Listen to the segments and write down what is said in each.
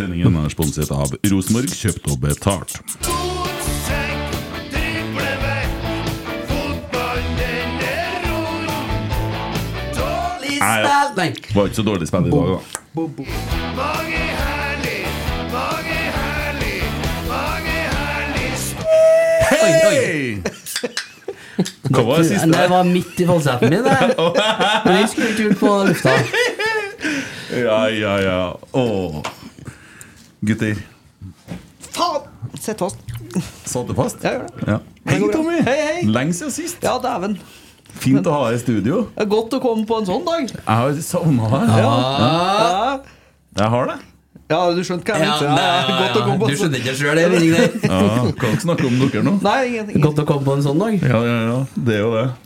Sendingen er sponset av Rosenborg, kjøpt og betalt. Det Nei, Nei. Var ikke så dårlig spill i dag, da. Mange herlig, mange herlig, mange herlig. Hei! Hva var det siste Det var midt i falsetten min, det. Men jeg skulle ikke ut på lufta. Ja, ja, ja. Åh. Gutter, Faen! Sett fast. satt det fast? Jeg gjør det. Ja. Hei. Tommy. Hei, hei. Lenge siden sist. Ja, dæven. Fint å ha deg i studio. Det er godt å komme på en sånn dag. Jeg har savna deg. Ja, Jeg har det. ja du skjønte hva jeg Ja, mente. Ja, ja, godt å Du en sånn skjønner ikke sjøl det? Ja, Kan ikke snakke om dere nå. Nei, ingenting. Godt å komme på en sånn dag. Ja, ja, ja. Det er jo det.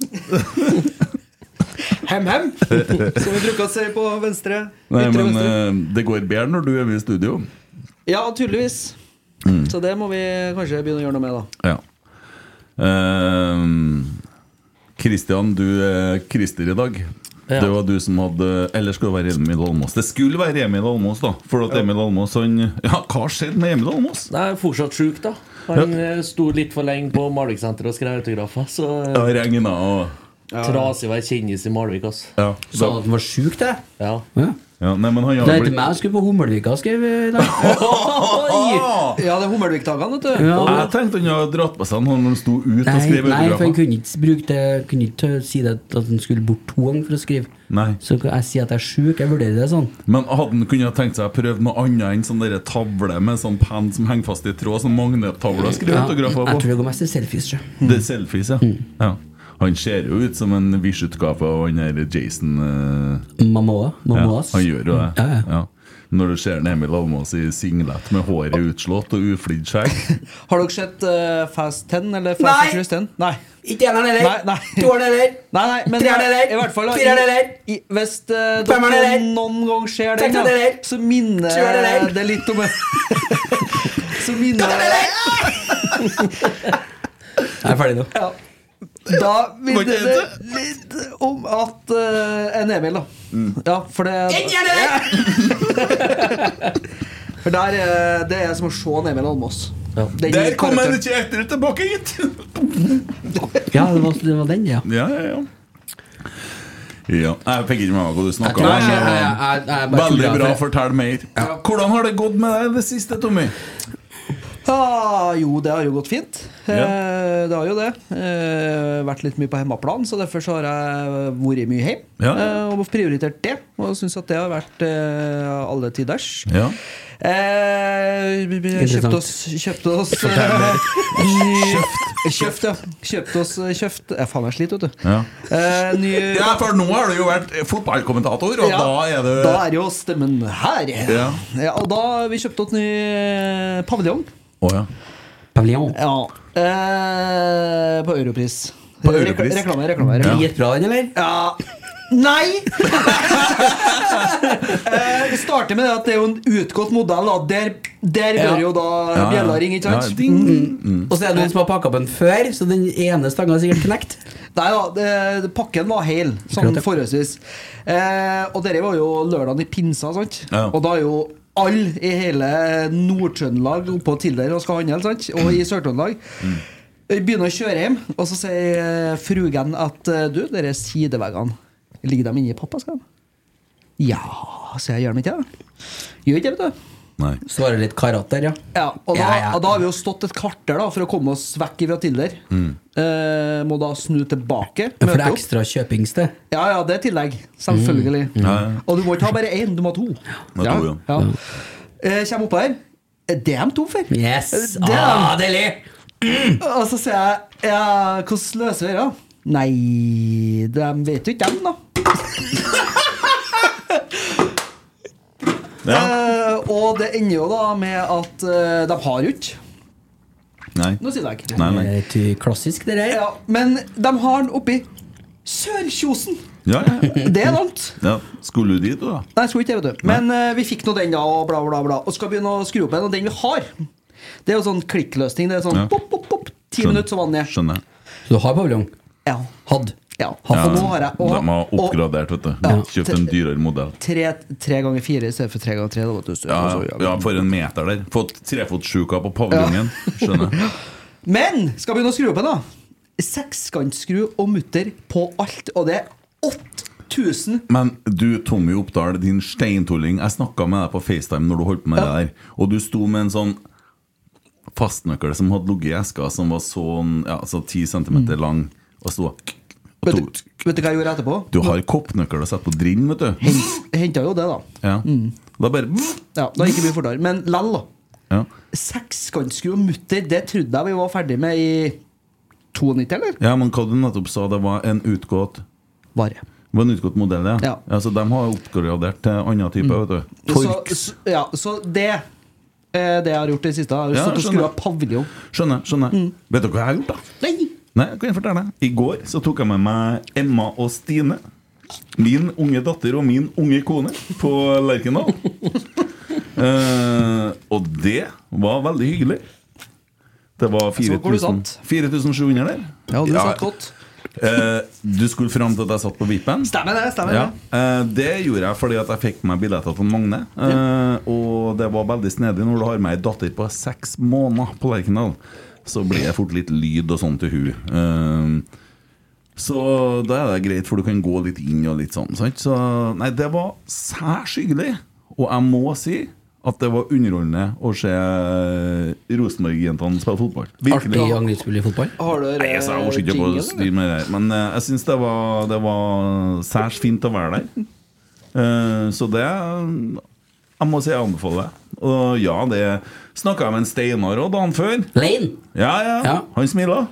Hem-hem, som vi bruker å si på venstre. Nei, men venstre. eh, det går bedre når du er med i studio. Ja, tydeligvis. Mm. Så det må vi kanskje begynne å gjøre noe med, da. Ja. Kristian, du er krister i dag. Ja. Det var du som hadde Eller skulle det være Emil Almås? Det skulle være Emil Almås, da. For at Emil Almås han Ja, hva skjedde med Emil Almås? Nei, er fortsatt sjuk, da. Han ja. sto litt for lenge på Malvik-senteret og skrev autografer. Så eh, Ja, regna og trasig å være kjendis i Malvik, altså. Ja. Sa han at han var sjuk, det? Ja. Ja. Ja nei, men han Det har er til blitt meg skulle på Hummelvika, skrev jeg i dag. Ja, det er Hummelvik-dagene, vet du. Ja. Jeg tenkte han hadde dratt på seg når han sto ut og Nei, skrev nei, for han autografer. kunne ikke bruke det Kunne ikke si det at han skulle bort to ganger for å skrive. Nei. Så jeg sier at jeg er sjuk. Jeg vurderer det sånn. Men hadde han kunne tenkt seg å prøve noe annet enn sånn der tavle med sånn penn som henger fast i tråd, sånn magnettavle å skrive Ja, autografer jeg på? tror det går mest til selfies. sjø. Det er selfies, ja. ja. Han ser jo ut som en Wish-utgave av han der Jason uh, Mamoa. ja, Han gjør jo det. Ja, ja. Ja. Når du ser Emil Almås i singlet med håret utslått og uflidd skjegg Har dere sett uh, Fast 10 eller Fast Nei. 10? Nei. Ikke eneren heller. Toeren heller. Nei, nei, men Treeren heller. i hvert fall Fireren heller. Hvis uh, dere noen gang ser den, ja, så minner det litt om Så minner det Jeg er ferdig nå. ja. Da minner det det? litt om at uh, En Emil, da. Ja, for det For der, eh, Det er som å se en Emil Almås. Ja. Der kom han ikke etter tilbake, gitt! Ja, det var, det var den, ja. Ja, ja, ja. Ja, Jeg fikk ikke med meg hva du snakka om. bare Veldig bra, for- fortell mer. Hvordan har det gått med deg i det siste, Tommy? Ah, jo, det har jo gått fint. Ja. Eh, det har jo det. Eh, vært litt mye på hjemmeplan, så derfor så har jeg vært mye hjemme. Ja. Eh, og prioritert det. og syns at det har vært alle tiders. Ja. Eh, vi- kjøpte oss Kjøpte oss Kjøpt, ja. Kjøpte oss Kjøpt Jeg faen, jeg sliter, vet du. Ja. Eh, ny, ja, for nå har du jo vært fotballkommentator, og Ja, da er du Da er jo stemmen her. Ja. Ja, og da vi kjøpte oss ny paviljong. Å ja. Pavillon. Ja. Eh, på Europris. På Europris? Re reklame, reklame. Reklame. Dritbra den, eller? Ja. Nei! Eh, starter med det at det er jo en utgått modell. Da. Der, der bør Ja. jo da Ja, bjella ringe, Ja, Ja, mm. Mm. Og så er det noen som har pakka opp den før, så den ene stanga er sikkert knekt. Nei da, det, det- pakken var hel, sånn forholdsvis. Eh, og dette var jo lørdagen i pinsa, sant? Ja. Og da er jo alle i hele Nord-Trøndelag oppå til der og skal handle, sant? Og i Sør-Trøndelag. Jeg Begynner å kjøre hjem, og så sier frugen at eh, du, de sideveggene, ligger de inni pappaskapet? Ja, sier jeg, gjør de ikke det? Gjør ikke det, vet du. Nei. Så var det litt karat der, ja. Ja, og da, Ja, ja. og da har vi jo stått et kvarter da for å komme oss vekk fra Tiller. Eh, må da snu tilbake. For det er ekstra kjøpingssted. Ja, ja, det er tillegg. Selvfølgelig. Ja, ja. Og du må ikke ha bare én, du må ha to. Ja, to, ja. Eh, Kjem opp her. Det er de to for. Yes! Det er Ah, de. deilig! Og så sier jeg ja, hvordan løser vi det? da? Nei, de vet jo ikke dem, da. Ja. Uh, og det ender jo da med at uh, de har jo ikke Nei. noe sidelegg. Nei, nei. Det er klassisk, det der. Ja, men de har den oppi Sørkjosen. Ja, ja. Det er langt. ja. Skulle du dit, du, da? Nei, skulle ikke det, vet du. Men uh, vi fikk nå den, da, og bla, bla, bla. Og skal begynne å skru opp en, Og den vi har, det er jo sånn klikkløsning. Det er sånn Ja. pop, pop, pop. Ti minutter, så var den ned. Skjønner. Så du har paviljong? Ja. Hadd? Ja. Ha, for nå har jeg og, De har og oppgradert, vet du. Ja. Kjøpt en dyrere modell. tre, tre ganger fire i stedet for tre ganger tre. Da, du. Så- Ja, ja, for en meter der. Fått trefotsjuka på paviljongen. Skjønner. Men skal begynne å skru opp en, da. Sekskantskru og mutter på alt. Og det er 8000 Men du, Tommy Oppdal, din steintulling. Jeg snakka med deg på FaceTime når du holdt på med det der, og du sto med en sånn fastnøkkel som hadde ligget i eska, som var sånn ja, så 10 cm lang, og sto og vet du, vet du hva jeg gjorde etterpå? Du har koppnøkkel å sette på drillen, vet du. Henta jo det, da. Ja. Da bare Ja, Da gikk det mye fortere. Men lell, da. ja. Sekskantsku og mutter, det trodde jeg vi var ferdig med i 92, eller? ja, men hva du nettopp sa, det var en utgått Vare. det var en utgått modell, ja. Ja. ja så de har oppgradert til annen type, vet du. Så, Torx. så, ja, så det det jeg har gjort i det siste. Jeg har Ja, og skrudd av paviljong. Skjønner. skjønner Vet du hva jeg har gjort, da? Nei! Nei, jeg kan fortelle deg. I går så tok jeg med meg Emma og Stine. Min unge datter og min unge kone på Lerkendal. Eh, og det var veldig hyggelig. Det var så hvor du 4000 satt. 4700 der. Ja, du satt godt. Eh, du skulle fram til at jeg satt på VIP-en? Stemmer det. stemmer Ja, det eh, Det gjorde jeg fordi at jeg fikk meg billetter til Magne. Eh, Og det var veldig snedig når du har med ei datter på seks måneder på Lerkendal. Så blir det fort litt lyd og sånn til hun Eh, Så da er det greit, for du kan gå litt inn og litt sånn. Sant? Så nei, det var særs hyggelig. Og jeg må si at det var underholdende å se Rosenborg-jentene spille fotball. Artig angrepsspill i fotball? Har du Nei, altså, jeg orker ikke å styre med det Men eh, jeg syns det var, det var særs fint å være der. Eh, så det Jeg må si jeg anbefaler det. Og ja, det snakka jeg med en Steinar òg dagen før. Lane? Ja, ja. Ja. Han smila.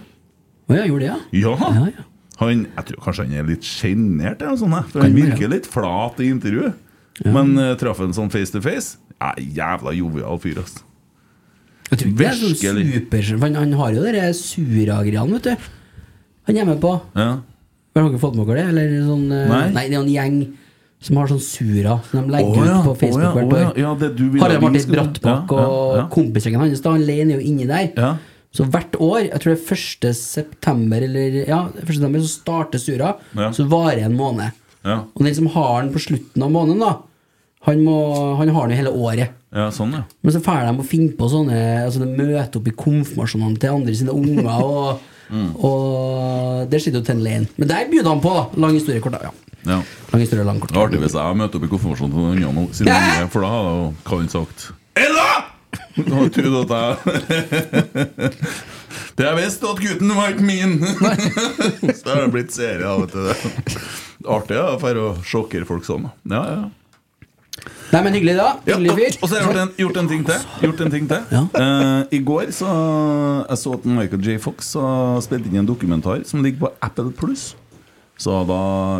Å ja, gjorde det, ja? Ja. Ja, ja. Han, jeg tror kanskje han er litt sjenert, eller noe sånt, jeg, for Kan han være. virker litt flat i intervjuet. Men uh, traff en sånn face to face. Ja, jævla jovial fyr, ass. Jeg tror ikke det er sånn Virkelig. super for han, han har jo de sura-greiene, vet du. Han er med på. Ja. Har dere fått med dere det? Eller sånn, eh, Nei. nei, det er jo en gjeng som har sånn sura som de legger oh, ja. ut på Facebook Å, ja. hvert oh, ja. år. Ja, det du vil Harald Martin Brattbakk Ja, ja, og ja. kompisgjengen hans. da, Han Lane er jo inni der. Ja. Så hvert år, jeg tror det er 1. september, eller ja, 1. september så starter sura, Ja. så varer en måned. Ja. Og den som har den på slutten av måneden, da, han, må, han har den jo hele året. ja, sånn, ja. Men så drar de og finner på sånne Altså De møter opp i konfirmasjonene til andre sine unger, og, Mm. og det sitter jo til en Lane. Men der byr han på, da. Lang historie kort. Ja. Ja. Lang historie, lang kort. Er artig hvis jeg møter opp i konfirmasjonen til noen andre sine Hæ? for da hadde jo Karin sagt Ella! Du har trodd at jeg Det jeg visste, at gutten var ikke min! Så har det blitt serie av det. Artig ja, for å sjokkere folk sånn. Ja, ja. Nei, men hyggelig, da. Hyggelig fyr. og så har jeg gjort en, gjort en ting til. Gjort en ting til. Eh, I går så Jeg så at Michael J. Fox har spilt inn en dokumentar som ligger på Apple Pluss. Så da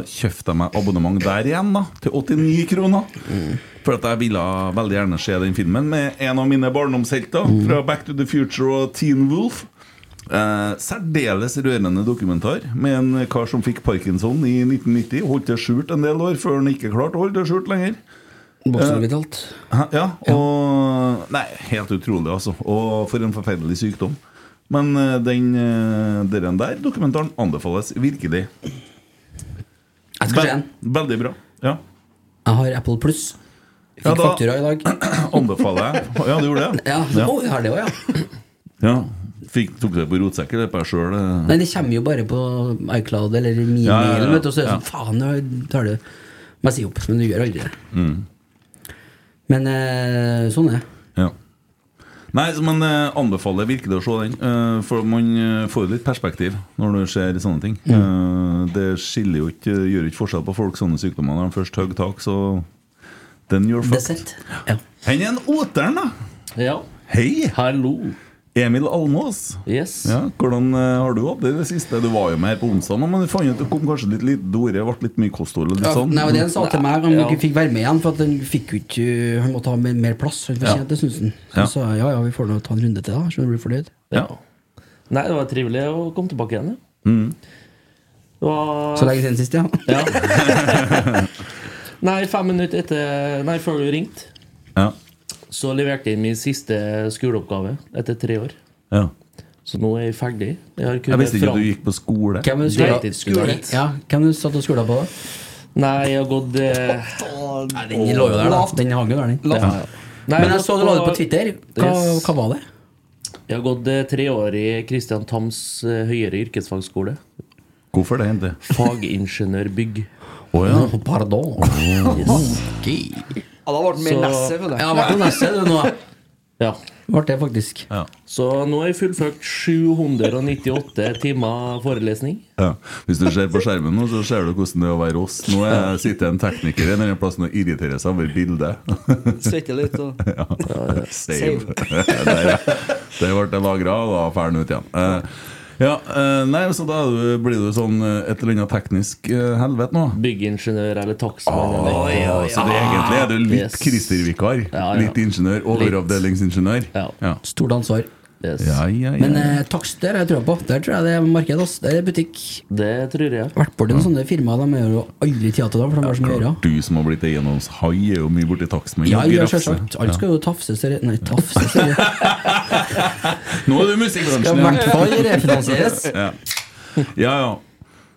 kjøpte jeg meg abonnement der igjen, da. Til 89 kroner. For at jeg ville veldig gjerne se den filmen med en av mine barndomshelter fra Back to the Future og Teen Wolf. Eh, særdeles rørende dokumentar med en kar som fikk parkinson i 1990. Holdt det skjult en del år før han ikke klarte å holde det skjult lenger. Bokstavelig. Hæ? Ja, og Nei, helt utrolig, altså. Og for en forferdelig sykdom. Men eh, den, eh, den der dokumentaren anbefales virkelig. Jeg skal se den. Veldig bra. Ja. Jeg har Apple Pluss. Fikk Ja, da- faktura i dag. Anbefaler jeg. Ja, du gjorde det? Ja, Ja. Oh, jeg har det òg, ja. ja. Fikk, tok det på rotsekk eller på deg sjøl? Nei, det kommer jo bare på iCloud eller min Ja, ja, ja. mail, og så er det sånn Faen, nå tar det meg si opp. Men du gjør aldri det. Mm. Men eh, sånn er det. Ja. Nei, men man eh, anbefaler virkelig å se den. eh, for man får får litt perspektiv når du ser sånne ting. Eh, det skiller jo ikke, gjør jo ikke forskjell på folk sånne sykdommer når de først hogger tak, så then you're Det er fucked. Ja. Hen er en oteren, da! Ja. Hei! Hallo. Emil Almås. Yes. Ja, hvordan eh, har du hatt det i det siste? Du var jo med her på onsdag, men du fant ut det kom kanskje litt lite dårlig? Det ble litt mye kosthold og litt Ja, sånn. nei, men det han sa til meg, han Ja. fikk være med igjen, for at han fikk jo ikke Han måtte ha mer, mer plass. Han Ja. det, syns han. Så Ja. han sa ja, ja, vi får nå ta en runde til, da, så du blir fornøyd. Ja. Nei, det var trivelig å komme tilbake igjen. Ja. Mm. Det var Så lenge siden sist, ja. Ja. Nei, fem minutter etter Nei, før du ringte, Ja. Så leverte jeg inn min siste skoleoppgave etter tre år. ja. Så nå er jeg ferdig. Jeg, har Jeg visste ikke at du gikk på skole. Hvem er det skole? Ja, hvem du satt og skola på? da? Nei, jeg har gått eh, Nei, den lå jo der, da. Den hang jo der, den. ja. Nei, Men jeg så du la det på Twitter. Hva, Yes. hva var det? Jeg har gått eh, tre år i Kristian Tams eh, høyere yrkesfagskole. Hvorfor det, egentlig? Fagingeniørbygg. Å ja. Pardon. Ok. Ja, da ble det mer nesse, føler jeg. Ja, ble det Nesse du nå? Ja. Ble det faktisk. Ja. Så nå har jeg fullført 798 timer forelesning. Ja. Hvis du ser på skjermen nå, så ser du hvordan det er å være oss. Nå er, sitter en tekniker i denne plassen og irriterer seg over bildet. Svetter litt og Ja. Save. Der, ja. Det ble det lagra, og da drar han ut igjen. Eh, ja, eh, nei, så da blir du sånn eh, et eller annet teknisk eh, helvete nå. Byggingeniør eller takstmann. Å, ja, Så det, egentlig er du litt Yes. Christer-vikar. Ja, ja. Litt ingeniør. Overavdelingsingeniør. Ja. Ja. Stort ansvar. Yes. Ja, ja, ja. Men eh, takster jeg tror på. Der tror jeg det er marked. ass. Det er butikk. Det tror jeg. Vært borti noen sånne firmaer. De gjør jo aldri teater til det, for de har så mye å gjøre. Du som har blitt eiendomshai, er jo mye borti takstmenn. Ja, og ja, selvsagt. Alt skal jo tafses eller- Nei, tafses eller Nå er du musikkbransjen. Skal i hvert fall refinansieres. Ja. ja, ja.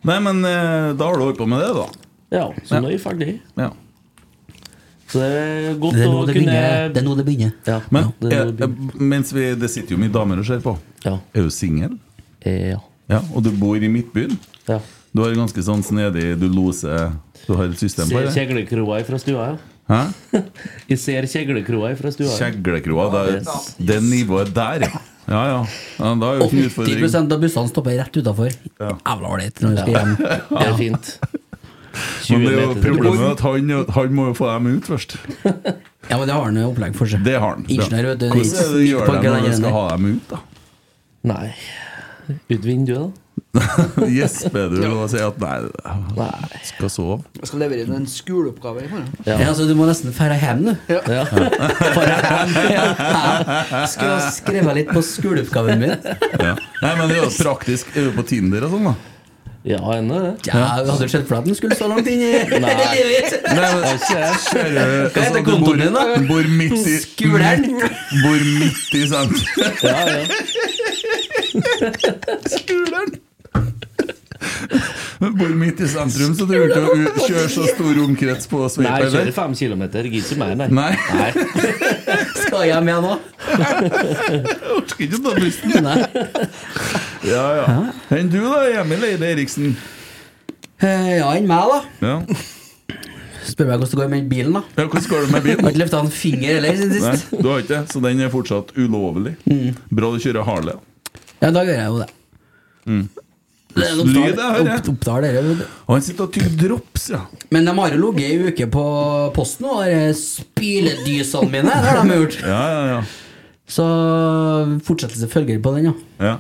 Nei, men eh, da har du holdt på med det, da. Ja, så nå er vi ferdig. Ja. Så det er godt Det er å det kunne begynner. Det er nå det begynner. Ja, Men det er det begynner. eh, mens vi, det sitter jo mye damer og ser på, Ja. er du singel? Eh, ja. Ja, og du bor i Midtbyen? ja. Du har ganske sånn snedig Du loser Du har et system på Ser det? kjeglekroa fra stua, ja. Hæ? Jeg ser kjeglekroa fra stua. ja. Kjeglekroa. Det, Yes. det nivået der, ja. Ja, ja. ja da er jo 80 av bussene stopper rett utafor. Ja. Jævla ålreit når du skal hjem. Det er fint. Men det er jo 20 meter til problemet at han, han må jo få dem ut først. Ja, men det har han jo opplegg for seg. Det har han. Ingeniør, vet du. Hvordan det, det gjør det når du skal ha dem ut, da? Nei. Ut vinduet, da. Gjesper du og sier at nei, Nei. skal sove? Jeg skal levere inn en skoleoppgave i morgen. Ja, så du må nesten dra hjem, du. Ja. Hjem. Ja. Skulle ha skrevet litt på skoleoppgaven min. Ja. Nei, men det er jo praktisk. Er du på Tinder og sånn, da? Ja, ennå det. Ja, Hadde du sett for deg at den skulle så langt inn i Nei. Nei, men ser du Hva heter altså, kontoen din, da? bor, midt i Skuleren. Bor midt i sentrum. Ja, ja. Skuleren! Bor midt i sentrum, så du burde kjøre så stor omkrets på sveip, Nei, jeg kjører fem kilometer. Gidder ikke mer. Nei, Nei. Skal hjem igjen jeg orker ikke ta bussen. Ja, ja. Enn du, da, Emil Eide Eriksen? Eh, Ja, enn meg, da. Ja. Spør meg hvordan det går med bilen, da. ja, hvordan går det med Har bilen? ikke løfta en finger heller siden Nei, sist. du har ikke det, så den er fortsatt ulovlig. Bra du kjører Harley. Ja, da gjør jeg jo det. Det er Lyd, jeg hører. opp, opptar dere. Og han sitter og tygger drops, ja. Men de har jo ligget ei uke på posten, og spyledysene mine det har de gjort. Ja, ja, ja. Så fortsettelse følger på den, ja. ja.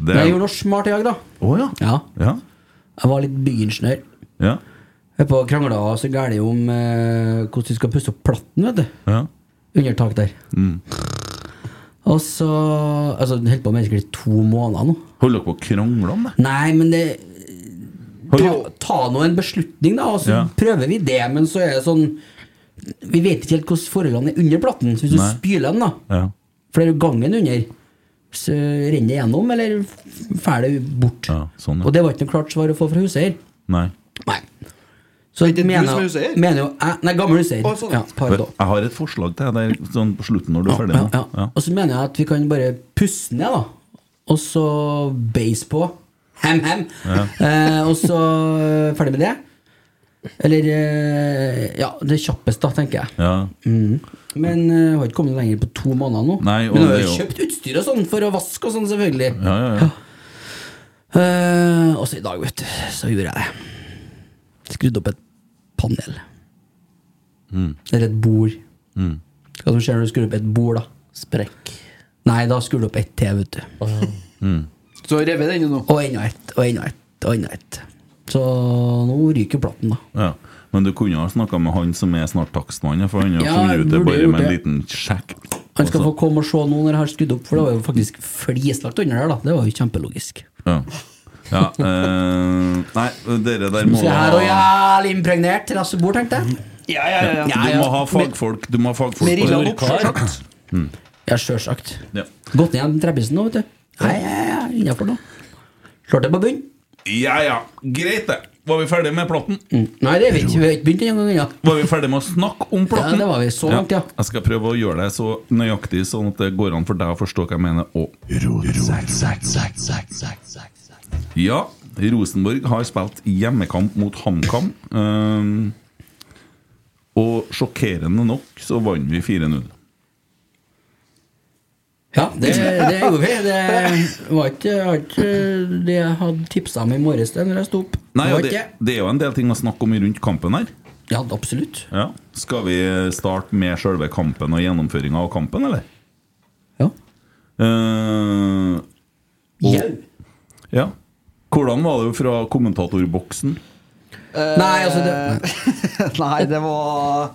Det Men jeg gjorde noe smart i dag, da. Oh, ja. Ja. Ja. Jeg var litt byingeniør. Ja. Jeg på og krangla så gæli om eh, hvordan vi skal pusse opp platten, vet du. ja. Under tak der. Mm. Og så Altså, holdt på med det i to måneder nå. Holder dere på å krangle om det? Nei, men det Ta, ta nå en beslutning, da, og så Ja. prøver vi det. Men så er det sånn Vi vet ikke helt hvordan forholdene er under platen. Så hvis du Nei. spyler den, da, Ja. flere er gangen under, så renner det gjennom, eller det bort. ja sånn, Og det var ikke noe klart svar å få fra huseier. Nei. Nei. Så Er det du som er huseier? mener jo jeg Nei, gammel huseier. Å, sånn. Ja. Jeg har et forslag til deg sånn på slutten når du er ferdig. Ja, ja. Ja. Og så mener jeg at vi kan bare pusse ned, da. Og så base på. Hem, hem. Eh, og så eh, ferdig med det. Eller eh, Ja, det kjappeste, da, tenker jeg. Ja. Mm. Men eh, jeg har ikke kommet lenger på to måneder nå. Nei, og Men jeg har er jo kjøpt utstyr og sånn for å vaske og sånn, selvfølgelig. Ja, ja, ja. Eh, og så i dag, vet du, så gjorde jeg det. Skrudd opp et panel. Mm. Eller et bord. Mm. Hva som skjer når du skrur opp et bord, da? Sprekk. Nei, da skrur du opp ett til, vet du. Mm. Så revet den nå. Og enda ett, og enda ett, og enda ett. Så nå ryker platen, da. Ja. Men du kunne ha snakka med han som er snart takstmann, for han har Ja, funnet ut det bare med en liten sjekk. Han skal Og få komme og se nå når jeg har skrudd opp, for det var jo faktisk flislagt under der, da. Det var jo kjempelogisk. Ja. ja eh, nei, dere der må Se her og jævlig impregnert rassebord, tenkte jeg. Ja, ja, ja. ja. Du må ha fagfolk. Du må ha fagfolk Med rilla det. sjølsagt. Ja, sjølsagt. Ja. Gått ned den treppisen nå, vet du. Ja, ja, ja, innafor nå. Slår det på bunn. ja ja, greit det. Var vi ferdige med platten? Nei, det er vi ikke. Vi har ikke begynt engang ennå. Var vi ferdige med å snakke om platten? Ja, det var vi. Så langt, ja. Jeg skal prøve å gjøre det så nøyaktig sånn at det går an for deg å forstå hva jeg mener. Og Ja, Rosenborg har spilt hjemmekamp mot HamKam. Eh, og sjokkerende nok så vant vi 4-0. Ja, det, det gjorde vi. Det var ikke, ikke det jeg hadde tipsa om i morges da jeg sto opp. Nei, det det, det er jo en del ting å snakke om rundt kampen her. Ja, absolutt. Ja. Skal vi starte med selve kampen og gjennomføringa av kampen, eller? Ja. Uh, og- ja. Hvordan var det fra kommentatorboksen? Nei, altså det, Nei, det var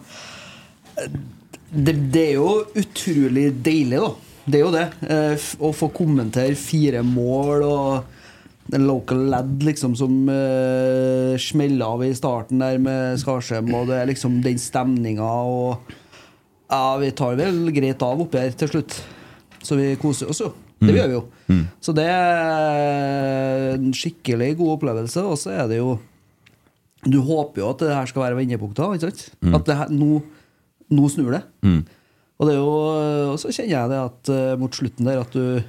det, det er jo utrolig deilig, da. Det er jo det. Eh, Å få kommentere fire mål og en local lad liksom som uh, smeller av i starten der med Skarsheim, og det er liksom den stemninga og Ja, vi tar vel greit av oppi her til slutt. Så vi koser oss jo. Det gjør vi jo. Så det er en skikkelig god opplevelse, og så er det jo du håper jo at det her skal være vendepunkter. ikke sant? At det her, nå, nå snur det. Og det er jo, og så kjenner jeg det at eh, mot slutten der at du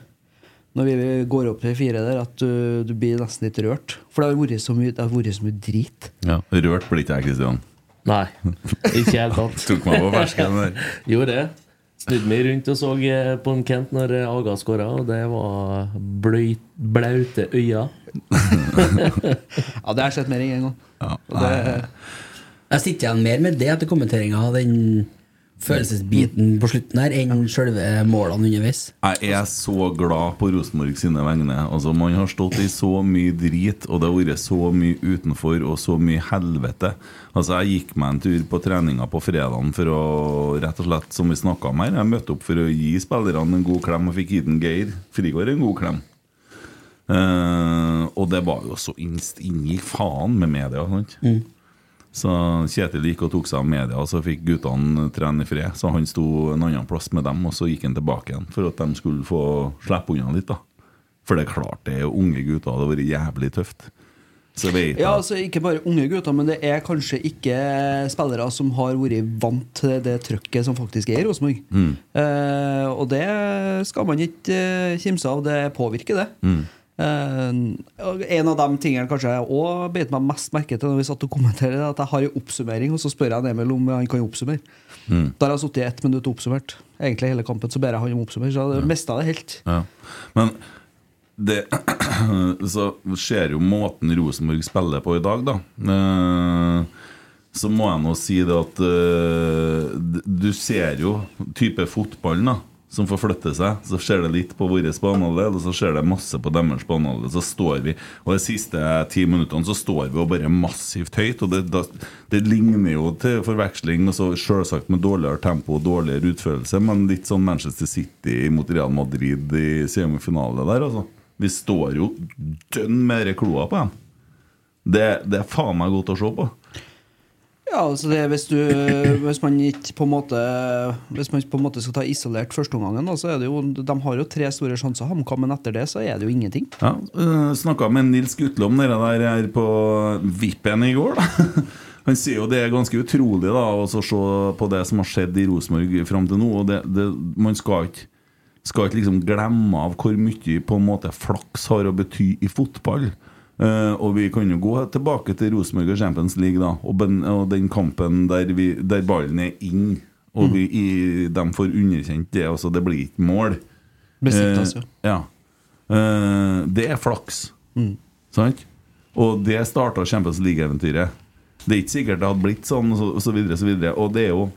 Når vi går opp til fire der, at du, du blir nesten litt rørt. For det har vært så mye, det har vært så mye drit. Ja, Rørt blir ikke jeg, Kristian. Nei, ikke i det hele tatt. Tok meg på fersken der. Gjorde det. Snudde meg rundt og så eh, på en Kent når eh, Aga skåra, og det var bløyt, blaute øyne. Ja, det har jeg sett mer enn én gang. Ja. Og det, jeg sitter igjen mer med det etter kommenteringa av den følelsesbiten på slutten her, enn selve målene underveis. Jeg er så glad på Rosenborg sine vegne. Altså, man har stått i så mye drit, og det har vært så mye utenfor og så mye helvete. Altså, Jeg gikk meg en tur på treninga på fredagen for å rett og slett, som vi snakka om her, jeg møtte opp for å gi spillerne en god klem og fikk gitt den Geir Frigård en god klem. Uh, og det var jo så innst inni faen med media. Sant? Så Kjetil gikk og tok seg av media, og så fikk guttene trene i fred. Så han sto en annen plass med dem, og så gikk han tilbake igjen for at de skulle få slippe unna litt. da For det er klart det er jo unge gutter, det har vært jævlig tøft. Så vet ja, altså Ikke bare unge gutter, men det er kanskje ikke spillere som har vært vant til det trøkket som faktisk er i Rosenborg. Eh, og det skal man ikke eh, kimse av. Det påvirker det. Og en av de tingene kanskje jeg òg beit meg mest merke til når vi satt og kommenterte, er at jeg har en oppsummering, og så spør jeg Emil om han kan oppsummere. Da har jeg sittet i ett minutt og oppsummert. Egentlig hele kampen, så ber jeg han om å oppsummere. Så jeg mista det helt. Ja. Men det Så ser jo måten Rosenborg spiller på i dag, da. Eh, så må jeg nå si det at eh, du ser jo type fotballen da som forflytter seg. Så ser det litt på vår banehalvdel, og så ser det masse på deres banehalvdel. Så står vi Og de siste ti minuttene så står vi jo bare massivt høyt. Og det, da, det ligner jo til forveksling, og så selvsagt med dårligere tempo og dårligere utførelse, men litt sånn Manchester City mot Real Madrid i semifinale der, altså. Vi står jo dønn mer kloa på dem. Det, det er faen meg godt å se på. Ja, altså det, hvis, du, hvis man ikke på en måte Hvis man på en måte skal ta isolert førsteomgangen, så er det jo De har jo tre store sjanser, HamKam, men etter det så er det jo ingenting. Ja, uh, Snakka med Nils Gutle om det der her på Vippen i går. da Han sier jo det er ganske utrolig da å se på det som har skjedd i Rosenborg fram til nå. Og det, det, man skal ikke, skal ikke liksom glemme av hvor mye på en måte flaks har å bety i fotball. Eh, og vi kan jo gå tilbake til Rosenborg og Champions League da og, ben, og den kampen der, vi, der ballen er inn, og vi, i, de får underkjent det. Altså det blir ikke mål. Besiktas, ja. Eh, ja. Uh, det er flaks. Sant? Og det starta Champions League-eventyret. Det er ikke sikkert det hadde blitt sånn, og så, og så videre, så videre. Og det er jo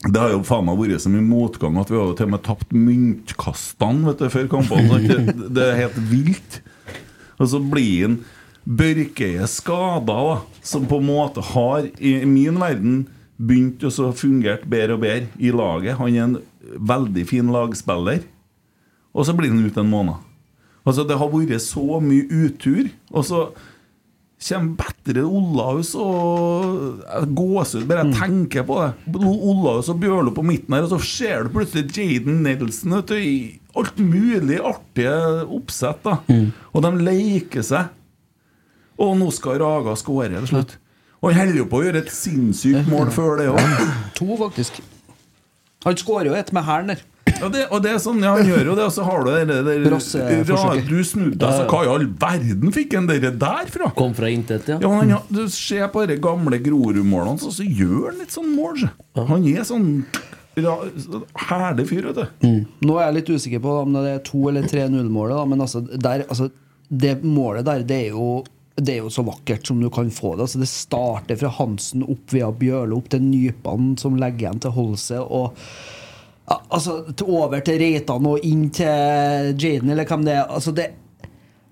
det har jo faen meg vært så mye motgang at vi har jo til og med tapt myntkastene vet du, før kampene. Det, det er helt vilt. Og så blir han Børkeie skada, da, som på en måte har, i min verden, begynt å fungere bedre og bedre i laget. Han er en veldig fin lagspiller. Og så blir han ute en måned. Altså Det har vært så mye utur. Og så kommer bedre Olaus og jeg gåsehud bare jeg tenker på det. Olaus og Bjørlo på midten her, og så ser du plutselig Jaden Nelson vet du, i alt mulig artige oppsett. da Og de leker seg. Og nå skal Raga skåre til slutt. Og han holder jo på å gjøre et sinnssykt mål før det òg. To, faktisk. Han skårer jo et med hælen der. Og det, og det er sånn, ja, han gjør jo det, og så har du det, der det Du snudde deg, så hva i all verden fikk han det der fra? Kom fra intet, ja. Ja, men ja du ser på de gamle Grorud-målene, så, så gjør han litt sånn mål. Han er sånn ja, herlig fyr, vet du. Nå er jeg litt usikker på om det er 2- eller 3-0-målet, da, men altså, der, altså, det målet der, det er jo det er jo så vakkert som du kan få det. Altså, det starter fra Hansen opp via Bjørlo, opp til Nypan, som legger igjen til Holse. Og ja, altså, over til Reitan og inn til Jaden, eller hvem det er. Altså, det,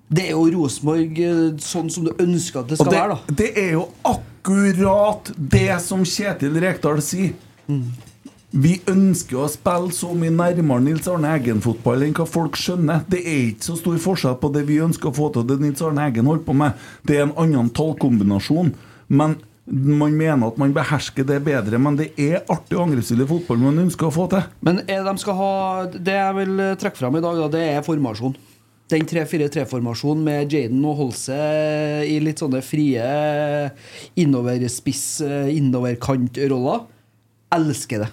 det er jo Rosenborg eh, sånn som du ønsker at det skal det, være. da det er jo akkurat det som Kjetil Rekdal sier. Vi ønsker å spille så mye nærmere Nils Arne Eggen-fotball enn hva folk skjønner. Det er ikke så stor forskjell på det vi ønsker å få til, det Nils Arne Eggen holder på med. Det er en annen tallkombinasjon. Men man mener at man behersker det bedre, men det er artig angrepsstilig fotball man ønsker å få til. Men eh, de skal ha Det jeg vil eh, trekke fram i dag, da, det er formasjon. Den 3-4-3-formasjonen med Jaden og Holse i litt sånne frie innoverspiss, eh, innoverkantroller. Elsker det.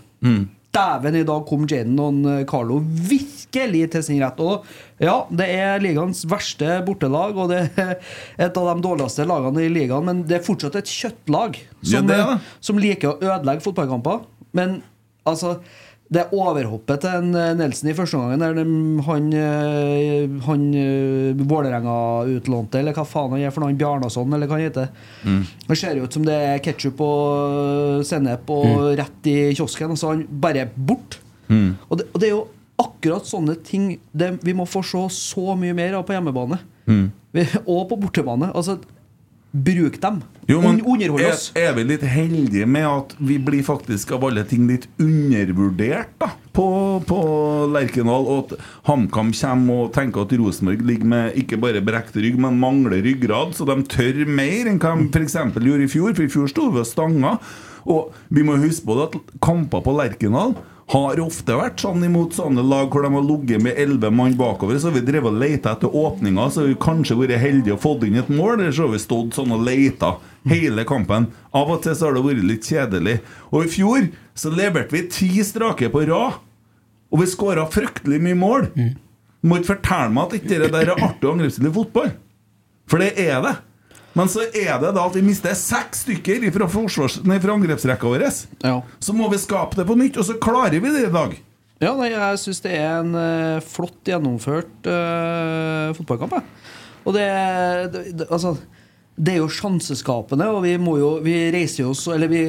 Dæven, i dag kom Jadon eh, Carlo virkelig til sin rett. Og ja, det er ligaens verste bortelag, og det er et av de dårligste lagene i ligaen, men det er fortsatt et kjøttlag Ja, som, det ja. som liker å ødelegge fotballkamper. Men altså det overhoppet til en eh, Nelson i første omgang, der han, eh, han eh, Vålerenga-utlånte, eller hva faen han er for noe, han Bjarnason, eller hva han heter. Det ser jo ut som det er ketsjup og sennep og rett i kiosken, og så han bare bort. Og, det, og det er jo akkurat sånne ting det, vi må få se så mye mer av på hjemmebane. Mm. og på bortebane. Altså, bruk dem. Jo, men underhold er, oss. er vi litt heldige med at vi blir faktisk av alle ting litt undervurdert da på, på Lerkendal? Og at HamKam kommer og tenker at Rosenborg ligger med ikke bare brekt rygg, men mangler ryggrad, så de tør mer enn hva de f.eks. gjorde i fjor. For i fjor sto vi og stanga. Og vi må huske på det at kamper på Lerkendal har ofte vært sånn imot sånne lag hvor de har ligget med elleve mann bakover. Så har vi drevet og leita etter åpninger, så har vi kanskje vært heldige og fått inn et mål. Eller så har vi stått sånn og leita hele kampen. Av og til så har det vært litt kjedelig. Og i fjor så leverte vi ti strake på rad. Og vi skåra fryktelig mye mål. Du må ikke fortelle meg at ikke det der er artig angrepsstilig fotball. For det er det. Men så er det da at vi mister seks stykker fra, forsvars, nei, fra angrepsrekka vår. Ja. Så må vi skape det på nytt, og så klarer vi det i dag. Ja, nei, jeg syns det er en uh, flott gjennomført uh, fotballkamp. Jeg. Og det, det, det Altså det er jo sjanseskapende, og vi må jo Vi reiser jo oss Eller vi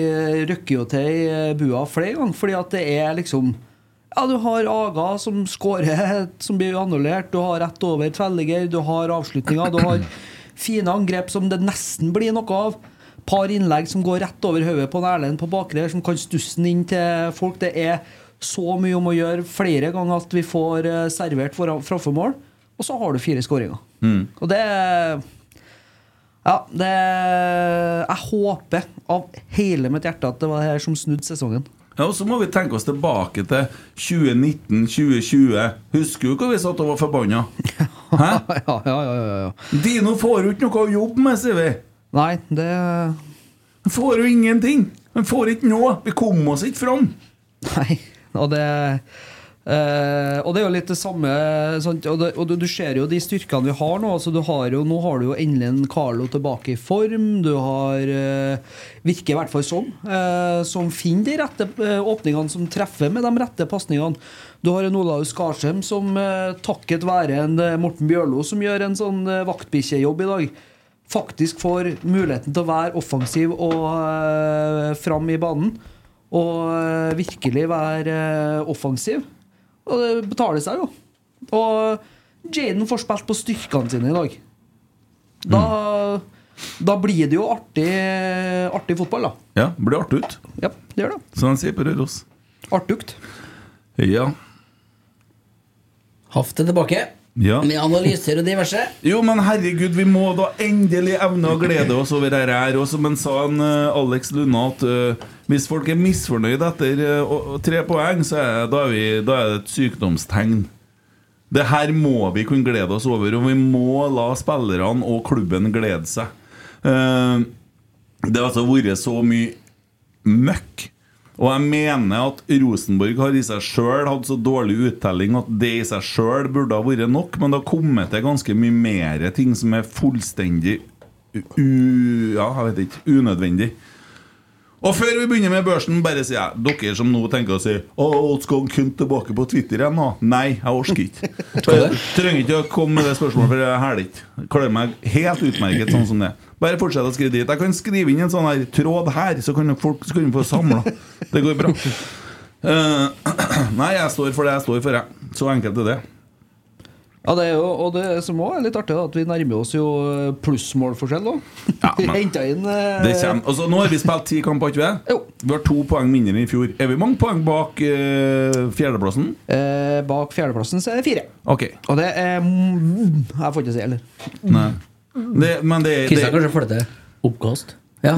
røkker jo til i eh, bua flere ganger, fordi at det er liksom Ja, du har Aga som skårer, som blir annullert. Du har rett over Tvelliger. Du har avslutninger. Du har fine angrep som det nesten blir noe av. Par innlegg som går rett over hodet på en Erlend på bakre som kan stusse den inn til folk. Det er så mye om å gjøre flere ganger at vi får eh, servert framfor. Og så har du fire skåringer. Mm. Og det Ja, det Jeg håper av hele mitt hjerte at det var det her som snudde sesongen. Ja, og Så må vi tenke oss tilbake til 2019-2020. Husker du hvor vi satt og var forbanna? Hæ? ja, ja, ja, ja. Dino får jo ikke noe å jobbe med, sier vi. Nei, det Han får jo ingenting. Han får ikke noe. Vi kom oss ikke fram. Nei, og det eh, Og det er jo litt det samme sant? Og, det, og du, du ser jo de styrkene vi har nå. Altså du har jo, nå har du jo endelig en Carlo tilbake i form. Du har eh, Virker i hvert fall sånn. eh, som finner de rette eh, åpningene, som treffer med de rette pasningene. Du har en Olaus Skarsheim som eh, takket være en eh, Morten Bjørlo, som gjør en sånn eh, vaktbikkjejobb i dag, faktisk får muligheten til å være offensiv og eh, fram i banen. Og virkelig være offensiv. Og det betaler seg jo. Og Jaden får spilt på styrkene sine i dag. Da, da blir det jo artig, artig fotball, da. Ja, det blir artig ut. Ja, det gjør det. Som de sier på Røros. Artugt. Ja. Haft det tilbake. Ja. Med analyser og diverse. Jo, men herregud, vi må da endelig evne å glede oss over dette her. Og som han sa, en, uh, Alex Lunde, at uh, hvis folk er misfornøyd etter eh, å- tre poeng, så er, da, er vi, da er det et sykdomstegn. Det her må vi kunne glede oss over, og vi må la spillerne og klubben glede seg. Eh, det har altså vært så mye møkk. Og jeg mener at Rosenborg har i seg sjøl hatt så dårlig uttelling at det i seg sjøl burde ha vært nok, men det har kommet til ganske mye mer ting som er fullstendig u... Ja, jeg vet ikke. Unødvendig. Og før vi begynner med børsen, bare sier jeg dere som nå tenker å si Å, skal kun tilbake på Twitter igjen nå? Nei, jeg orker ikke. Jeg trenger ikke å komme med det spørsmålet, for jeg hæler ikke. Klarer meg helt utmerket sånn som det. Bare fortsett å skrive dit. Jeg kan skrive inn en sånn her tråd her, så kan folk så kan få samla. Det går bra. Uh, nei, jeg står for det jeg står for, jeg. Så enkelt er det. Ja, det er jo, og det som også er litt artig, at vi nærmer oss jo eh, plussmålforskjell òg. men- henta inn eh, Det kommer, altså, nå har vi spilt ti kamper, ikke vi? Vi har to poeng mindre enn i fjor. Er vi mange poeng bak eh, fjerdeplassen? eh, Bak fjerdeplassen så er det fire. Ok. Og det er mm, Jeg får ikke si heller. Nei. Det, men det, det, Kristian kanskje får det til. Oppkast. Ja.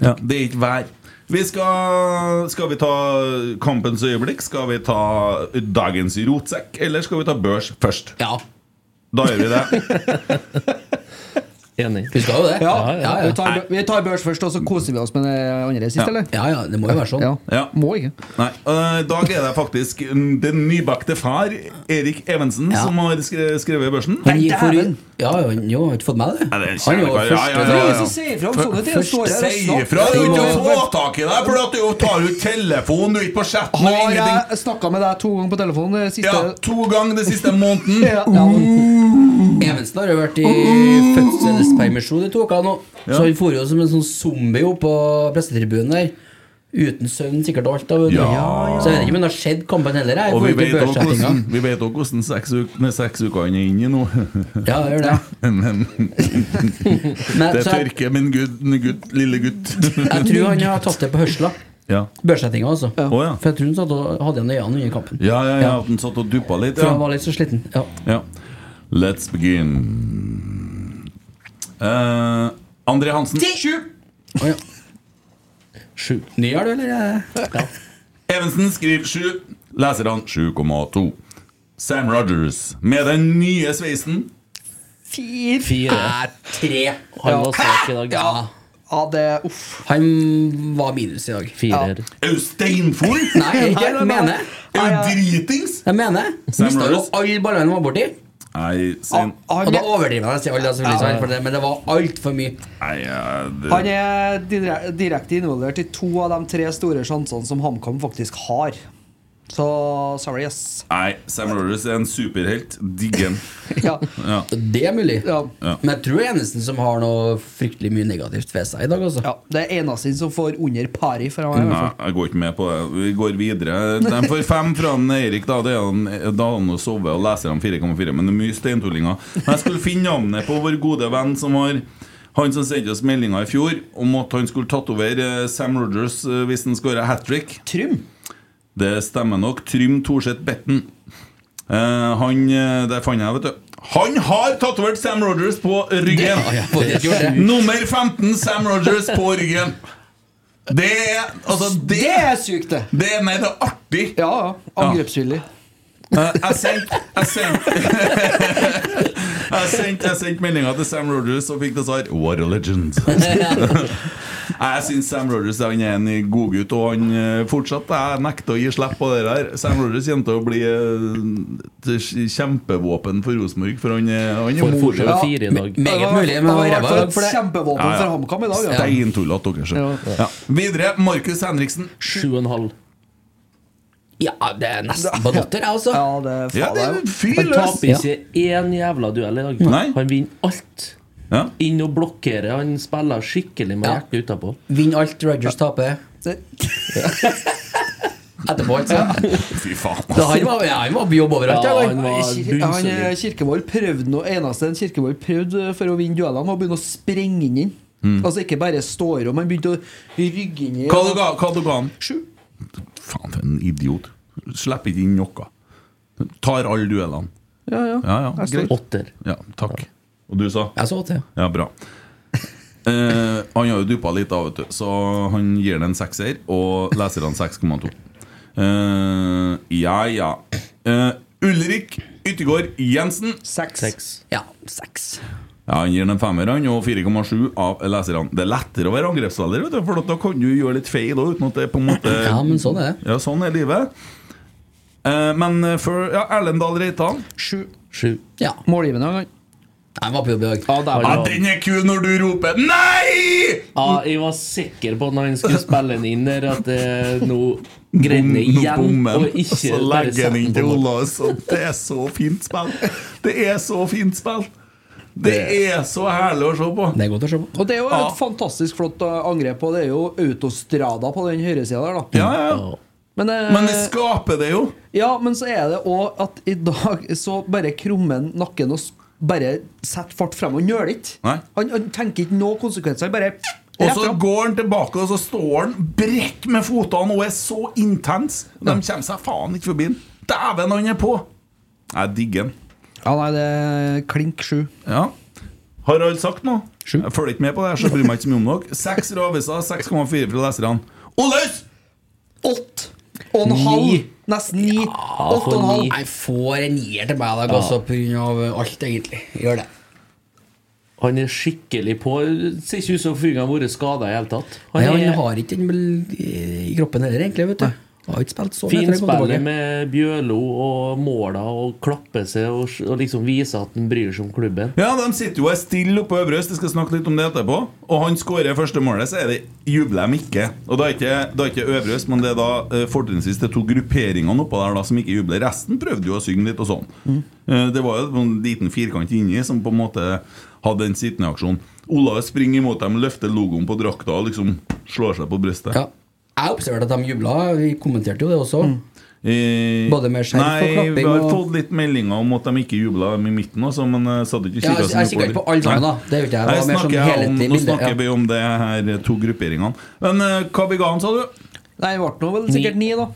Ja, det er ikke vær. Vi skal, skal vi ta kampens øyeblikk? Skal vi ta dagens rotsekk, eller skal vi ta børs først? Ja. Da gjør vi det. Enig. Vi skal jo det. Ja, ja, ja. Vi, tar, vi tar børs først, og så koser vi oss med det andre sist, Ja. eller? Ja, ja, det må jo være sånn. Ja. Ja. Må ikke. Nei, øh, I dag er det faktisk den nybakte far, Erik Evensen, Ja. som har skrevet børsen. Han gikk for, dæven! Ja, han jo, har ikke fått med det. Ja, det Han er jo. Ja, første ja, ja, ja. om sånne ting. Og Si ifra! Du er ikke få tak i deg, for du tar ut telefonen, du er ikke på chatten og ingenting. jeg snakka med deg to ganger på telefonen det siste Ja, to ganger den siste måneden. Ja, ja, Evensen har jo vært i fødselspermisjon i to uker nå. Så han for jo som en sånn zombie opp på pressetribunen der. Uten søvn sikkert alt. Da, ja. Ja. Så jeg vet ikke om han har sett kampen heller. Jeg, Og vi vet også hvordan, vi vet også hvordan seks, uk seks uker han er inne i nå. Ja, det gjør det. Men Men, det tørker min gutt, gutt, lille gutt. jeg tror han har tatt det på hørsla. Ja. Børsettinga, altså. Å, ja. For jeg tror han satt og hadde igjen øynene under kampen. Ja, ja, ja, Ja. at han satt og duppa litt. For han var litt så sliten. Ja. ja. Let's begin. Uh, André Hansen. Å, ja. Sju. Ny er du, eller? Ja. Evensen skriver 7. Leserne 7,2. Sam Rogers med den nye sveisen. Fire. Fire. Tre. Han var svak i dag. Ja. Ja, det Uff. Han var minus i dag. Firer. Er du steinfull? Nei, jeg ikke. Jeg mener Er du dritings? Jeg mener Sam Mista jo alle ballene han var borti. Nei, sin. Han Og da er, overdriver jeg når jeg alle, selvfølgelig, sant, for det, men det var altfor mye. nei uh, det, han er direkte involvert i to av de tre store sjansene som HamKam faktisk har. Så sorry, yes. Nei, Sam Rogers er en superhelt. Digger han. Ja. Ja. Det er mulig. Ja. Men jeg tror det er eneste som har noe fryktelig mye negativt ved seg i dag. Altså. ja. Det er eneste som får under pari fra meg. i Nei, fall. jeg går ikke med på det. Vi går videre. De får fem fra han Eirik. Da Det er han, da har han sovet og leser han 4,4. Men det er mye steintullinger. Men jeg skulle finne navnet på vår gode venn som har han som sendte oss meldinga i fjor om at han skulle tatovere eh, Sam Rogers eh, hvis han skåra hat trick. Trym. Det stemmer nok. Trym Thorseth Betten. Eh, han eh, Der fant jeg, vet du. Han har tatovert Sam Rogers på ryggen! Nummer 15 Sam Rogers på ryggen. Det er Altså, det, Det er sykt, det. det er, Nei, det er artig. Ja, ja. Angrepsvillig. Eh, Jeg sendte Jeg sendte Jeg sendte jeg sendte meldinga til Sam Rogers og fikk til svar What a legend. Jeg syns Sam Rogers han er en godgutt, og han eh, fortsatt Jeg nekter å gi slipp på det der. Sam Rogers kommer til å bli eh, et kjempevåpen for Rosenborg, for han han er modig. Ja, fire i dag. Meget mulig, men han var i ræva i dag for et det. kjempevåpen Ja, ja. for HamKam i dag. Ja. Steintullete dere, så. Ja. Videre, Markus Henriksen. Sju og en halv. Ja, det er nesten på datter, jeg, altså. Ja, det er Ja, det er Han taper ikke én jævla duell i dag. Nei. Han vinner alt. Ja. Inn og blokkere. Han spiller skikkelig med Ja. hjertet utapå. Vinn alt, Rogers taper. Det- Etterpå, altså. Fy faen. Da han var, ja, han var jobb overalt. Ja, Ja, han var Han eh, Kirkevold prøvde noe eneste en Kirkevold prøvde for å vinne duellene, var å begynne å sprenge inn inn. Altså ikke bare stå i rom, han begynte å rygge inn i Hva du ga, hva du ga han? Sju. Faen, for en idiot. Slipper ikke inn noe. Tar alle duellene. Ja, ja. Ja, ja, Jeg står- Åtter. Ja, takk. Og du sa? Jeg så åtte. Ja, bra. Eh, han har jo duppa litt av, vet du, så han gir den en sekser, og leserne 6,2. Eh, ja, ja. Eh, Ulrik Yttergård Jensen. Seks. Seks. Ja, seks. Ja, Han gir den en femmer, han, og 4,7 av leserne. Det er lettere å være angrepsspiller, vet du, for da kan du gjøre litt feil også, uten at det på en måte Ja, men sånn er det. Ja, sånn er livet. Eh, men for før ja, Erlend Dahl Reitan Sju. Sju. Ja. Målgivende Jeg var på jobb i dag. Ja, det Ja, den er kul når du roper 'nei!' Ja, jeg var sikker på når han skulle spille den inn der, at det nå grenner igjen bommen, og og ikke så legger han inn til på og det er så fint spill. Det er så fint spill. Det er så herlig å se på. Det er godt å se på. Og det er jo Ja. et fantastisk flott uh, angrep, og det er jo autostrada på den høyresida der, da. Ja, ja, ja. Men, eh, Men det skaper det jo. Ja, men så er det òg at i dag så bare krummer nakken og bare setter fart frem og nøler ikke. Han, han tenker ikke noen konsekvenser. Han bare Og så går han tilbake, og så står han brekk med fotene og er så intens. De kommer seg faen ikke forbi han. Dæven, han er på! Jeg digger han. Ja, nei, det er klink sju. Ja. Har alle sagt noe? Jeg følger ikke med på det, så bryr meg ikke så mye om dere. Seks avisa, 6,4 fra leserne. Olaus! Åtte og en halv. Nesten ni. Åtte og en halv. Jeg får en nier til meg i dag, også, av alt, egentlig. Gjør det. Han er skikkelig på. Ser ikke ut som fyren har vært skada i hele tatt. Han Nei, han er har ikke den i kroppen heller, egentlig. vet du Har ikke spilt så finspiller tilbake. med Bjølo og måla og klapper seg og, og liksom viser at han bryr seg om klubben. Ja, De sitter jo og er stille oppe på Øvre Øst. Jeg skal snakke litt om det etterpå. Og han skårer første målet, så er det jubler de ikke. Og da er ikke, da er ikke Øvre Øst, men det er da eh, fortrinnsvis de to grupperingene oppå der da som ikke jubler. Resten prøvde jo å synge litt og sånn. Eh, Det var jo en liten firkant inni som på en måte hadde en sittende aksjonen. Olav springer imot dem, løfter logoen på drakta og liksom slår seg på brystet. Ja. Jeg observerte at de jubla. Vi kommenterte jo det også. Eh, Både med skjerf og Nei, klapping vi har og- fått litt meldinger om at de ikke jubla dem i midten også, men jeg satt ikke Ja, jeg kikka ikke på alle sammen, da. Det vet jeg. Det Nei, mer sånn snakker jeg om, nå snakker ja. vi om det her to grupperingene. Men uh, hva bega han, sa du? Nei, det ble nå vel sikkert ni, da.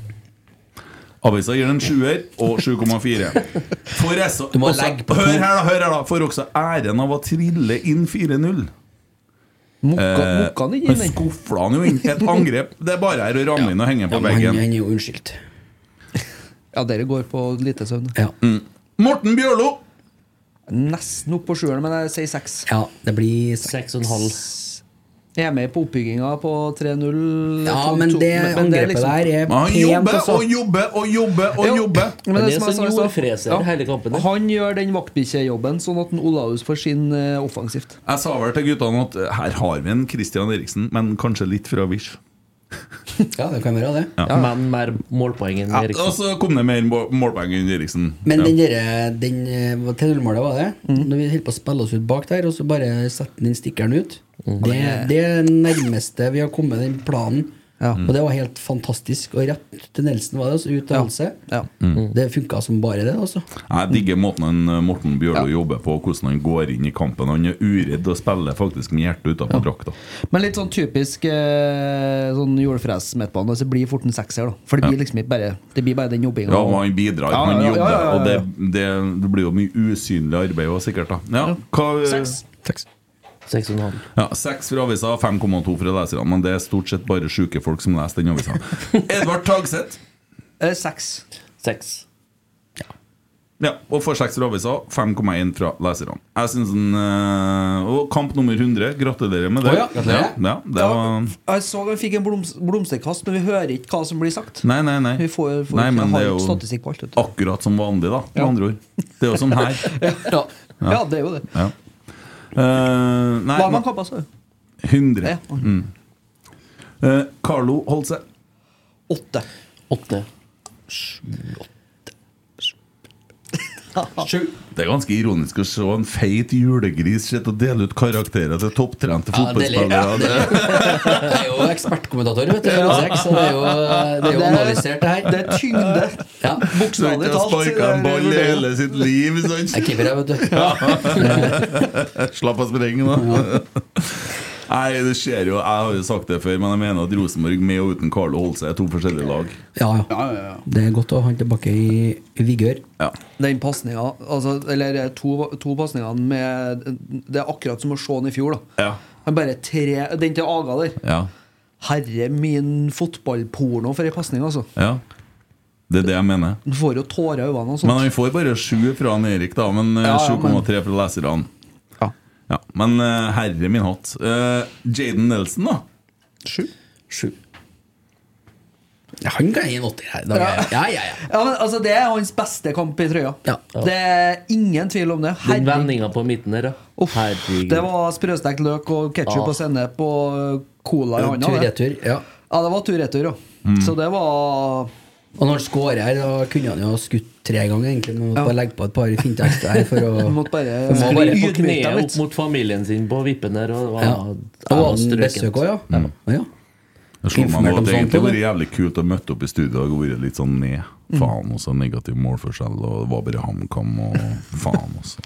Avisa gir den sjuer og 7,4. Du må også- legge på hør her, da! hør her da For også æren av å trille inn 4-0. Mokka Eh, mokka han ikke inn skufla han jo inn. Et angrep. Det er bare her å ramme inn og henge på veggen. han er jo unnskyldt. Ja, dere går på lite søvn. Ja. Morten Bjørlo! Nesten opp på sjueren, men jeg sier seks. ja, det blir seks. Seks og en halv. Jeg er med på oppbygginga på 3-0. Ja, men det angrepet liksom- der er pent. han jobber altså. og jobber og jobber og Jo, jobber. men Men det er sånn jordfreser hele kampen. Han gjør den vaktbikkjejobben, sånn at Olaus får sin eh, offensivt. Jeg sa vel til guttene at eh, her har vi en Christian Eriksen, men kanskje litt fra Wish. Ja, det kan være det. Men mer målpoeng enn Ja, og så kom det mer målpoeng enn Eriksen. Men den derre den, nullmålet var det? Når vi holdt på å spille oss ut bak der, og så bare sette den stikkeren ut. Det, det er nærmeste vi har kommet den planen. Og det var helt fantastisk. Og rett til Nelson var det, altså ut til Helse. Det funka som bare det, altså. Jeg digger måten han, eh, Morten Bjørlo jobber på, hvordan han går inn i kampen. Han er uredd og spiller faktisk med hjertet utenfor drakta. Men litt sånn typisk eh, sånn jordfres-midtbane. Altså, det blir fort en sekser, da. For det blir liksom ikke bare Det blir bare den jobbinga. Ja, og han bidrar, Ja, han ja, ja, jobber, ja, ja, ja. og det, det, det blir jo mye usynlig arbeid òg, sikkert. da ja, hva, Seks. Seks og en halv. Ja, 6 fra avisa, 5,2 fra leserne. Men det er stort sett bare sjuke folk som leser den avisa. Edvard Tagseth. Eh, seks. Seks. Ja, og for 6 fra avisa, 5,1 fra leserne. Jeg synes den, eh, Og kamp nummer 100. Gratulerer med det. Oh, ja, gratulerer. Ja, ja, det var Jeg så vi fikk en blomst, blomsterkast, men vi hører ikke hva som blir sagt. Nei, nei, nei. Vi får, får Nei, ikke men ha det er jo statistikk på alt. akkurat som vanlig, da. Med Ja. andre ord. Det er jo sånn her. ja. ja, det er jo det. Eh, nei, Hva med kappa du? 100. Ja. Mm. Uh, Carlo Holse. Åtte. Åtte. Sju. Det er ganske ironisk å se en feit julegris sitte og dele ut karakterer til topptrente Ja, fotballspillere. Det- er jo ekspertkommentator, vet du. Så det er jo, det er jo analysert, det her. Det er tyngde. Ja. Bokstavelig ikke har talt. sparka en ball i hele sitt liv, Jeg keeper, jeg, vet du. Slapp av sprengen, da. Nei, det skjer jo. Jeg har jo sagt det før, men jeg mener at Rosenborg med og uten Carlo Holse er to forskjellige lag. Ja, ja. Det er godt å ha han tilbake i, i vigør. Ja. Den pasninga, altså, eller to, to pasningene med Det er akkurat som å se han i fjor, da. Ja. Han bare tre Den til Aga der. Ja. Herre min fotballporno for ei pasning, altså. ja. Det er det jeg mener. Du får jo tårer i øynene. Men han får bare sju fra han Erik, da. Men eh, Ja, ja, men- 7,3 fra leserne. Ja. Men uh, herre min hatt. Uh, Jaden Nelson, da? Sju. Sju. Ja, han kan gi en åtter her. Ja, ja, ja, ja. Ja, men altså, Det er hans beste kamp i trøya. Ja. Det er ingen tvil om det. Den vendinga på midten der, ja. Uff, det var sprøstekt løk og ketsjup Ah. og sennep og uh, cola i hånda. det. Tur-retur. Ja. Ja, det var tur-retur, ja. Så det var Og når han skårer her, da kunne han jo ha skutt tre ganger, egentlig. Må Ja. bare legge på et par finte ekstra her for å måtte bare må bare på kneet opp mot familien sin på vippen der. Og det var, Ja. Og, strøkent. besøk òg, ja. ja. ja. Det slo meg at det egentlig vært jævlig kult å møte opp i studio og vært litt sånn ned. Faen også, negativ målforskjell, og det var bare HamKam og faen også.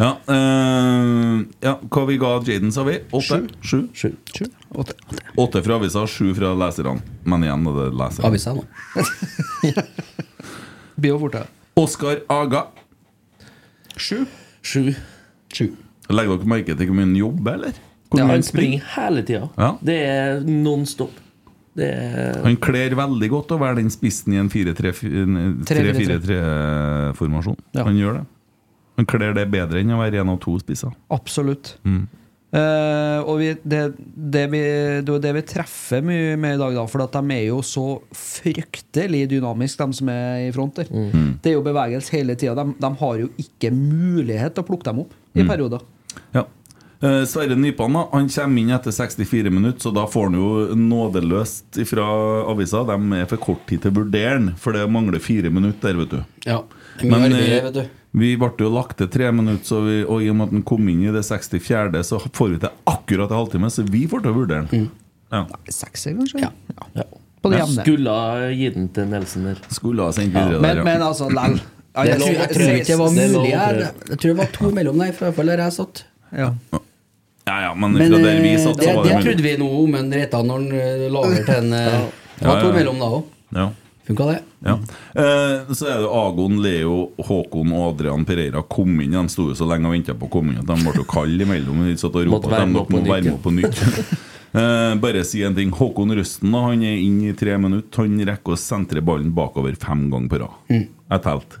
Ja, øh, ja hva vi ga Jaden, sa vi? Åtte? Sju? Sju. Sju. Åtte. Åtte fra avisa, sju fra leserne. Men igjen, det er leserne. Avisa da. Blir jo fortere. Oskar Aga. Sju. Sju. Sju. Legger dere merke til hvor mye han jobber, eller? Hvor Ja, han springer hele tida. Ja. Det er non stop. Det er Han kler veldig godt å være den spissen i en 4-3-3-formasjon. Ja. Han gjør det. Han kler det bedre enn å være en av to spisser. Absolutt. Mm. Uh, og vi, det, det, vi, det er det vi treffer mye med i dag, da, for at de er jo så fryktelig dynamiske, de som er i front der. Mm. Det er jo bevegelse hele tida. De, de har jo ikke mulighet til å plukke dem opp i Mm. perioder. Ja. Eh, Sverre Nypan da, han kommer inn etter 64 minutter, så da får han jo nådeløst fra avisa. De er for kort tid til å vurdere den, for det mangler fire minutter der, vet du. Ja. Men arbeid, eh, vet du. vi ble jo lagt til tre minutter, så vi, og i og med at han kom inn i det 64., så får vi til akkurat en halvtime, så vi får til å vurdere den. Ja. Sekser, kanskje? Ja. ja. På det jevne. skulle ha gitt den til Nelson der. Skulle ha sendt videre Men, der, men men altså, lell. Ja, Jeg jeg tror, jeg tror ikke det var mulig. Jeg, prøve. jeg tror det var to mellom der, i hvert fall der jeg satt. Ja. Ja, ja, men, Men det, vi eh, satt, det, så var det det trodde vi nå om en Reitan når han lager til en ja. Var Ja, to ja. mellom da òg. Ja. Funka det? Ja. Eh, så er det Agon, Leo, Håkon og Adrian Pereira kom inn. De sto jo så lenge og venta på å komme inn at de ble kalde imellom. De satt og ropte at de nok må være med på nytt. Eh, bare si en ting. Håkon Røsten da, han er inn i tre minutter. Han rekker å sentre ballen bakover fem ganger på rad. Jeg telte.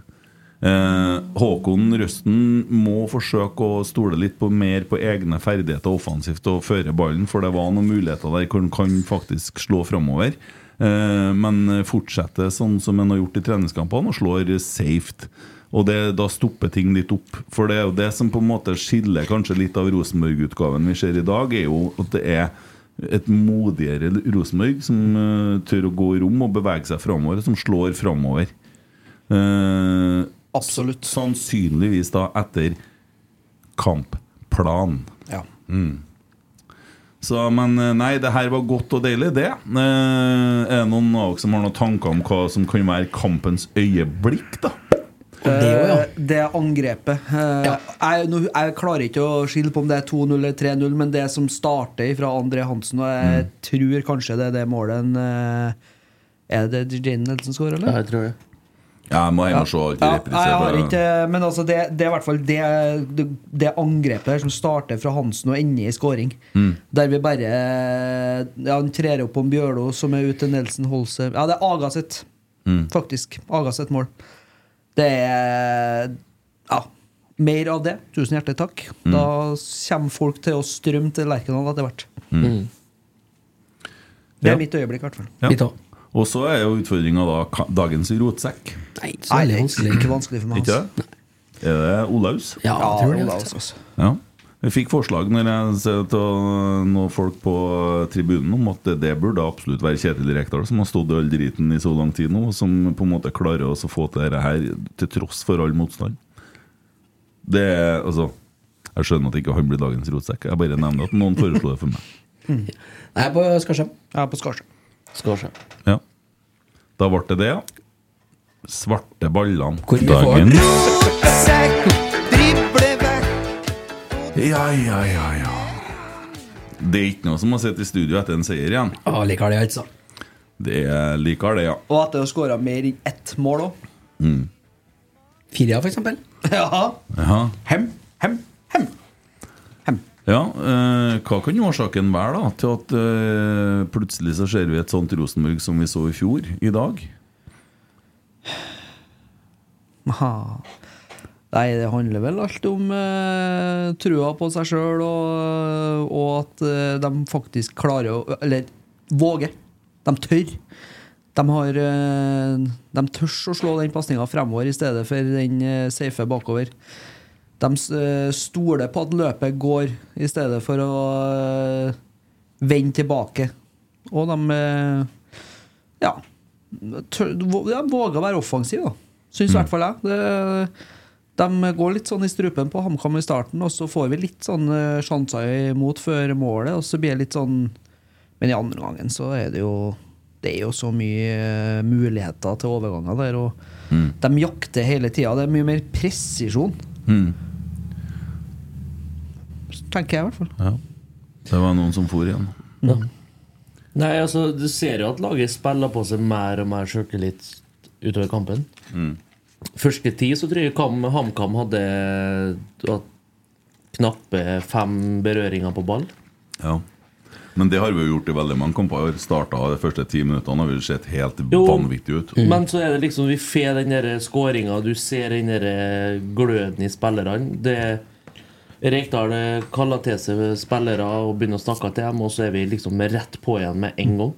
Eh, Håkon Røsten må forsøke å stole litt på mer på egne ferdigheter offensivt og føre ballen, for det var noen muligheter der hvor han kan faktisk slå framover. Eh, men fortsetter sånn som han har gjort i treningskampene, og slår safe. Og det, da stopper ting litt opp. For det er jo det som på en måte skiller kanskje litt av Rosenborg-utgaven vi ser i dag, er jo at det er et modigere Rosenborg som uh, tør å gå i rom og bevege seg framover, som slår framover. Eh, Absolutt. Sannsynligvis da etter kampplan. Ja. Mm. Så, men eh, nei, det her var godt og deilig, det. Eh, er det noen av dere som har noen tanker om hva som kan være kampens øyeblikk, da? Eh, Det angrepet. Ja. jeg, nå, jeg klarer ikke å skille på om det er 2-0 eller 3-0, men det som starter fra André Hansen, og jeg Mm. tror kanskje det er det målet en, Er det Jane Nelson skårer, eller? Ja, jeg tror det. Ja, jeg må hjem og se alt i Ja, jeg har ikke, men altså det, det er i hvert fall det, det, det angrepet her som starter fra Hansen og ender i scoring. Mm. Der vi bare ja, Han trer opp om Bjørlo, som er ute til Nelson Holse. Ja, det er Aga sitt, Mm. faktisk. Aga sitt mål. Det er Ja. Mer av det. Tusen hjertelig takk. Mm. Da kommer folk til å strømme til Lerkendal etter hvert. Mm. Det Ja. er mitt øyeblikk, i hvert fall. Ja. Og så er jo utfordringa da dagens rotsekk. Nei, så er det vanskelig. ikke vanskelig for meg. Ikke det? Er det Olaus? Ja, jeg tror det. Olaus, altså. altså. Ja. Jeg fikk forslag når jeg ser til noen folk på tribunen om at det burde absolutt være Kjetil Rekdal, som har stått i all driten i så lang tid nå, og som på en måte klarer også å få til dette her til tross for all motstand. Det er altså Jeg skjønner at ikke han blir dagens rotsekk. Jeg bare nevner at noen foreslo det for meg. Nei, på Skarsheim. er på Skarsheim. Skarsheim. Ja. Da ble det det, ja. Svarte ballene. Hvor får Dagen. Ja, ja, ja, ja. Det er ikke noe som å sitte i studio etter en seier igjen. Ja, liker det, altså. Det er liker det, ja. Og at det har skåra mer enn ett mål òg. Mm. Firia, for eksempel. Ja. Jaha. Hem, hem. Ja, eh, hva kan årsaken være da til at eh, plutselig så ser vi et sånt Rosenborg som vi så i fjor, i dag? Nei, det handler vel alt om eh, trua på seg sjøl, og, og at eh, de faktisk klarer å Eller våger. De tør. De har eh, De tør å slå den pasninga fremover i stedet for den eh, safe bakover. De eh, stoler på at løpet går, i stedet for å eh, vende tilbake. Og de eh, Ja. Tør, de våger å være offensive, da. Syns i hvert fall jeg. Det, de går litt sånn i strupen på HamKam i starten, og så får vi litt sånn sjanser imot før målet, og så blir det litt sånn Men i andre gangen så er det jo Det er jo så mye muligheter til overganger der, og Mm. de jakter hele tida. Det er mye mer presisjon, Mm. Tenker jeg i hvert fall. Ja. Det var noen som for igjen. Nei, altså, Du ser jo at laget spiller på seg mer og mer sjøltillit utover kampen. Mm. Første tid så tror jeg Kam, HamKam hadde knappe fem berøringer på ball. Ja. Men det har vi jo gjort i veldig mange kamper. Starta de første ti minuttene har vi sett helt Jo, vanvittig ut. Men så er det liksom vi får den skåringa, du ser den gløden i spillerne. Det Rekdal eh, kaller til seg spillere og begynner å snakke til dem, og så er vi liksom rett på igjen med en gang.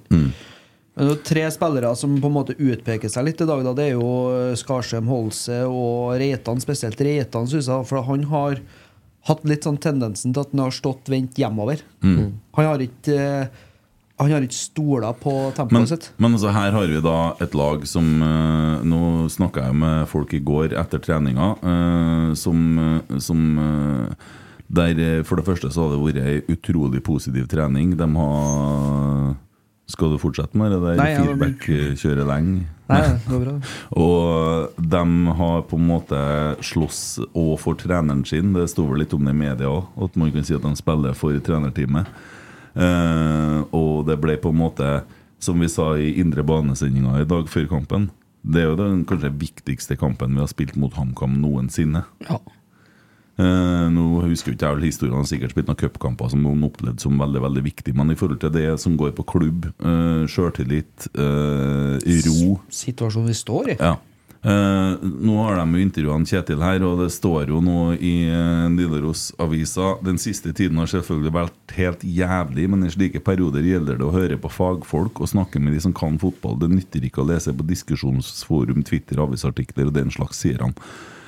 Men det er tre spillere som på en måte utpeker seg litt i dag. Da. Det er jo eh, Skarsheim, Holse og Reitan. Spesielt Reitan, syns jeg. For han har hatt litt sånn tendensen til at han har stått vendt hjemover. Mm. Han har ikke eh, Han har ikke stola på tempoet Men, sitt. men altså her har vi da et lag som uh, Nå snakka jeg med folk i går etter treninga, uh, som, eh, som Der for det første så har det vært ei utrolig positiv trening. De har Skal du fortsette med det der feedback-kjøret lenge? Nei, det går bra. Og de har på en måte slåss òg for treneren sin. Det står vel litt om det i media òg, at man kan si at de spiller for trenerteamet. Eh, og det ble på en måte, som vi sa i Indre banesendinga i dag før kampen Det er jo den kanskje viktigste kampen vi har spilt mot HamKam noensinne. Eh, nå husker jo ikke jeg alle historiene, han har sikkert spilt noen cupkamper som noen opplevde som veldig veldig viktig, men i forhold til det som går på klubb, uh, sjøltillit, uh, ro Situasjonen vi står i. ja. Eh, nå har de jo intervjua Kjetil her, og det står jo nå i uh, Nidaros-avisa Den siste tiden har selvfølgelig vært helt jævlig, men i slike perioder gjelder det å høre på fagfolk og snakke med de som kan fotball. Det nytter ikke å lese på diskusjonsforum, Twitter, avisartikler og den slags, sier han.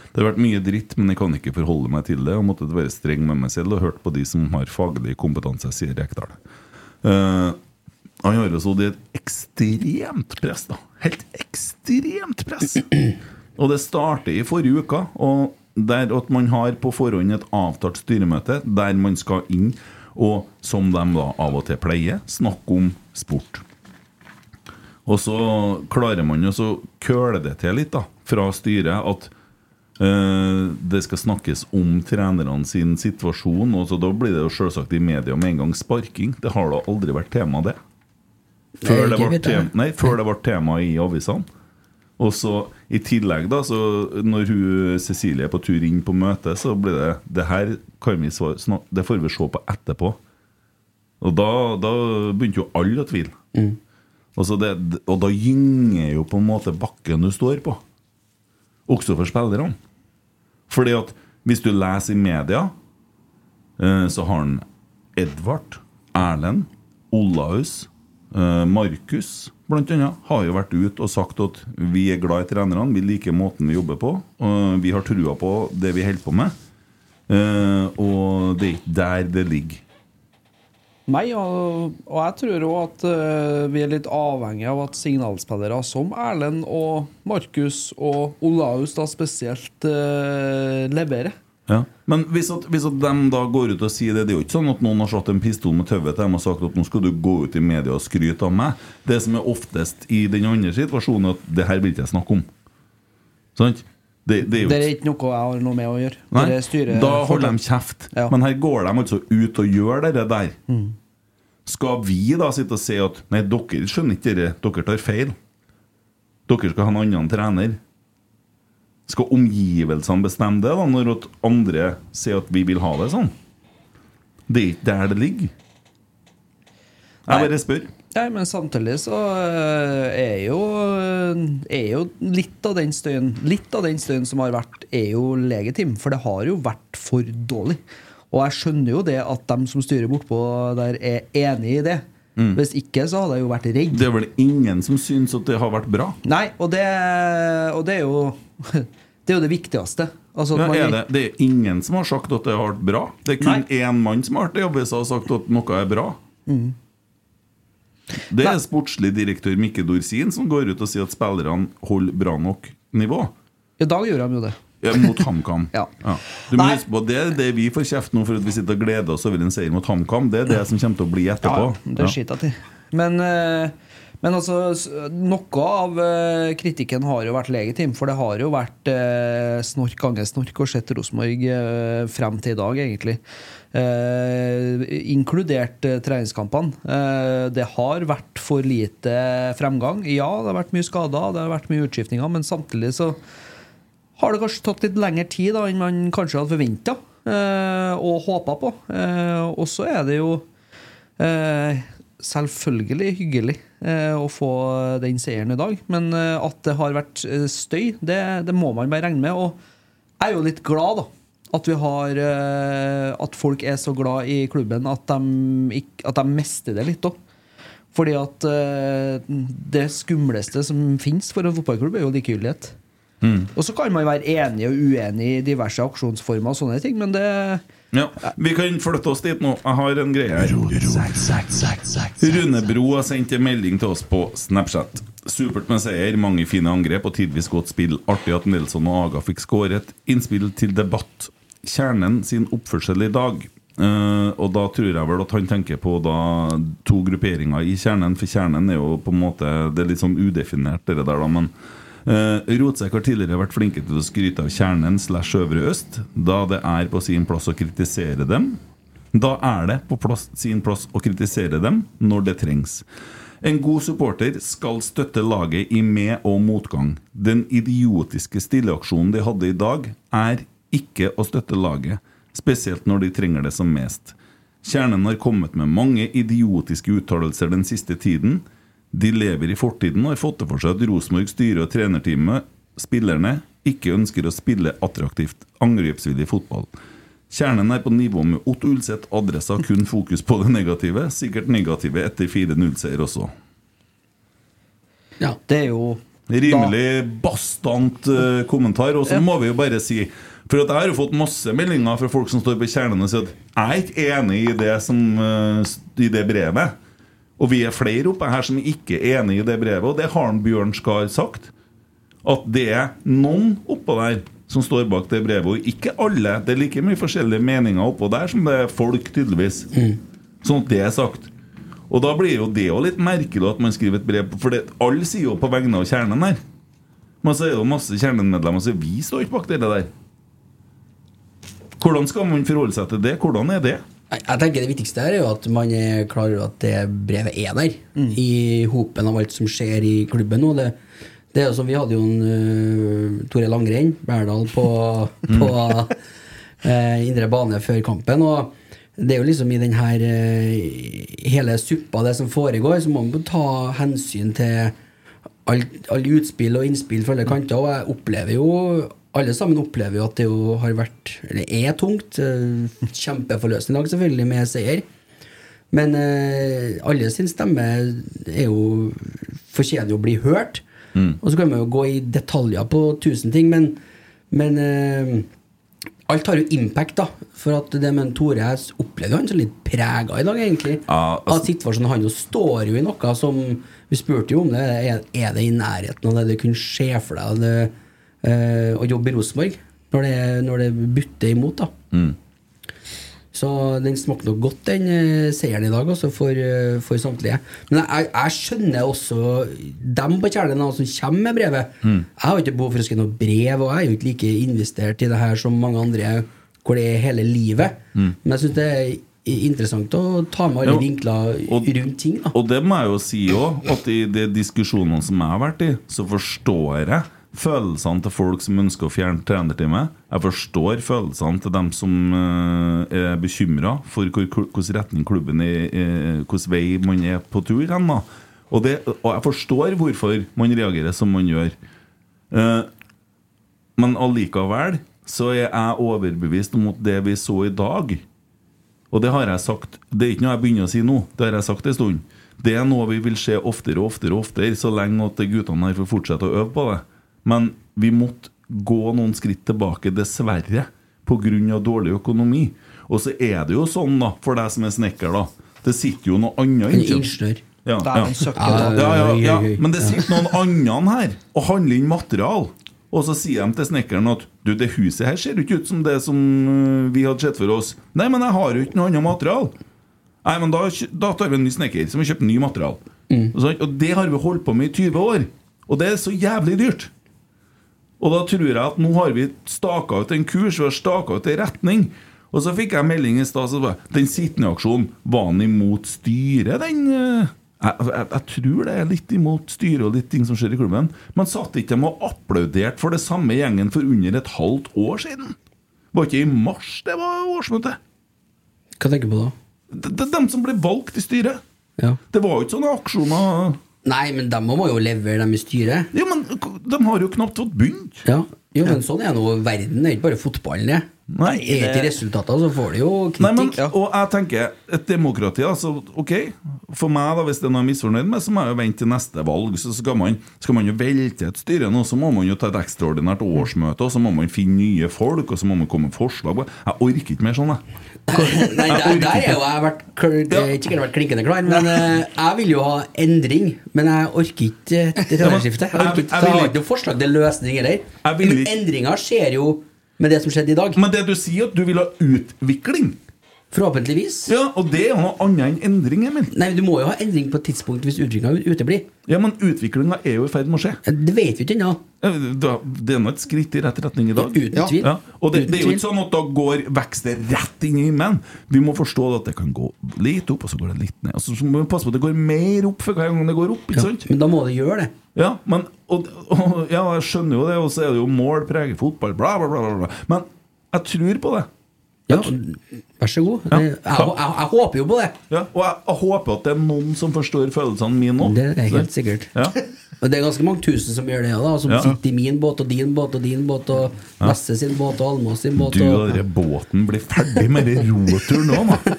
Det har vært mye dritt, men jeg kan ikke forholde meg til det, og måtte være streng med meg selv og hørt på de som har faglig kompetanse, sier Rekdal. Uh, han har jo sittet i et ekstremt press, da. Helt ekstremt press. Og det starter i forrige uke. Og der at man har på forhånd et avtalt styremøte der man skal inn og, som de da av og til pleier, snakke om sport. Og så klarer man jo så køle det til litt da fra styret at øh, det skal snakkes om trenerne sin situasjon. Og så Da blir det jo selvsagt i media med en gang sparking. Det har da aldri vært tema, det. Før det ble tema, nei, før det ble tema i avisene. Og så I tillegg, da, så når hun, Cecilie er på tur inn på møte, så blir det Det her kan vi snak, det får vi se på etterpå. Og da, da begynte jo alle å tvile. Og, så det, og da gynger jo på en måte bakken du står på. Også for spillerne. Fordi at hvis du leser i media, eh, så har han Edvard, Erlend, Olaus, Markus blant annet, har jo vært ute og sagt at vi er glad i trenerne, vi liker måten vi jobber på, vi har trua på det vi holder på med. Eh, og det er ikke der det ligger. Nei, og, og jeg tror òg at eh, vi er litt avhengig av at signalspillere som Erlend og Markus og Olaus da spesielt eh, leverer. Ja. Men hvis, at, hvis at de da går ut og sier det Det er jo ikke sånn at noen har satt en pistol med tauet til dem og sagt at nå skal du gå ut i media og skryte av meg. Det som er oftest i den andre situasjonen, er at det her vil ikke jeg snakke om. Sant? Det, det er Det er ikke noe jeg har noe med å gjøre. Nei, da holder de kjeft. Ja. Men her går de altså ut og gjør det der. Skal vi da sitte og si at Nei, dere skjønner ikke det, dere tar feil. Dere skal ha en annen trener. Skal omgivelsene bestemme det, da når at andre sier at vi vil ha det sånn? Det er ikke der det ligger. Jeg bare spør. Nei, men samtidig så eh, er jo, er jo litt av den støyen Litt av den støyen som har vært, er jo legitim. For det har jo vært for dårlig. Og jeg skjønner jo det at de som styrer bortpå der, er enig i det. Mm. Hvis ikke så hadde jeg jo vært redd. Det er vel ingen som syns at det har vært bra? Nei, og det, og det er jo Det er jo det viktigste. Altså Ja, man- er det, det er ingen som har sagt at det har vært bra. Det er kun én mann som har vært i avisa og sagt at noe er bra. Mm. Det er sportslig direktør Mikke Dorsin som går ut og sier at spillerne holder bra nok nivå. I dag gjør de jo det. Ja, mot HamKam. Ja. Du må huske på Det er det vi får kjeft nå for at vi sitter og gleder oss over en seier mot HamKam. Det er det som kommer til å bli etterpå. Ja, det skiter jeg til. Men, eh, men altså, noe av eh, kritikken har jo vært legitim. For det har jo vært eh, snork ganger snork og sett Rosenborg eh, frem til i dag, egentlig. Eh, inkludert eh, treningskampene. Eh, det har vært for lite fremgang. Ja, det har vært mye skader, det har vært mye utskiftninger, men samtidig så har det kanskje tatt litt lengre tid da, enn man kanskje hadde forventa eh, og håpa på. Og så er det jo selvfølgelig hyggelig å få den seieren i dag, men eh, at det har vært eh, støy, det, det må man bare regne med. Og jeg er jo litt glad, da. At, vi har, eh, at folk er så glad i klubben at de, at de mister det litt òg. Fordi at eh, det skumleste som finnes for en fotballklubb, er jo likegyldighet. Mm. Og så kan man være enig og uenig i diverse aksjonsformer og sånne ting, men det Ja, Vi kan flytte oss dit nå. Jeg har en greie her. Rune Bro har sendt en melding til oss på Snapchat. Supert med seier, mange fine angrep og tidvis godt spill. Artig at Nelson og Aga fikk skåret. Innspill til debatt. Kjernen sin oppførsel i dag. Uh, og da tror jeg vel at han tenker på da to grupperinger i kjernen, for kjernen er jo på en måte Det er litt sånn udefinert, det der, da, men Uh, Rotsekk har tidligere vært flinke til å skryte av kjernen slash Øvre Øst, da det er på sin plass å kritisere dem. Da er det på plass, sin plass å kritisere dem når det trengs. En god supporter skal støtte laget i med- og motgang. Den idiotiske stilleaksjonen de hadde i dag, er ikke å støtte laget, spesielt når de trenger det som mest. Kjernen har kommet med mange idiotiske uttalelser den siste tiden. De lever i fortiden og har fått det for seg at Rosenborg styre og trenerteamet, spillerne, ikke ønsker å spille attraktivt, angrepsvillig fotball. Kjernen er på nivå med Otto Ulseth, adressa kun fokus på det negative. Sikkert negative etter 4-0-seier også. Ja. Det er jo Rimelig bastant uh, kommentar. Og så må vi jo bare si For at jeg har jo fått masse meldinger fra folk som står på kjernen og sier at jeg er ikke enig i det, som, uh, i det brevet. Og vi er flere oppe her som ikke er enig i det brevet, og det har han Bjørn Skar sagt. At det er noen oppå der som står bak det brevet, og ikke alle. Det er like mye forskjellige meninger oppå der som det er folk, tydeligvis. Sånn at det er sagt. Og da blir jo det jo litt merkelig at man skriver et brev, for det, alle sier jo på vegne av kjernen her. Men så er det jo masse kjernemedlemmer som sier vi står ikke bak det der. Hvordan skal man forholde seg til det? Hvordan er det? Jeg tenker Det viktigste her er jo at man er klar over at det brevet er der. I hopen av alt som skjer i klubben nå. Det, det er jo som Vi hadde jo en uh, Tore Langrenn, Berdal, på, på uh, indre bane før kampen. Og det er jo liksom i den her uh, hele suppa, det som foregår, så må man ta hensyn til alle all utspill og innspill fra alle kanter. Og jeg opplever jo alle sammen opplever jo at det jo har vært, eller er tungt. eh, Kjempeforløsende lag, selvfølgelig, med seier. Men eh, alle sin stemme er jo fortjener jo å bli hørt. Og så kan man jo gå i detaljer på tusen ting, men, men eh, alt har jo impact, da. For at det med Tore jeg opplever han som litt prega i dag, egentlig. Ah, altså- Av situasjonen. Han jo står jo i noe som Vi spurte jo om det. Er, er det i nærheten av det du kunne se for deg det, eh, å jobbe i Rosenborg? Når det, når det butter imot, da. Mm. Så den smakte nok godt, den eh, seieren i dag, også for, eh, for samtlige. Men jeg, jeg skjønner også dem på Kjernen som kommer med brevet. Mm. Jeg har ikke behov for å skrive noe brev, og jeg er jo ikke like investert i det her som mange andre, hvor det er hele livet. Mm. Men jeg syns det er interessant å ta med alle Ja, vinkler rundt ting. da Og det må jeg jo si òg, at i de diskusjonene som jeg har vært i, så forstår jeg følelsene til folk som ønsker å fjerne trenerteamet. Jeg forstår følelsene til dem som uh, er bekymra for hvilken retning klubben er, hvilken vei man er på tur hen. Og, og jeg forstår hvorfor man reagerer som man gjør. Uh, men allikevel så er jeg overbevist om at det vi så i dag og det har jeg sagt Det er ikke noe jeg begynner å si nå, det har jeg sagt en stund. Det er noe vi vil se oftere og oftere, oftere så lenge at guttene her får fortsette å øve på det. Men vi måtte gå noen skritt tilbake, dessverre, pga. dårlig økonomi. Og så er det jo sånn, da, for deg som er snekker, da. Det sitter jo noe annet En ingeniør. Ja, er ja. ja. Men det sitter noen andre her og handler inn material. Og så sier de til snekkeren at Du, det huset her ser ikke ut som det som øh, vi hadde sett for oss. Nei, men jeg har jo ikke noe annet material. Nei, men da, da tar vi en ny snekker som har kjøpt ny material. Og, så, og det har vi holdt på med i 20 år. Og det er så jævlig dyrt. Og da tror jeg at nå har vi staka ut en kurs, vi har staka ut en retning. Og så fikk jeg melding i stad. som Den sittende aksjonen, var han imot styret, den? eh? Jeg, jeg, jeg tror det er litt imot styret og litt ting som skjer i klubben. Men satt ikke de og applauderte for det samme gjengen for under et halvt år siden? Var ikke i mars det var årsmøte? Hva tenker du på da? Det er dem som ble valgt i styret. Ja. Det var jo ikke sånne aksjoner Nei, men de må jo levere, dem i styret. Ja, men de har jo knapt fått begynt. Ja, jo, men sånn er nå verden. Det er ikke bare fotballen, det. Nei, er ikke resultater, så får du jo Nei, men, kritikk. Og jeg tenker, et demokrati altså, Ok, for meg da, hvis det er noe jeg er misfornøyd med Så må jeg jo vente til neste valg Så skal man, skal man jo velte et styre nå Så må man jo ta et ekstraordinært årsmøte Og så må man finne nye folk Og så må man komme med forslag Jeg orker ikke mer sånn jeg. Nei, der, der er jo jeg vært, er sikkert vært klinkende klar, men eh, jeg vil jo ha endring. Men jeg orker ikke det regjeringsskifte. Jeg, orker ikke, jeg har ikke- noe forslag til løsning heller. Men endringer skjer jo med det som skjedde i dag. Men det du sier at du vil ha utvikling Forhåpentligvis. Ja, og det er noe annet enn endring Emil Nei, Du må jo ha endring på et tidspunkt hvis utviklinga uteblir. Ja, men utviklingen er jo i ferd med å skje Det vet vi ikke ennå. Det er nå et skritt i rett retning i dag Uten ja. tvil. Ja. Og det, det er jo ikke sånn at da går veksten rett inn i himmelen. Vi må forstå at det kan gå litt opp, og så går det litt ned. Altså, så må vi passe på at det går mer opp for hver gang det går opp. ikke sant? Men da må det gjøre det. Ja, men, og, og, ja, jeg skjønner jo det, og så er det jo mål preger fotball, bla, bla, bla, bla. Men jeg tror på det. Ja, vær så god. Ja. Jeg, jeg, jeg, jeg håper jo på det. Ja, og jeg, jeg håper at det er noen som forstår følelsene mine nå. Det er helt sikkert. Ja. Og det er ganske mange tusen som gjør det, da, som Ja. sitter i min båt og din båt og din båt og Nesse sin båt og Almås sin båt. Du Og... den båten blir ferdig med den roturen nå, da.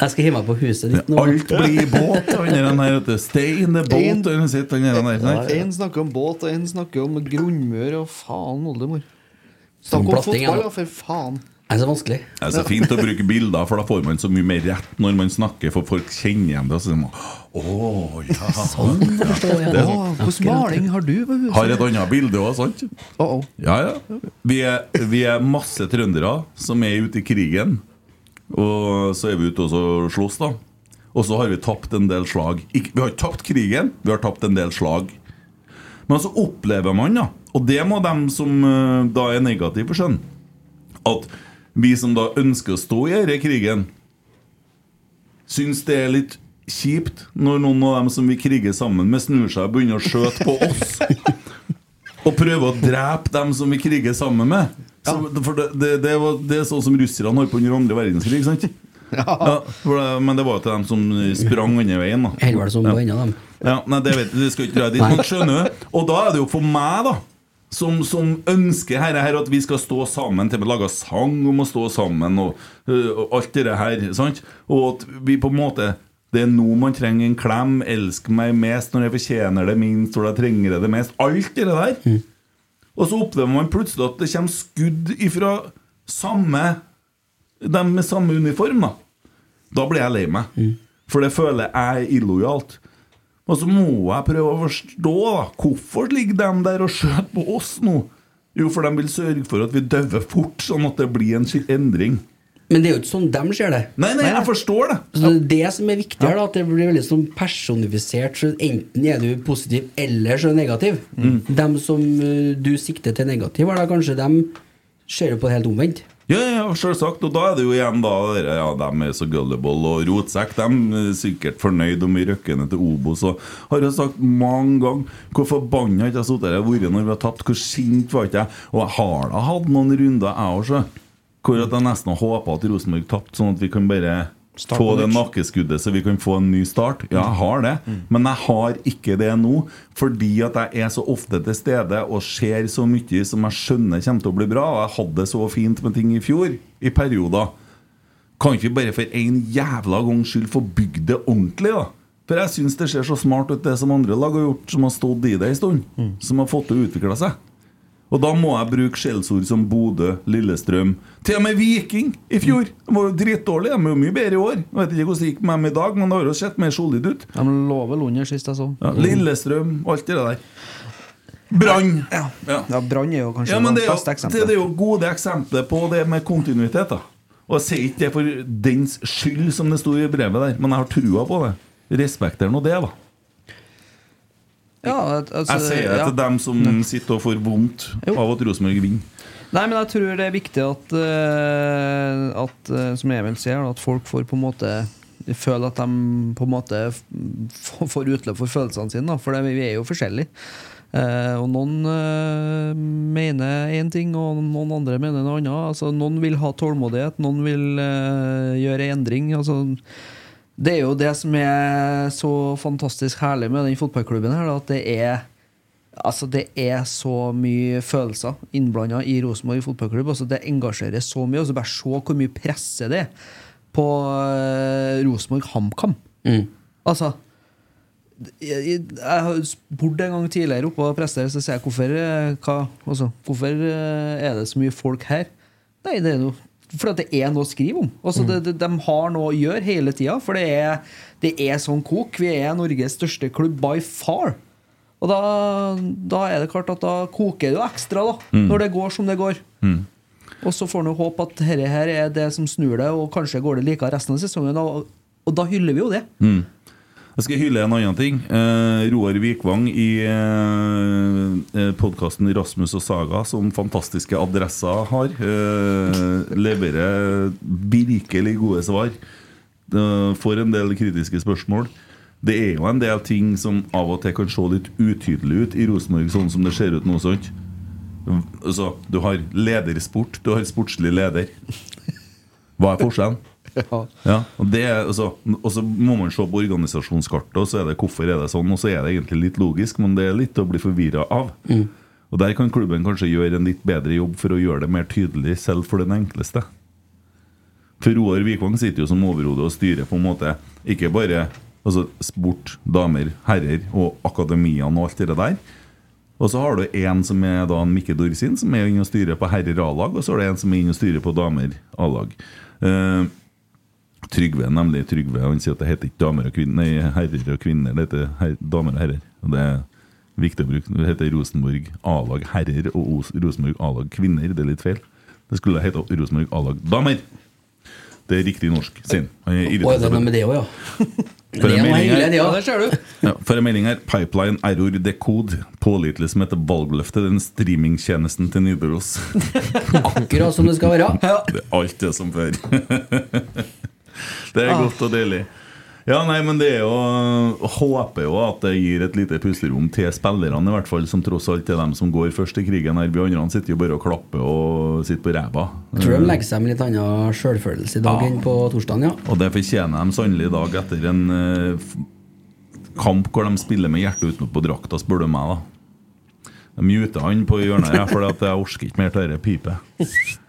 Jeg skal hive meg på huset ditt nå. Alt blir båt. og den her, vet du. Stay in the boat. og den sitter den her der. En snakker om båt, og en snakker om grunnmør og faen oldemor. Snakk om fotball, ja. da, for faen. Det er så vanskelig. Det er så fint å bruke bilder, for da får man så mye mer rett når man snakker, for folk kjenner igjen det. Og så sier man Å, ja. Sånn, jeg forstår jeg. Det Å, sånn. Hvordan maling har du på huset? Har et annet bilde òg, sant? Ja, ja. Vi er, vi er masse trøndere som er ute i krigen. Og så er vi ute og så slåss, da. Og så har vi tapt en del slag. Ikke, vi har ikke tapt krigen, vi har tapt en del slag. Men så opplever man, da, og det må dem som eh, da er negative, skjønne, at vi som da ønsker å stå i denne krigen, syns det er litt kjipt når noen av dem som vi kriger sammen med, snur seg og begynner å skjøte på oss. Og prøver å drepe dem som vi kriger sammen med. Så, for det, det, det, var, det er sånn som russerne holdt på under andre verdenskrig. sant? Ja, for det, men det var jo til dem som sprang andre veien. da det som ja. var ennå, dem. Ja, nei, det vet jeg, det skal ikke dra dit. Men skjønner du? Og da er det jo for meg, da. Som, som ønsker her, her at vi skal stå sammen, til vi lager lage sang om å stå sammen og, øh, og alt det her. Sant? Og at vi på en måte Det er nå man trenger en klem. Elsk meg mest når jeg fortjener det minst, når jeg trenger det mest. Alt det der. Og så opplever man plutselig at det kommer skudd ifra samme dem med samme uniform, da. Da blir jeg lei meg. For det føler jeg er illojalt. Og så må jeg prøve å forstå da hvorfor ligger de der og skjøter på oss nå. Jo, for de vil sørge for at vi dauer fort, sånn at det blir en endring. Men det er jo ikke sånn de ser det. Nei, nei, jeg forstår det. Så det er det som er viktig her, da, at det blir veldig sånn personifisert. Så enten er du positiv, eller så negativ. Mm. Dem som uh, du sikter til negativ, er da kanskje dem ser jo på det helt omvendt. Ja, ja, selvsagt. Og da er det jo igjen da Ja, de er så gullible og rotsekk. De er sikkert fornøyd om vi røkker ned til Obos. Og har jeg sagt mange ganger hvor forbanna ikke jeg sittet og vært når vi har tapt. Hvor sint var ikke jeg? Og jeg har da hatt noen runder, jeg også. Hvor at jeg nesten håpa at Rosenborg tapte, sånn at vi kan bare få det nakkeskuddet, så vi kan få en ny start. Ja, jeg har det, men jeg har ikke det nå. Fordi at jeg er så ofte til stede og ser så mye som jeg skjønner kommer til å bli bra. Og jeg hadde det så fint med ting i fjor, i perioder. Kan ikke vi bare for en jævla gangs skyld få bygd det ordentlig, da? For jeg syns det ser så smart ut, det som andre lag har gjort, som har stått i det en stund. Som har fått det å utvikle seg. Og da må jeg bruke skjellsord som Bodø, Lillestrøm Til og med Viking i fjor! De var jo dritdårlige. De er jo mye bedre i år. Jeg vet ikke hvordan det gikk med dem i dag, men det har jo sett mer solid ut. De lå vel under sist jeg så. Ja, Lillestrøm, alt det der. Brann! Ja, ja Brann er jo kanskje Ja, det er, jo, det, det er jo gode eksempler på det med kontinuitet. da Og jeg sier ikke det for dens skyld, som det sto i brevet der, men jeg har trua på det. Respekter nå det, da. Ja, altså, Jeg sier det ja. til dem som sitter og får vondt av at Rosenborg vinner. Nei, men jeg tror det er viktig at, eh, at eh, som Emil sier, at folk får på en måte føle at de på en måte får utløp for følelsene sine. For vi er jo forskjellige. Eh, og noen mener én ting, og noen andre mener noe annet. Altså, noen vil ha tålmodighet, noen vil gjøre endring. Altså, det er jo det som er så fantastisk herlig med den fotballklubben her, at det er Altså Det er så mye følelser innblanda i Rosenborg fotballklubb. Altså Det engasjerer så mye. Altså Bare se hvor mye presse det er på uh, Rosenborg HamKam. Altså jeg, har spurt en gang tidligere oppå presset, så sier jeg hvorfor, eh, hva, altså, hvorfor eh, er det så mye folk her? Nei, det er noe fordi det er noe å skrive om. Altså, det, det, de har noe å gjøre hele tida. For det er, det er sånn kok. Vi er Norges største klubb by far. Og da, da er det klart at da koker det jo ekstra, da. Mm. Når det går som det går. Mm. Og så får en håpe at dette her er det som snur det, og kanskje går det like resten av sesongen. Og, og da hyller vi jo det. Mm. Jeg skal hylle en annen ting. Eh, Roar Vikvang i eh, podkasten Rasmus og Saga, som fantastiske adresser har, eh, leverer virkelig gode svar. Eh, får en del kritiske spørsmål. Det er jo en del ting som av og til kan se litt utydelig ut i Rosenborg, sånn som det ser ut nå. sånt Altså, du har ledersport, du har sportslig leder. Hva er forskjellen? Ja. Ja, og det altså, og så må man se på organisasjonskartet, og så er det hvorfor er det sånn, og så er det egentlig litt logisk, men det er litt å bli forvirra av. Og Der kan klubben kanskje gjøre en litt bedre jobb for å gjøre det mer tydelig, selv for den enkleste. For Roar Vikvang sitter jo som overhode og styrer på en måte ikke bare altså, sport, damer, herrer og akademiene og alt det der. Og så har du en som er da en Mikke Dorsin, som er inne og styrer på herrer A-lag, og så er det en som er inne og styrer på damer A-lag. Eh, Trygve, nemlig Trygve. Han sier at det heter ikke damer og kvinner, nei, herrer og kvinner, det heter her, damer og herrer. Og det er viktig å bruke. Det heter Rosenborg A-lag herrer og Rosenborg A-lag kvinner. Det er litt feil. Det skulle hete Rosenborg A-lag damer. Det er riktig norsk, Sin. han. Er irritert det er noe med det òg, ja. For en melding her- Ja, for en melding her Pipeline Error Decode Pålitelig som heter valgløftet Den streamingtjenesten til Nidaros Akkurat som det skal være. Ja. Det er alt det som før Det er godt og deilig Ja, nei, men det er jo Håper jo at det gir et lite pusterom til spillerne i hvert fall Som tross alt er dem som går først i krigen her Vi andre sitter jo bare og klapper og sitter på ræva Jeg tror de legger seg med litt annen sjølfølelse i dag Ja. enn på torsdagen, ja. Og det fortjener de sannelig i dag etter en uh, kamp hvor de spiller med hjertet utenpå drakta, spør du meg, da. Jeg muter han på hjørnet her, for jeg orker ikke mer til dette pipet.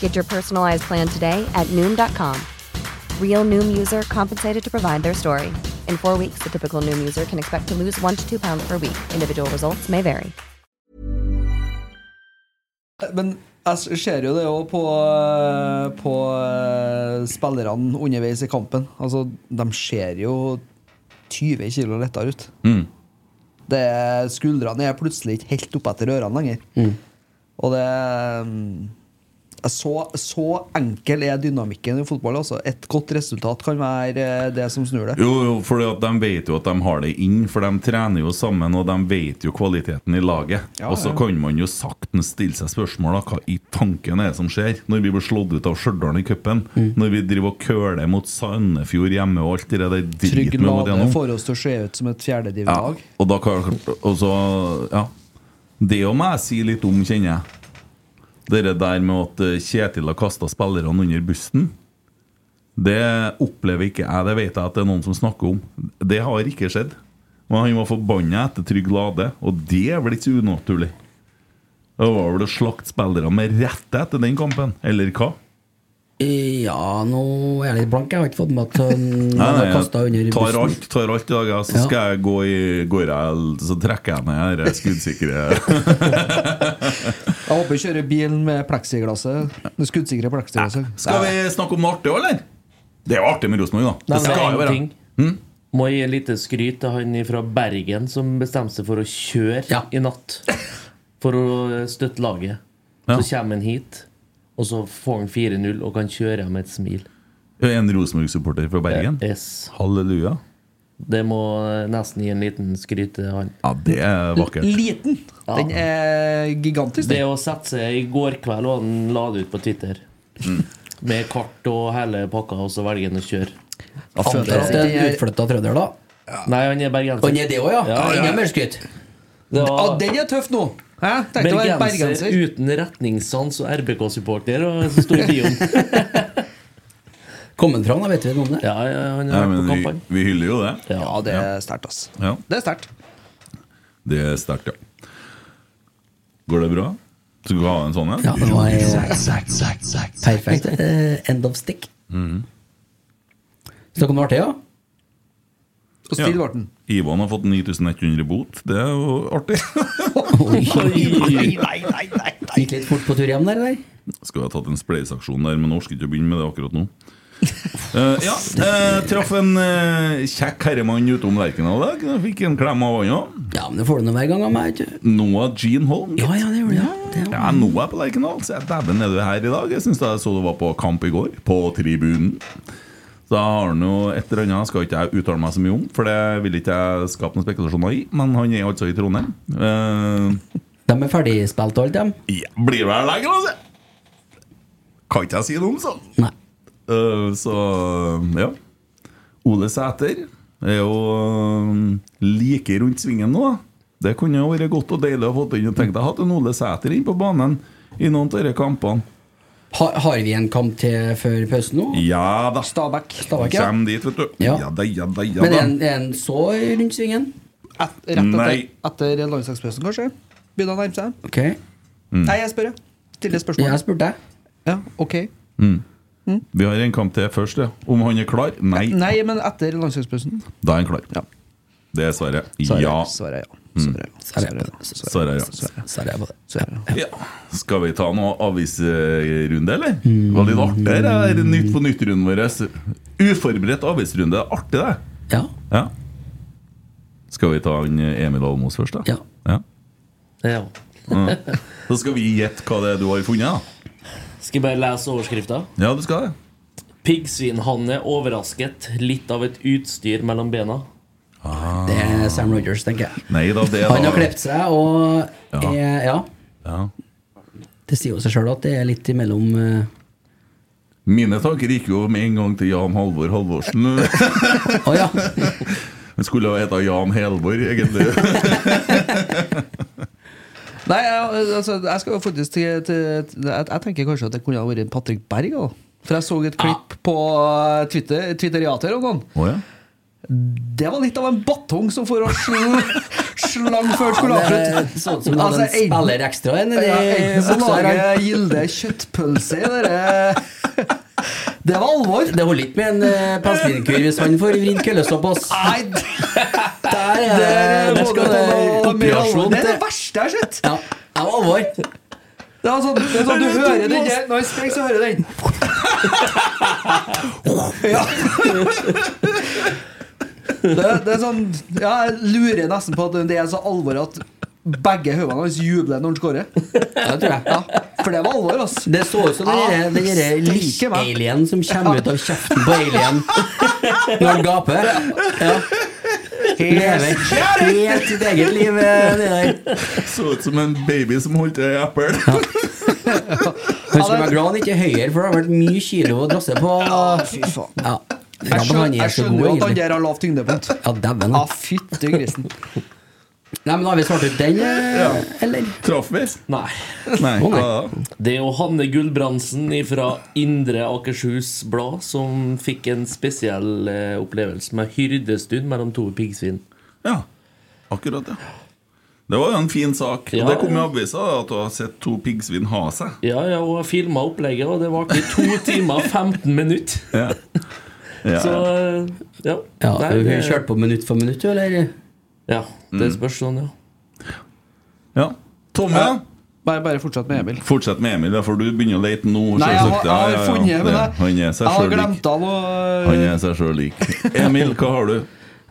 Get your personalized plan today at Noom.com. Real Noom user compensated to provide their story. In four weeks, the typical Noom user can expect to lose one to two pounds per week. Individual results may vary. Men jeg ser jo det òg på, på eh, spillerne underveis i kampen. Altså, de ser jo 20 kilo lettere ut. Mm. Det, skuldrene er plutselig ikke helt oppe etter ørene lenger. Mm. Og det så, så enkel er dynamikken i fotball. Altså. Et godt resultat kan være eh, det som snur det. Jo, jo, for de vet jo at de har det inn, for de trener jo sammen, og de vet jo kvaliteten i laget. Ja, og så ja. kan man jo saktens stille seg spørsmål da, hva i tanken er det som skjer når vi blir slått ut av Stjørdal i cupen, Mm. når vi driver og køler mot Sandefjord hjemme og alt det der Trygg driten gått Lade får oss til å se ut som et Ja, fjerdedivisjonslag. og da kan og så, ja. Det må jeg si litt om, kjenner jeg. Det der med at eh, Kjetil har kasta spillerne under bussen. Det opplever ikke jeg. Det vet jeg at det er noen som snakker om. Det har ikke skjedd. Men han var forbanna etter Trygg Lade, og det er vel ikke så unaturlig. Det var vel å slakte spillere med rette etter den kampen, eller hva? Ja, nå er jeg litt blank. Jeg har ikke fått med at han Nei, nei, tar bussen. alt, tar alt i dag, så Ja. skal jeg gå i går jeg, Så trekker jeg ned disse skuddsikre Jeg håper du kjører bilen med pleksiglasset. Det skuddsikre pleksiglasset. Skal vi snakke om noe artig òg, eller? Det er jo artig med Rosenborg, da. Det skal jo være. ting. Må gi gi litt skryt til han fra Bergen som bestemte seg for å kjøre i natt. For å støtte laget. Så kommer han hit, og så får han 4-0 og kan kjøre med et smil. En Rosenborg-supporter fra Bergen? Yes. Halleluja. Det må nesten gi en liten skryt til han. Ja, det er vakkert. Liten! Den er gigantisk. Det å sette seg i går kveld, og han la det ut på Twitter. Med kart og hele pakka, og så velger han å kjøre. Føler at det er en utflytta trønder, da. Nei, han er bergenser. Han er det òg, ja? ja, Enda mer skryt. Det var- Ja, den er tøff nå! Hæ? Tenkte å være Bergenser bergenser. uten retningssans og RBK-supporter, og så står i bioen. Kom han fram, da vet vi noe om det? Ja, ja, han har vært på vi, kampene. vi hyller jo det. Ja, det er sterkt, ass. Ja, Det er sterkt. det er sterkt, ja. Går det bra? Skal du ha en sånn en? Ja, det var eh, perfekt. eh, End of stick. Mhm. Snakk om det artig, ja? Og stille ble den. Ivan har fått 9100 i bot. Det er jo artig. Oi, Gikk litt fort på tur hjem der, eller? Skulle ha tatt en spleisaksjon der, men orker ikke å begynne med det akkurat nå. uh, ja, uh, traff en uh, kjekk herremann utom Lerkendal i dag. Fikk en klem av han òg. Ja, men det får du nå hver gang av meg. Noah Jean Holm. Ja, ja, det gjorde du, ja. Ja, Noah er på Lerkendal, dæven er du her i dag. Jeg syns jeg så du var på kamp i går, på tribunen. Så da har han jo et eller annet, skal ikke jeg uttale meg så mye om, for det vil ikke jeg skape noen spekulasjoner i. Men han er altså i Trondheim. Uh, De er ferdigspilt, alle dem? ja, blir vel lenger, altså! Kan ikke jeg si noe om, så. Nei. Uh, så ja. Ole Sæter er jo eh, like rundt svingen nå. da. Det kunne jo vært godt og deilig å få inn. Tenk deg hatt en Ole Sæter inn på banen i noen av disse kampene. Har, har vi en kamp til før pausen nå? Ja da. Stabæk. Stabæk, ja. Kjem dit, vet du. Ja. Ja da, ja da, ja Men da. en, er den så rundt svingen? Et, rett etter, Nei. etter landslagspausen, kanskje? Begynner å nærme seg? Ok. Mm. Nei, jeg spør, jeg. Stiller spørsmål. Jeg spurte deg. Ja, ok. Mm. Vi har en kamp til først. Ja. Om han er klar? Nei. Nei, men etter landslagspausen. Da er han klar. Ja. Det er svaret. Svaret- Ja. svaret ja. Mm. Er det. Skal vi ta noe avisrunde, eller? Det var litt artig, det her Nytt på nytt-runden vår. Uforberedt avisrunde. Artig, det. Ja. Ja. Skal vi ta han Emil Almås først, da? Ja. ja. Ja. Ja. Så skal vi gjette hva det er du har funnet. da Skal jeg bare lese overskrifta? Ja, du skal det. Piggsvinhanne overrasket. Litt av et utstyr mellom bena. Det er Sam Rogers, tenker jeg. Nei da, det Han har klippet seg, og Ja. er, ja. Ja. Det sier jo seg sjøl at det er litt imellom uh... Mine tanker gikk jo med en gang til Jan Halvor Halvorsen. oh, ja. Han skulle ha hete Jan Helvor, egentlig. Nei, jeg, altså, jeg skal jo faktisk til, til jeg, jeg tenker kanskje at det kunne ha vært Patrick Berg. Også. For jeg så et klipp på Twitter, Twitteriater om noen. Oh, ja. Det var litt av en batong som for å sl slang før skulle Ja, det avslutte. så ut som det en spiller ekstra enn i ja, enten så lager. Gilde kjøttpølse i dere Det var alvor. Det holder ikke med en uh, pelsvinkur hvis han får vridd på oss. Nei, Der, er, det er der skal det noe alvor. Det er det verste jeg har sett. Ja, det var alvor. Det er sånn, det er sånn du hører den der Når han sprenger, så hører den. Ja. Det, det er sånn Ja, jeg lurer nesten på at det er så alvor at begge hodene hans jubler når han scorer. Ja, det tror jeg. Ja, for det var alvor, altså. Det så ut som den derre- meg. lik-alien som kommer ut av kjeften på alien når han gaper. Ja. Lever helt sitt eget liv, eh, det der. Så ut som en baby som holdt i eple. Han skulle være glad han ikke er høyere, for det har vært mye kilo å drasse på. Fy faen. Ja. Jeg Ja, skjønner, er jeg skjønner jo at han der har lavt tyngdepunkt. Ja, dæven. Ja, fytti grisen. Nei, men har vi svart ut den, ja. eller? Traff vi? Nei. Nei. Oh, nei. Det er jo Hanne Gulbrandsen fra Indre Akershus Blad som fikk en spesiell eh, opplevelse med hyrdestund mellom to piggsvin. Ja, akkurat, ja. Det var jo en fin sak. Og det kom i ja. avisa at du har sett to piggsvin ha seg. Ja, ja, og filma opplegget, og det varte i to timer og 15 minutter. Ja. Ja, Så ja. ja. Nei, du det- kjørte på minutt for minutt, du, eller? Ja, det spørs sånn, ja. ja. Tommy, ja. Bare, bare fortsett med Emil. Fortsett med Emil, for du begynner å lete nå. Nei, jeg har, jeg har Ja, ja, ja. funnet men Det- Han er seg sjøl lik. han er seg sjøl lik. Emil, hva har du?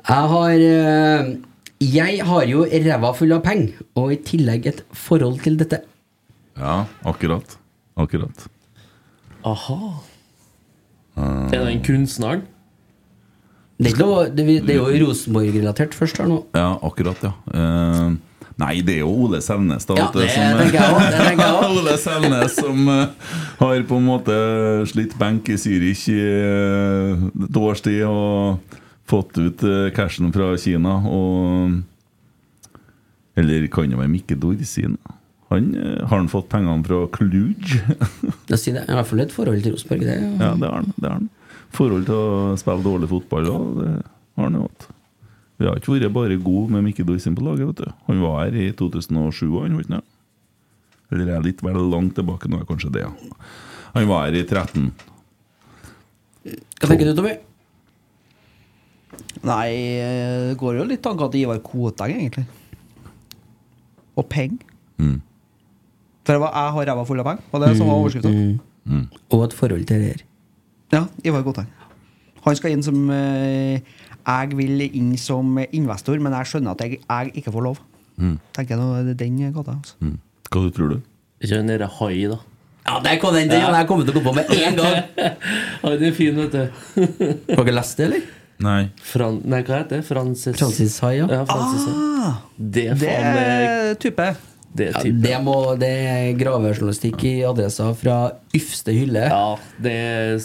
Jeg har eh, Jeg har jo ræva full av penger, og i tillegg et forhold til dette. Ja, akkurat. Akkurat. Aha. Er det en kunstneren? Det er, noe, det, det er jo Rosenborg-relatert først her nå. Ja, akkurat, ja. Uh, nei, det er jo Ole Selnes, da. Ja, det som- tenker jeg også, det tenker jeg også. Ole Selnes som uh, har på en måte slitt benk i Zürich i et års tid og fått ut uh, cashen fra Kina. Og Eller kan det være Mikke Dorsin? Han, eh, har han fått pengene fra Kluge? det sier det. I hvert fall et forhold til Rosenborg. Det, ja, det har han. Det har han. Forhold til å spille dårlig fotball òg, det har han jo hatt. Vi har ikke vært bare gode med Mikke Dorsin på laget. vet du Han var her i 2007, han, var ikke det? Eller er litt vel langt tilbake nå, kanskje det, ja. Han var her i 13. Hva tenker du, Tommy? Nei, eh, det går jo litt tanker til Ivar Koteng, egentlig. Og penger. Mm. For jeg, var, jeg har ræva full av penger, og det er som var overskrifta. Mm. Og et forhold til det her. Ja, Ivar Koteng. Han skal inn som eh, Jeg vil inn som investor, men jeg skjønner at jeg, jeg ikke får lov. Mm. Tenker jeg nå, det er den gata. Altså. Mm. Hva du tror du? Ikke den derre hai, da. Ja, der kom den! Den hadde jeg kommet til å gå på med en gang! Han er fin, vet du. Har dere lest det, eller? Nei. Fran nei, hva heter det? Francis Francis Hai, ja. ja Francis Hai. Ah, Det er faen meg er type. Det Ja, det, må, det er gravejournalistikk i adressa fra yfste hylle. Ja, det er,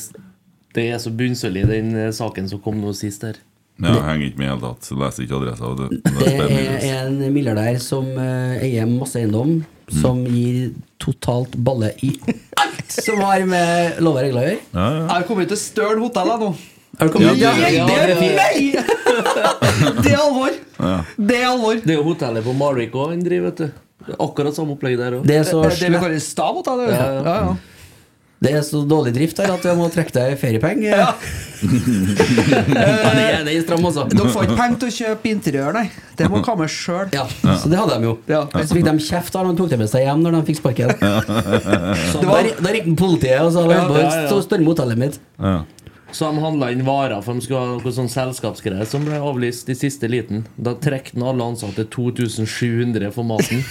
det er så bunnsølv den eh, saken som kom nå sist her. Ja, jeg henger ikke med i det hele tatt. Leser ikke adressa. Det, det er en milliardær som uh, eier masse eiendom, som gir totalt balle i alt som har med lov og regler å gjøre. Ja, ja. Jeg har kommet til Støren hotell, nå. Har du kommet Ja, ja, det- ja, det er. Nei! Det er alvor! Ja. Det er alvor. Det er jo hotellet på Marvik òg han driver, vet du. Det akkurat samme opplegg der òg. Det er så Det, det vi kaller stavhotell. Ja, Ja, ja. Det er så dårlig drift her at jeg må trekke deg feriepenger. Ja. det er, det er stram, altså. Dere får ikke penger til å kjøpe interiør, nei. Det må komme sjøl. Ja, så det hadde de jo. Ja. Så fikk de kjeft da de tok det med seg hjem når de fikk sparken. Da, ringte politiet og sa Ja, ja, ja, storme hotellet mitt. Ja. Så de handla inn varer, for de skulle ha noe sånn selskapsgreier som ble avlyst i siste liten. Da trekte alle ansatte 2700 for maten.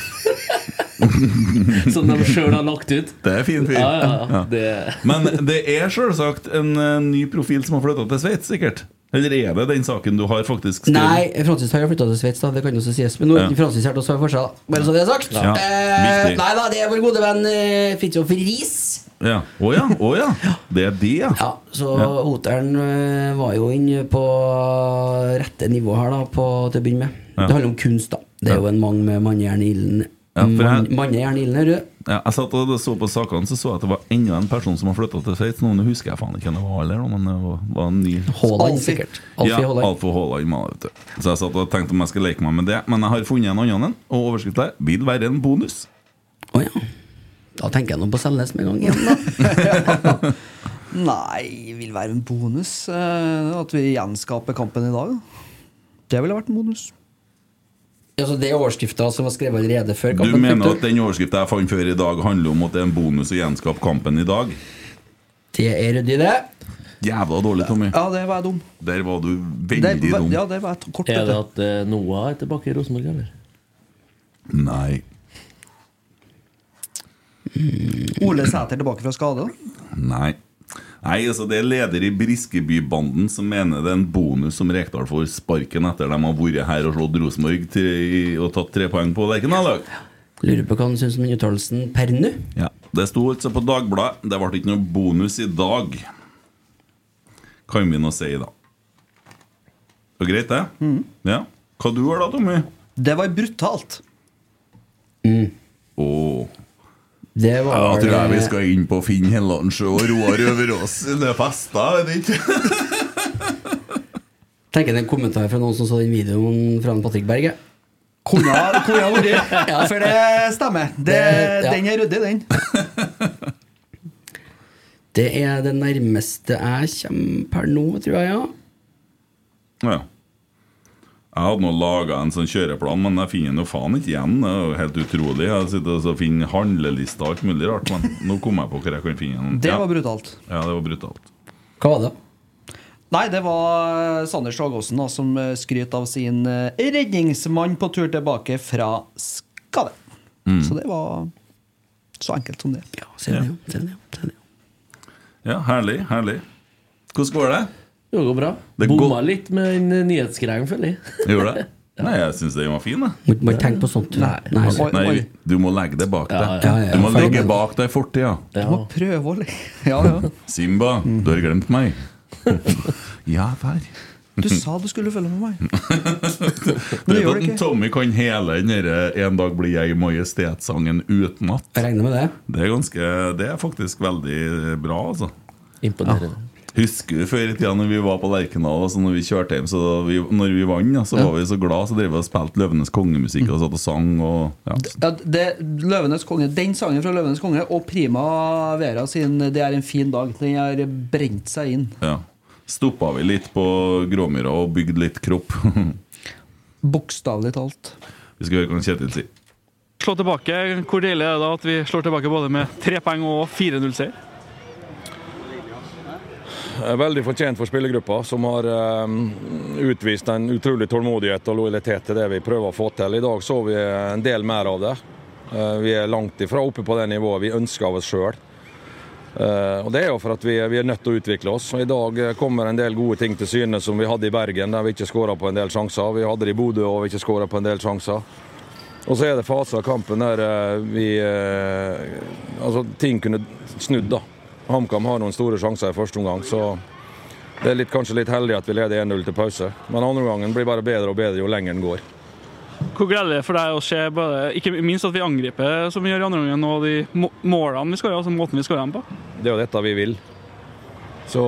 som de sjøl har lagt ut. Det er fin fyr. Ja, ja, ja. Men det er selvsagt en eh, ny profil som har flytta til Sveits, sikkert? Eller er det den saken du har faktisk skrevet? Nei, Francis har jo flytta til Sveits, da. Det kan også sies. Men nå er Ja. Francis her til å svare for seg. da. Bare så det er sagt. Ja, Eh, nei da, det er vår gode venn eh, Fridtjof Riis. Ja. Å ja, oh, ja. Det er det, ja. Ja, så Ja. Oteren eh, var jo inne på rette nivå her, da, på, til å begynne med. Det handler om kunst, da. Det er jo en mann med mannejern i ilden. Ja, mannejern i ilden, du? Jeg satt og så på sakene, så så jeg at det var enda en person som har flytta til Sveits. Noen husker jeg faen ikke hvem det var, heller, men det var, var en ny Haaland, sikkert. Alfie ja, Haaland. Så jeg satt og tenkte om jeg skulle leke meg med det, men jeg har funnet en annen en, og overskriften er 'Vil være en bonus'. Å ja. Da tenker jeg nå på Selnes med en gang igjen, da. Nei, vil være en bonus eh, at vi gjenskaper kampen i dag. da. Det ville vært en bonus. Altså, det er overskrifta som var skrevet allerede før Du mener at den overskrifta jeg fant før i dag, handler om at det er en bonus å gjenskape kampen i dag? Det er ryddig, det. Jævla dårlig, Tommy. Ja, det var jeg dum. Der var du veldig der, dum. ja, det var jeg kort. er det at eh, Noah er tilbake i Rosenborg, eller? Nei. Ole Sæter tilbake fra skade. Nei. Nei, altså Det er leder i Briskebybanden som mener det er en bonus som Rekdal får sparken etter de har vært her og slått Rosenborg og tatt tre poeng på Lerkendal. Lurer på hva han syns om den uttalelsen per nå. Ja. Det sto altså på Dagbladet. Det ble ikke noe bonus i dag. Kan vi nå si, da. Var greit, det? Ja. Hva du har da, Tommy? Det var brutalt. Åh. Det Ja, var tror jeg vi skal inn på Finn Hellandsjø og Roar Øverås. sine fester, er det ikke? Tenker det er en kommentar fra noen som så den videoen fra Patrick ha kunne ha vært. Ja, for det stemmer. Det, Det- ja. Den er ryddig, den. Det er det nærmeste jeg kommer per nå, tror jeg, ja. Ja. Jeg hadde nå laga en sånn kjøreplan, men jeg finner den jo faen ikke igjen. Det er jo helt utrolig. Jeg sitter og finner handlelister og alt mulig rart, men nå kom jeg på hvor jeg kan finne den. Det var brutalt. Ja, det var brutalt. Hva var det? Nei, det var Sander Sagåsen da, som eh, skryter av sin eh, redningsmann på tur tilbake fra skade. Mm. Så det var så enkelt som det. Ja, ser det, ja. Ser det, ja. Ja, herlig, herlig. Hvordan går det? Det går bra. Det Bomma går- litt med den eh, nyhetsgreien, føler jeg. Gjorde det? Nei, jeg syns den var fin. Må ikke- tenke på sånt. Nei. Nei. Nei, du må legge det bak deg. Ja, ja, ja, Du må legge bak deg fortida. Du må prøve å legge Ja, ja. Simba, du har glemt meg. ja, der. Du sa du skulle følge med meg. Du vet at. Tommy kan hele den derre 'En dag blir jeg majestetsangen' utenat. Regner med det. Det er ganske Det er faktisk veldig bra, altså. Imponerende. Husker du før i tida når vi var på Lerkendal altså når vi kjørte hjem, så da vi, når vi vant, ja, så Ja. var vi så glad, så drev vi og spilte Løvenes kongemusikk og satt og sang. Og, ja. Ja, det, Løvenes konge, Den sangen fra Løvenes konge og Prima Vera sin 'Det er en fin dag', den har brent seg inn. Ja. Stoppa vi litt på Gråmyra og bygde litt kropp. Bokstavelig talt. Vi skal høre hva Kjetil sier. Slå tilbake. Hvor deilig er det da at vi slår tilbake både med tre poeng og 4-0-seier? Veldig fortjent for spillergruppa, som har eh, utvist en utrolig tålmodighet og lojalitet til det vi prøver å få til. I dag så vi en del mer av det. Eh, vi er langt ifra oppe på det nivået vi ønsker av oss sjøl. og det er jo for at vi, er nødt til å utvikle oss. I dag eh, kommer en del gode ting til syne som vi hadde i Bergen, der vi ikke skåra på en del sjanser. Vi hadde det i Bodø og vi ikke skåra på en del sjanser. Og så er det faser av kampen der eh, vi eh, Altså, ting kunne snudd, da. HamKam har noen store sjanser i første omgang, så det er litt, kanskje litt heldig at vi leder 1-0 til pause. Men andre omgangen blir bare bedre og bedre jo lenger den går. Hvor gledelig er det for deg å se bare, ikke minst at vi angriper som vi gjør i andre omgang, og de målene vi skårer, altså måten vi skårer dem på? Det er jo dette vi vil. Så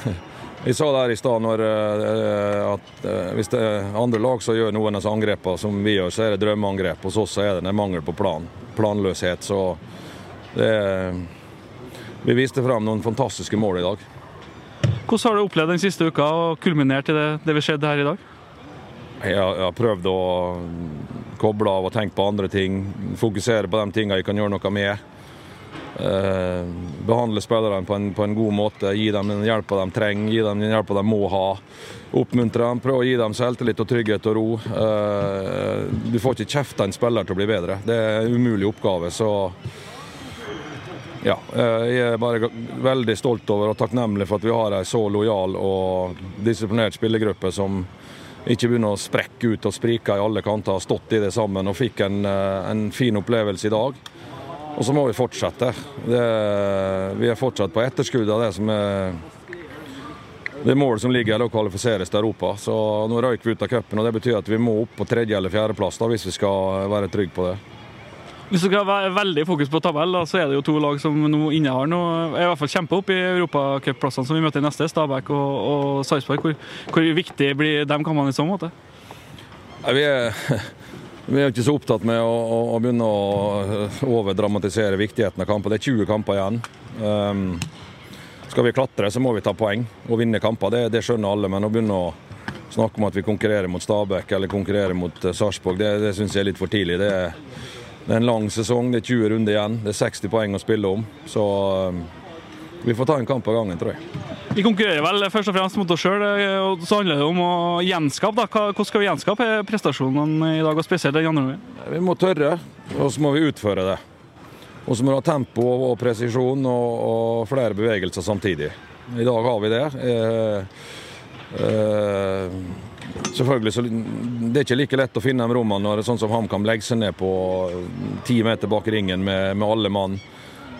vi sa der i stad eh, at eh, hvis det er andre lag som gjør noen av disse angrepene som vi gjør, så er det drømmeangrep. Hos oss så er det mangel på plan. Planløshet. Så det er Vi viste frem noen fantastiske mål i dag. Hvordan har du opplevd den siste uka og kulminert i det, det vi skjedde her i dag? Jeg har, prøvd å koble av og tenke på andre ting. Fokusere på de tingene jeg kan gjøre noe med. Eh, behandle spillerne på en, på en god måte. Gi dem den hjelpa de trenger, gi dem den hjelpa de må ha. Oppmuntre dem, prøve å gi dem selvtillit og trygghet og ro. Eh, du får ikke kjefta en spiller til å bli bedre. Det er en umulig oppgave. så ja, eh, jeg er bare veldig stolt over og takknemlig for at vi har en så lojal og disiplinert spillergruppe som ikke begynner å sprekke ut og sprike i alle kanter. Har stått i det sammen og fikk en, eh, en fin opplevelse i dag. Og så må vi fortsette. Det, vi er fortsatt på etterskudd av det som er det målet som ligger her, å kvalifiseres til Europa. Så nå røyk vi ut av cupen, og det betyr at vi må opp på tredje- eller fjerdeplass hvis vi skal være trygge på det. Hvis du skal være veldig fokus på tabell, da, så er det jo to lag som nå innehar noe, i hvert fall kjempe opp i europacupplassene som vi møter i neste, Stabæk og, og Sarpsborg. Hvor, hvor viktig blir de kampene i så måte? Nei, Vi er, vi er ikke så opptatt med å, å, å begynne å eh, overdramatisere viktigheten av kamper. Det er 20 kamper igjen. Um, skal vi klatre, så må vi ta poeng og vinne kamper. Det, det skjønner alle. Men å begynne å snakke om at vi konkurrerer mot Stabæk eller konkurrerer mot eh, Sarpsborg, det, det syns jeg er litt for tidlig. Det er, det er en lang sesong, det er 20 runder igjen. Det er 60 poeng å spille om. Så um, vi får ta en kamp av gangen, tror jeg. Vi konkurrerer vel først og fremst mot oss sjøl, og så handler det om å gjenskape. da. Hvordan skal vi gjenskape prestasjonene i dag, og spesielt den andre gangen? Vi må tørre, og så må vi utføre det. Og så må vi ha tempo og presisjon og, og flere bevegelser samtidig. I dag har vi det. Eh, eh, selvfølgelig så Det er ikke like lett å finne de rommene når det er sånn som HamKam legger seg ned på ti meter bak ringen med, med alle mann.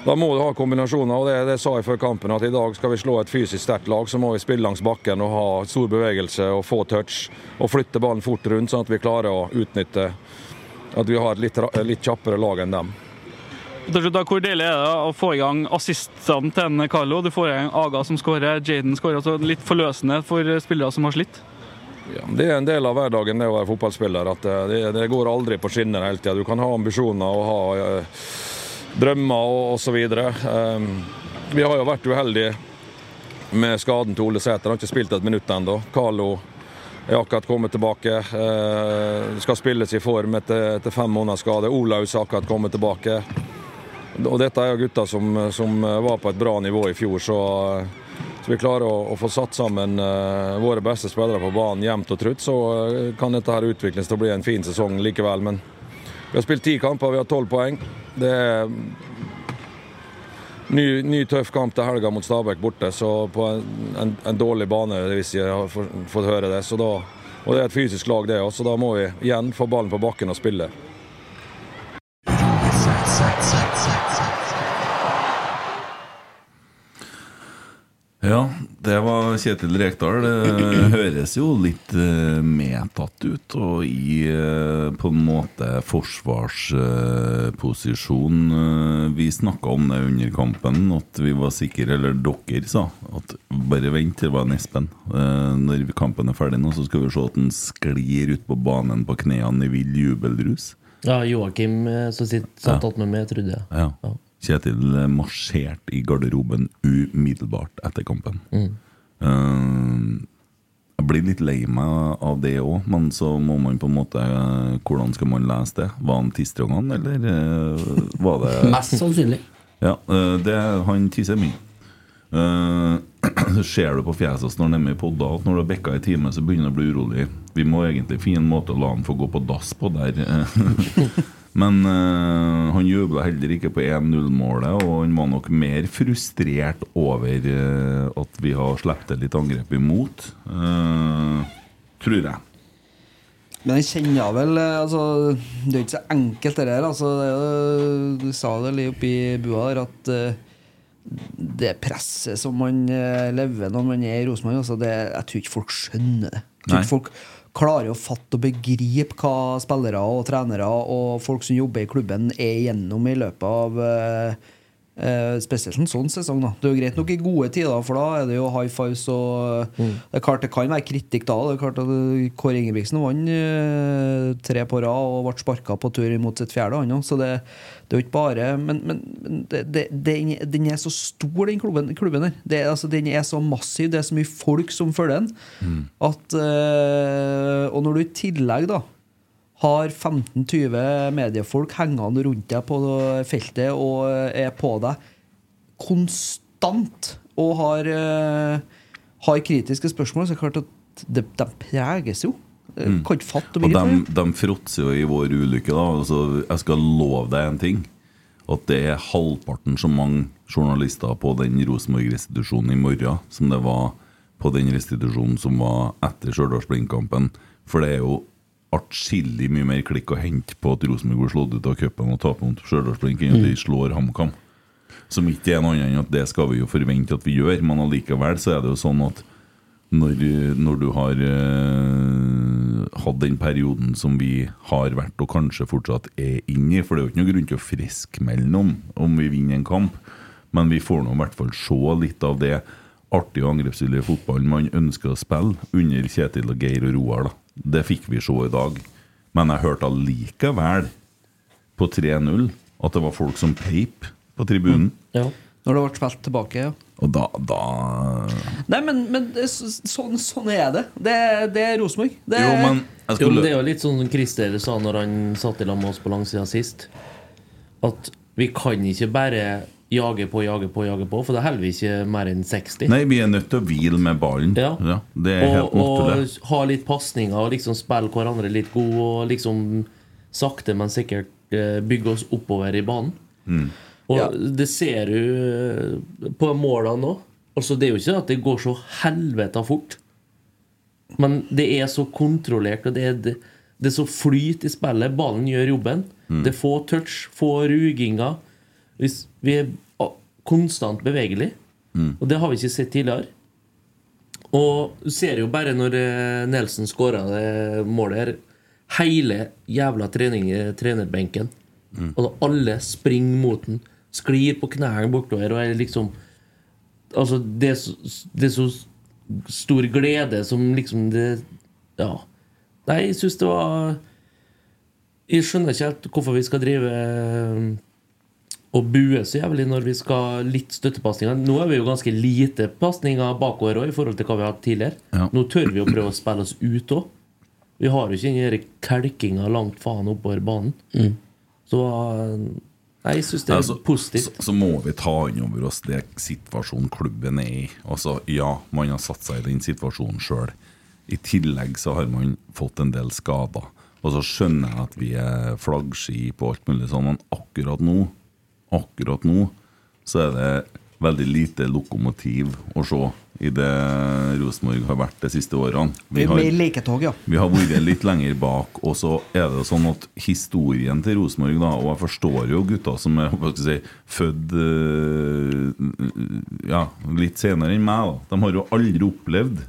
Da må du ha kombinasjoner, og det, det sa jeg før kampen, at i dag skal vi slå et fysisk sterkt lag, så må vi spille langs bakken og ha stor bevegelse og få touch. Og flytte ballen fort rundt, sånn at vi klarer å utnytte at vi har et litt, litt kjappere lag enn dem. Hvor deilig er det å få i gang assistene til Carlo? Du får i gang Aga som skårer, Jaden skårer. Altså litt forløsende for spillere som har slitt. Ja, det er en del av hverdagen det å være fotballspiller. at eh, Det, det går aldri på skinner hele tida. Du kan ha ambisjoner og ha eh, drømmer og osv. Um, vi har jo vært uheldige med skaden til Ole Sæter. Han har ikke spilt et minutt ennå. Carlo er akkurat kommet tilbake. eh, skal spilles i form etter, etter fem måneders skade. Olaus har akkurat kommet tilbake. Og dette er jo gutter som, som var på et bra nivå i fjor, så, så vi klarer å, å få satt sammen uh, våre beste spillere på banen jevnt og trutt, så uh, kan dette her utvikles til å bli en fin sesong likevel. Men vi har spilt ti kamper, vi har tolv poeng. Det er ny, ny tøff kamp til helga mot Stabæk borte, så på en, en, en dårlig bane, hvis jeg har fått høre det. Så da, og det er et fysisk lag, det òg, så da må vi igjen få ballen på bakken og spille. Ja, det var Kjetil Rekdal. Det høres jo litt eh, medtatt ut, og i eh, på en måte forsvarsposisjon. Eh, vi snakka om det under kampen, at vi var sikre, eller dere sa, at bare vent til det var en Espen. Når kampen er ferdig nå, så skal vi se at han sklir ut på banen på knærne i vill jubelrus. Ja, Joakim som sitter satt Ja. attmed meg, trodde jeg. Ja. Kjetil marsjerte i garderoben umiddelbart etter kampen. Mm. Uh, jeg blir litt lei meg av det òg, men så må man på en måte Hvordan skal man lese det? Var han tistrongene, eller eh, var det Mest sannsynlig. Ja, eh, det, han tisser mye. Uh, ser du på fjeset hans når han er med i podda at når du har bikka en time, så begynner han å bli urolig. Vi må egentlig finne en måte å la han få gå på dass på der. Men eh, han jubla heller ikke på 1-0-målet, og han var nok mer frustrert over eh, at vi har sluppet litt angrep imot. eh, tror jeg. Men jeg kjenner vel altså, Det er jo ikke så enkelt, det der. Altså, du sa det litt oppi bua der at det presset som man lever når man er i Rosenborg, altså, jeg tror ikke folk skjønner det. Jeg tror ikke folk klarer å fatte og begripe hva spillere og trenere og folk som jobber i klubben, er igjennom i løpet av eh, Eh, spesielt en sånn sesong. da Det er jo greit nok i gode tider, for da er det jo high fives og Det er klart det kan være kritikk da. Det er klart at Kåre Ingebrigtsen vant eh, tre på rad og ble sparka på tur mot sitt fjerde, han. Så det, det er jo ikke bare Men, men, men det, det, den, den er så stor, den klubben, klubben der. Det, altså, den er så massiv, det er så mye folk som følger den. At, øh, og når du i tillegg da har 15-20 mediefolk hengende rundt deg på feltet og er på deg konstant og har, øh, har kritiske spørsmål, så er det klart at de, de preges jo. Jeg Mm. Kan ikke fatte og de, de fråtser jo i vår ulykke. da altså, Jeg skal love deg en ting. At det er halvparten så mange journalister på den Rosenborg-restitusjonen i morgen som det var på den restitusjonen som var etter Stjørdals-Blindkampen. For det er jo atskillig mye mer klikk å hente på at Rosenborg blir slått ut av cupen og taper mot Stjørdals-Blink enn at de Mm. slår HamKam. Som ikke er noe annet enn at det skal vi jo forvente at vi gjør, men allikevel så er det jo sånn at når, når du har eh, hatt den perioden som vi har vært, og kanskje fortsatt er inne i For det er jo ikke noe grunn til å friskmelde noen om vi vinner en kamp, men vi får nå i hvert fall se litt av det artige angrepsvillige fotballen man ønsker å spille under Kjetil og Geir og Roar. da. Det fikk vi se i dag. Men jeg hørte allikevel på 3-0 at det var folk som peip på tribunen. Når det ble spilt tilbake, ja. Og da, da Nei, men, men sånn, sånn er det. Det, det er Rosenborg. Det Jo, men Jo, skulle det er jo litt sånn som Christer sa når han satt i lag med oss på langsida sist. At vi kan ikke bare jage på, jage på, jage på, for det holder vi ikke mer enn 60. Nei, vi er nødt til å hvile med ballen. Ja. det er helt naturlig. og ha litt pasninger og liksom spille hverandre litt god og liksom sakte, men sikkert eh, bygge oss oppover i banen. Mm. Og det ser du eh, på målene nå. Altså, det er jo ikke at det går så helvete fort. Men det er så kontrollert, og det er, det, det er så flyt i spillet. Ballen gjør jobben. Mm. Det er få touch, få ruginger. Hvis vi er konstant bevegelige. Mm. Og det har vi ikke sett tidligere. Og du ser jo bare når eh, Nelson skåra det målet her Hele jævla trening, trenerbenken. Mm. Og alle springer mot den, sklir på knærne bortover og er liksom Altså, det er så, det er så stor glede som liksom det Ja. Nei, jeg syns det var Jeg skjønner ikke helt hvorfor vi skal drive eh, og bue så jævlig når vi skal litt støttepasninger. Nå er vi jo ganske lite pasninger bakover òg i forhold til hva vi har hatt tidligere. Ja. Nå tør vi å prøve å spille oss ut òg. Vi har jo ikke den kelkinga langt faen oppover banen. Så eh, jeg syns det er Altså, positivt. Så, så må vi ta inn over oss det situasjonen klubben er i. Altså, Ja, man har satt seg i den situasjonen sjøl. I tillegg så har man fått en del skader. Og så skjønner jeg at vi er flaggskip og alt mulig sånn, men akkurat nå Akkurat nå så er det veldig lite lokomotiv å se i det Rosenborg har vært de siste årene. Vi har, leketog, ja. vi har vært litt lenger bak, og så er det sånn at historien til Rosenborg, da, og jeg forstår jo gutta som er si, født eh, ja, litt senere enn meg, da. de har jo aldri opplevd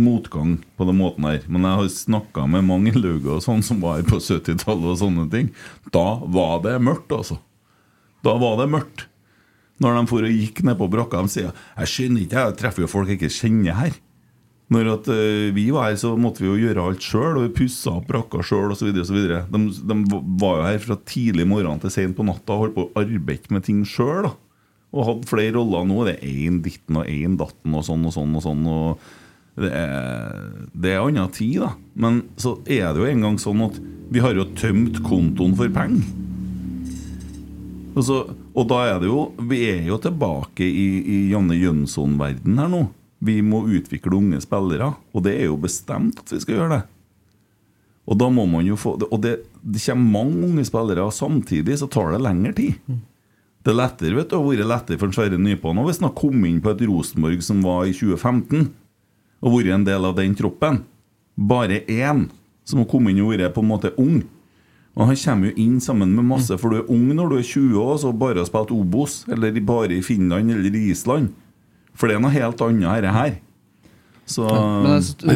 motgang på den måten her. Men jeg har snakka med mange lauger og sånn som var her på 70-tallet og sånne ting. Da var det mørkt, altså. Da var det mørkt. Når de for og gikk ned på brakka, de sier Jeg skjønner ikke, jeg treffer jo folk jeg ikke kjenner her. Når at eh, vi var her, så måtte vi jo gjøre alt sjøl, og vi pussa opp brakka sjøl osv. De, de var jo her fra tidlig morgen til seint på natta og holdt på å arbeide med ting sjøl. Og hadde flere roller nå. Det er én ditten og én datten og sånn og sånn. og sånn og det er, det er annen tid, da. Men så er det jo en gang sånn at vi har jo tømt kontoen for penger. Og, så, og da er det jo Vi er jo tilbake i, i Janne Jønsson-verden her nå. Vi må utvikle unge spillere, og det er jo bestemt at vi skal gjøre det. Og da må man jo få Og det, det kommer mange unge spillere, og samtidig så tar det lengre tid. Det er lettere, vet du, har vært lettere for Sverre Nypan hvis han har kommet inn på et Rosenborg som var i 2015, og vært en del av den troppen. Bare én som har kommet inn og vært på en måte ung. Og Han kommer jo inn sammen med masse, for du er ung når du er 20 år, så bare har spilt Obos, eller bare i Finland eller i Island. For det er noe helt annet dette her. Så Han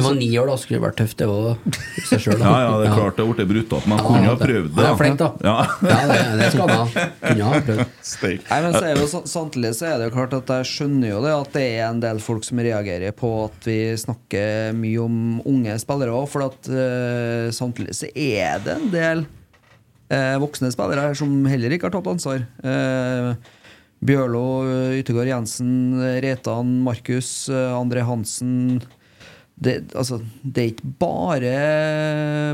var ni år da, skulle det vært tøft, det òg. Ja, ja, det er klart det har blitt brutalt, men han kunne ha prøvd det. Han er flink, da. Ja, Ja, det, det skal han ha. Kunne ha prøvd. Nei, men så er det jo så- Samtidig så er det jo klart at jeg skjønner jo det at det er en del folk som reagerer på at vi snakker mye om unge spillere òg, for at uh, samtidig så er det en del eh, voksne spillere som heller ikke har tatt ansvar. Eh, Bjørlo, Yttergård Jensen, Reitan, Markus, eh, André Hansen det, altså, det er ikke bare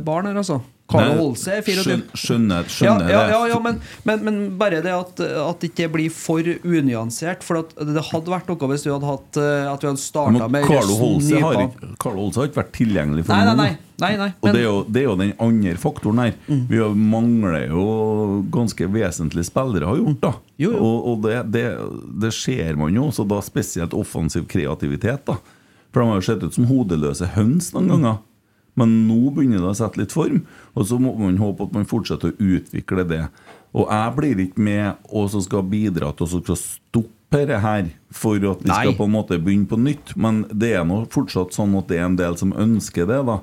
barn her, altså. Carlo Holse er 24. Skjønner, skjønner ja, ja, ja, men, men, men bare det at, at det ikke blir for unyansert. For det hadde vært noe hvis du hadde hatt eh, At vi hadde starta med Carlo Holse har, ikke, Carlo Holse har ikke vært tilgjengelig for Nei, nei, nei, nei, Og det er, jo, det er jo den andre faktoren her. Vi mangler jo ganske vesentlige spillere, har gjort da. Og, og det, det, det ser man jo så da spesielt offensiv kreativitet. da For de har jo sett ut som hodeløse høns noen ganger. Men nå begynner det å sette litt form, og så må man håpe at man fortsetter å utvikle det. Og jeg blir ikke med og så skal bidra til å stoppe det her for at vi Nei. skal på en måte begynne på nytt. Men det er nå fortsatt sånn at det er en del som ønsker det, da.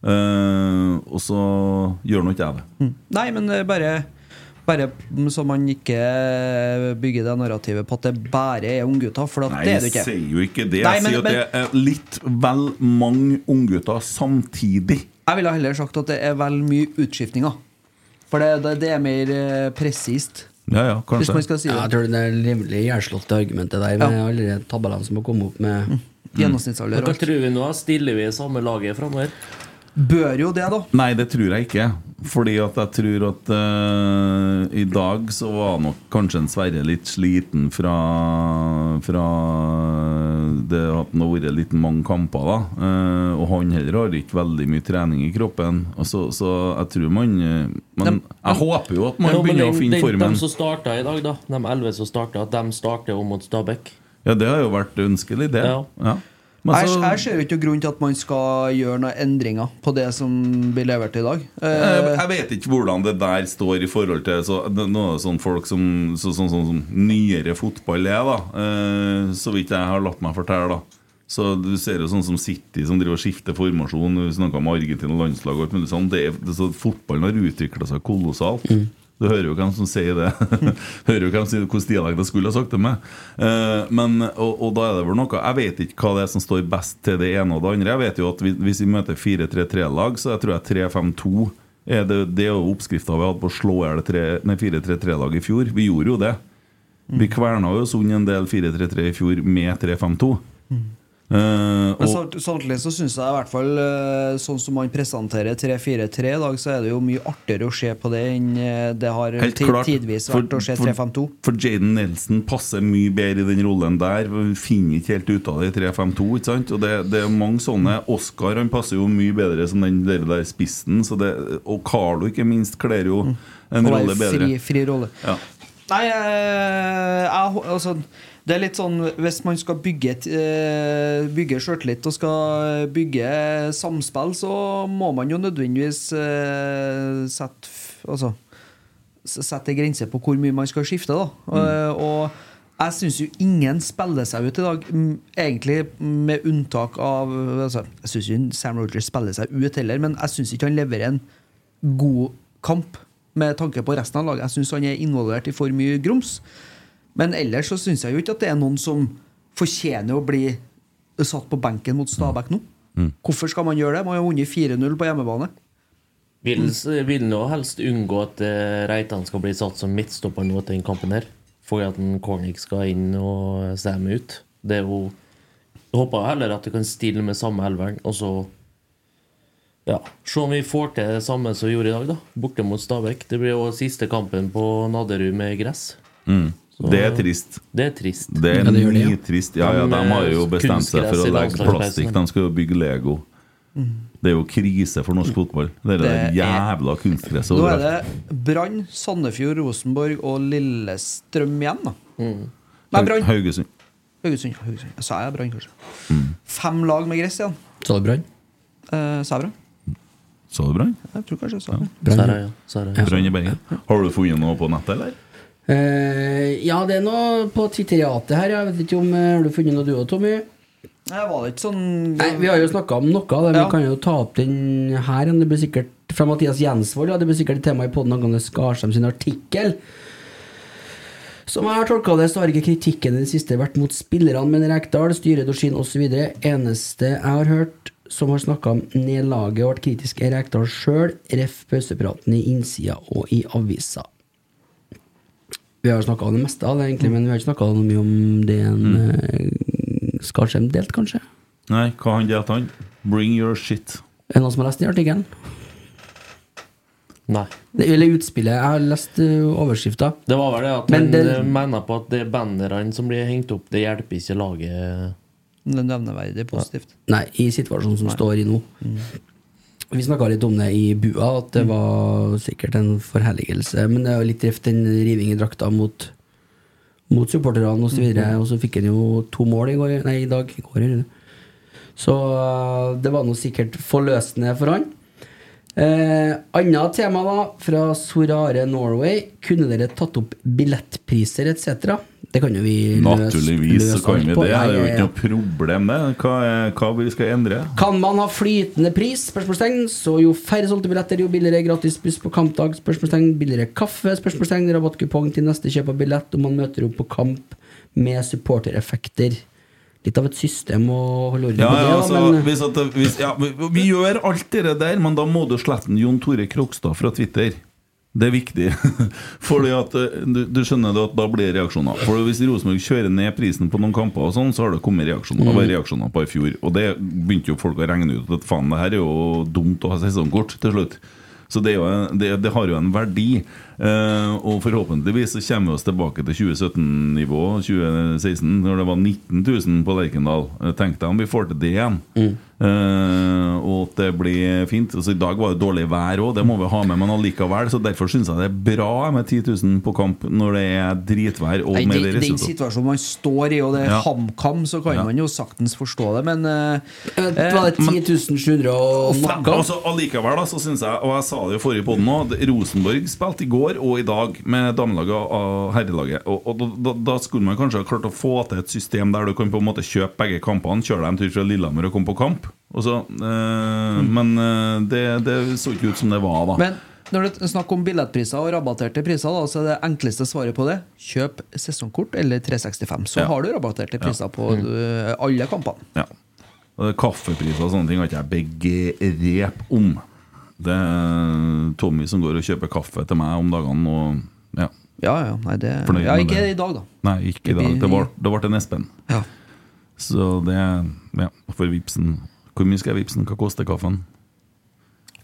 Uh, og så gjør nå ikke jeg det. Nei, men er bare bare så man ikke bygger det narrativet på at det bare er unggutter. For at Nei, det er det jeg sier jo ikke det. Nei, Jeg men- sier at men- det er litt vel mange unggutter samtidig. Jeg ville heller sagt at det er vel mye utskiftninger. For det, det, det er mer eh, presist. Ja, ja, kanskje. Hvis man skal si det. Ja, jeg tror det er rimelig jernslått argumentet der, med alle de tabellene som har kommet opp med Mm. Gjennomsnittsalder. Hva tror vi nå? Stiller vi i samme laget framover? Bør jo det, da. Nei, det tror jeg ikke. Fordi at jeg tror at uh, i dag så var nok kanskje en Sverre litt sliten fra, fra det at han har vært litt mange kamper. da uh, Og han heller har ikke veldig mye trening i kroppen. Altså, Så, så jeg tror man eh, Men jeg håper jo at man begynner å finne formen. De som starta i dag, da De elleve som starta, at de starter om mot Stabæk. Ja, det har jo vært ønskelig, det. Ja. Ja. Men Jeg, så- jeg ser jo ikke noen grunn til at man skal gjøre noen endringer på det som blir levert i dag. Jeg, Eh, jeg vet ikke hvordan det der står i forhold til så, Noe sånn folk som så, sånn, sånn, som nyere fotball er, da. Eh, så vidt jeg har latt meg fortelle, da. Så Du ser jo sånn som City som driver og skifter formasjon. Vi snakka om Argentina landslag og alt mulig sånn. Det det, så Fotballen har utvikla seg kolossalt. Du hører jo hvem som sier det. hører jo hvem som sier Hvordan dialekt jeg skulle ha sagt det med. Uh, men, og, og da er det vel noe Jeg vet ikke hva det er som står best til det ene og det andre. Jeg vet jo at vi, Hvis vi møter 4-3-3-lag, så jeg tror jeg 3-5-2 er det, det er jo oppskrifta vi hadde på å slå i hjel 4-3-3-lag i fjor. Vi gjorde jo det. Vi kverna jo Sund en del 4-3-3 i fjor med 3-5-2. Eh, Men samt- samtidig så syns jeg i hvert fall eh, sånn som man presenterer 3-4-3 i dag, så er det jo mye artigere å se på det enn eh, det har tidvis vært å se 3-5-2. For Jaden Nelson passer mye bedre i den rollen der. Vi finner ikke helt ut av det i 3-5-2. ikke sant? Og det, det er mange sånne. Oscar han passer jo mye bedre som den der, der spissen. Så det, og Carlo, ikke minst, kler jo en Å rolle bedre. Fri, fri rolle. Ja. Nei, eh, jeg, altså, Det er litt sånn Hvis man skal bygge, eh, bygge sjøltillit og skal bygge samspill, så må man jo nødvendigvis eh, sette Altså sette en grense på hvor mye man skal skifte. da mm. Og jeg syns jo ingen spiller seg ut i dag, egentlig med unntak av altså, Jeg syns jo Sam Rogers spiller seg ut heller, men jeg syns ikke han leverer en god kamp med tanke på resten av laget. Jeg syns han er involvert i for mye grums. Men ellers så syns jeg jo ikke at det er noen som fortjener å bli satt på benken mot Stabæk nå. Hvorfor skal man gjøre det? Man har vunnet 4-0 på hjemmebane. Vil, vil nå helst unngå at eh, Reitan skal bli satt som midtstopper nå til den kampen her. For at en Cornic skal inn og stemme ut. Det er jo Jeg håper heller at du kan stille med samme elveren, og så ja, Se om vi får til det samme som vi gjorde i dag, da. Borte mot Stabæk. Det blir jo siste kampen på Nadderud med gress. Mm. Så- Det er trist. Det er trist. Det er Ja, det det, ja. trist. Ja, ja, de har jo bestemt seg for å legge plastikk. De skal jo bygge Lego. Det er jo krise for norsk fotball. Det er det er- jævla kunstgresset Nå er det Brann, Sandefjord, Rosenborg og Lillestrøm igjen, da. Mm. Nei, Brann. Haugesund. Haugesund. Haugesund. Sa jeg Brann, kanskje? Fem lag med gress igjen. Sa du Brann? Eh, sa jeg Brann? Sa du Brann? Jeg tror kanskje jeg sa det. Brann i Bergen. Har du funnet noe på nettet, eller? Eh, ja, det er noe på Twitteriatet her. Jeg vet ikke om eh, Har du funnet noe du òg, Tommy? Nei, var ikke sånn Nei, Vi har jo snakka om noe av det. Ja. Vi kan jo ta opp den her. Det blir sikkert fra Mathias Jensvold. Ja, det blir sikkert et tema i poden angående Skarsheim sin artikkel. Som jeg har tolka det, så har ikke kritikken i det siste vært mot spillerne, men Rekdal, styret, Dorsin osv. Eneste jeg har hørt som har snakka om nedlaget og vært kritisk, er Rekdal sjøl, ref. pausepraten i innsida og i avisa. Vi har snakka om det meste av det, egentlig, men vi har ikke snakka mye om det en mm. Skarsheim delt, kanskje? Nei, hva han delte han? Bring your shit. Er det noen som har lest den artikkelen? Nei. Det- Eller utspillet. Jeg har lest uh, overskrifta. Det var vel det at Men han eh, mener på at det er bannerne som blir hengt opp, det hjelper ikke laget. Det er nevneverdig positivt. Nei, i situasjonen som Nei. står i nå. Vi snakka litt om det i bua, at det var sikkert en forherligelse. Men det er jo litt reft den riving i drakta mot, mot supporterne osv. Og, Mhm. og så fikk han jo to mål i går, nei, i dag. I går, så uh, det var nå sikkert forløsende for han. Eh, Annet tema da, fra Sorare Norway. Kunne dere tatt opp billettpriser etc.? Det kan jo vi løse- Naturligvis så kan vi det. Det er jo ikke noe problem, det. Hva, er, hva vi skal endre? Kan man ha flytende pris? Spørsmålstegn. Så jo færre solgte billetter, jo billigere gratis buss på kampdag. Spørsmålstegn. Billigere kaffe? Spørsmålstegn. Rabattkupong til neste kjøp av billett om man møter opp på kamp med supportereffekter. Litt av et system å holde orden Ja, på det, ja, altså, men hvis at, hvis, ja, vi, vi gjør alt det der, men da må du slette Jon Tore Krokstad fra Twitter. Det er viktig. Fordi at eh, du, du skjønner at da blir det reaksjoner. For Hvis Rosenborg kjører ned prisen på noen kamper, og sånn så har det kommet reaksjoner. Det var Mm. reaksjoner på i fjor. Og det begynte jo folk å regne ut at faen, det her er jo dumt å ha sesongkort til slutt. Så det, jo det, det har jo en verdi. Eh, og forhåpentligvis så kommer vi oss tilbake til 2017-nivå, 2016, når det var 19 000 på Lerkendal. Eh, Tenk deg om vi får til det igjen. Eh, og at det blir fint. Altså, I dag var det dårlig vær òg, det må vi ha med, men allikevel. Så derfor syns jeg det er bra med 10 000 på kamp når det er dritvær og Nei, med det den situasjonen man står i, og det er Ja. HamKam, så kan Ja. man jo saktens forstå det, men uh, Var det 10.700 og noe? altså, allikevel da, så synes jeg, og jeg sa det jo forrige podden at Rosenborg spilte i går og i dag med damelaget og herrelaget. Og, og da, da, da skulle man kanskje ha klart å få til et system der du kan på en måte kjøpe begge kampene, kjøre dem tur fra Lillehammer og komme på kamp. Så, eh, Men eh, det, det så ikke ut som det var, da. Men når det er snakk om billettpriser og rabatterte priser, da, så er det enkleste svaret på det kjøp sesongkort eller 365. Så Ja. har du rabatterte priser Ja. på Mm. eh, alle kampene. Ja. Kaffepriser og sånne ting har ikke jeg begrep om. Det er Tommy som går og kjøper kaffe til meg om dagene. Og, ja. Ja, ja, nei, det Ja, ikke i dag, da. Nei, ikke i dag. Det ble, det ble en Espen. Ja. Så det Ja, for vipsen Hvor mye skal jeg vipsen? Hva koster kaffen?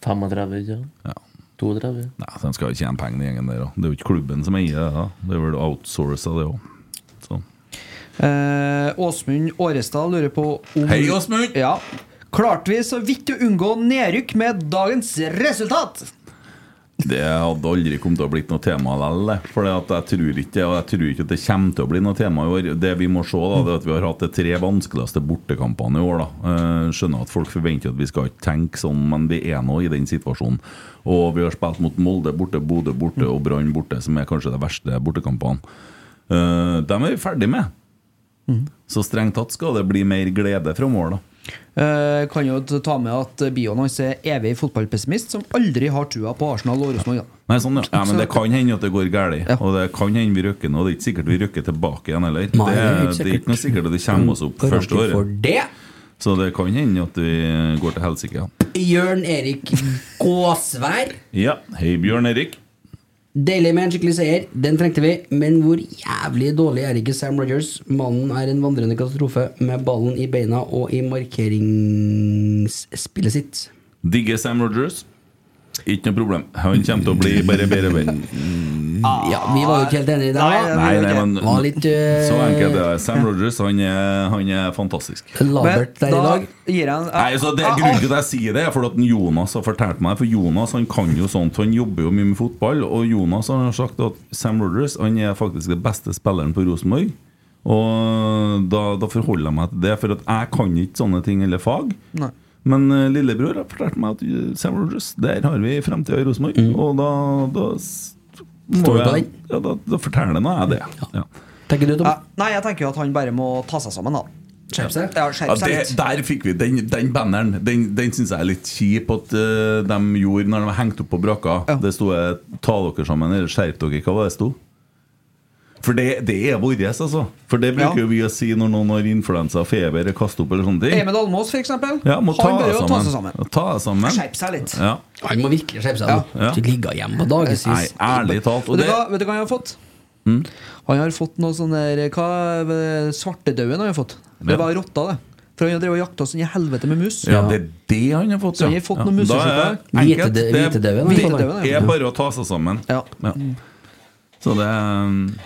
35, ikke sant? Ja. 32. Nei, så De skal jo tjene penger, den gjengen der. Det er jo ikke klubben som eier det. da Det er vel outsourca, det òg. Eh, Åsmund Årestad lurer på om Hei, Åsmund! Ja. Klarte vi så vidt å unngå nedrykk med dagens resultat? Det hadde aldri kommet til å blitt noe tema likevel. For jeg tror ikke og jeg tror ikke at det kommer til å bli noe tema i år. Det vi må se, da, det er at vi har hatt de tre vanskeligste bortekampene i år. da. Eh, Skjønner at folk forventer at vi skal ikke tenke sånn, men vi er nå i den situasjonen. Og vi har spilt mot Molde borte, Bodø borte og Brann borte, som er kanskje de verste bortekampene. Eh, Dem er vi ferdig med. Så strengt tatt skal det bli mer glede framover, da. Eh, kan jo ta med at bioen hans er evig fotballpessimist som aldri har trua på Arsenal og Rosenborg. Nei, sånn, ja. ja, men det kan hende at det går galt. Og det kan hende vi røkker nå. Det er ikke sikkert vi røkker tilbake igjen heller. Det, det er ikke det er sikkert. ikke noe sikkert at det kommer oss opp Garanti første året. for det. Så det kan hende at vi går til helsike. Ja. Jørn Erik Gåsvær. ja. Hei, Bjørn Erik. Deilig med en skikkelig seier, den trengte vi. Men hvor jævlig dårlig er ikke Sam Rogers? Mannen er en vandrende katastrofe med ballen i beina og i markeringsspillet sitt. Digger Sam Rogers. Ikke noe problem. Han kommer til å bli bare bedre venn. Ja, vi var jo ikke helt enige i det. Nei, nei, men Var litt eh, Så enkelt er det. Sam Rogers han er, han er fantastisk. labert der i dag. en Nei, så det er Grunnen til at jeg sier det, er fordi at Jonas har fortalt meg For Jonas han kan jo sånt, han jobber jo mye med fotball. Og Jonas han har sagt at Sam Rogers han er faktisk den beste spilleren på Rosenborg. Og da, da forholder jeg meg til det, for at jeg kan ikke sånne ting eller fag. Nei. Men uh, lillebror har fortalt meg at eh, Sam Rogers, der har vi framtida i Rosenborg. Og da, da må Står du på den? ja, da, da forteller nå jeg det. Ja. Tenker du, Tom? Uh, nei, jeg tenker jo at han bare må ta seg sammen, da. Skjerp seg? Ja, Ja, skjerp seg det, der fikk vi den, den banneren. Den, den syns jeg er litt kjip at uh, de gjorde når de var hengt opp på brakka. Det sto 'ta dere sammen' eller 'skjerp dere'. Hva var det sto? For det, det er vårt, altså. For det bruker Ja. vi å si når noen har influensa, feber, kaster opp eller sånne ting. Emil Almås, eksempel. Ja, må ta han bør jo ta seg sammen. Ja, Ta seg sammen. Skjerpe seg litt. Ja. Han må virkelig skjerpe seg. Ja. nå. Ja. Ikke ligge hjemme på dagevis. Nei, ærlig talt. Og Vet du, hva, vet du hva han har fått? Mm. Han har fått noe sånn der Hva Svartedauden har han fått. Det Ja. var rotta, det. For han har drevet og jakta sånn i helvete med mus. ja, det er det han har fått, Så han har fått noen Da er musesjuke. det enkelt. Hvite- Det- hvitedauden, Det er bare å ta seg sammen. Ja. Ja. Så det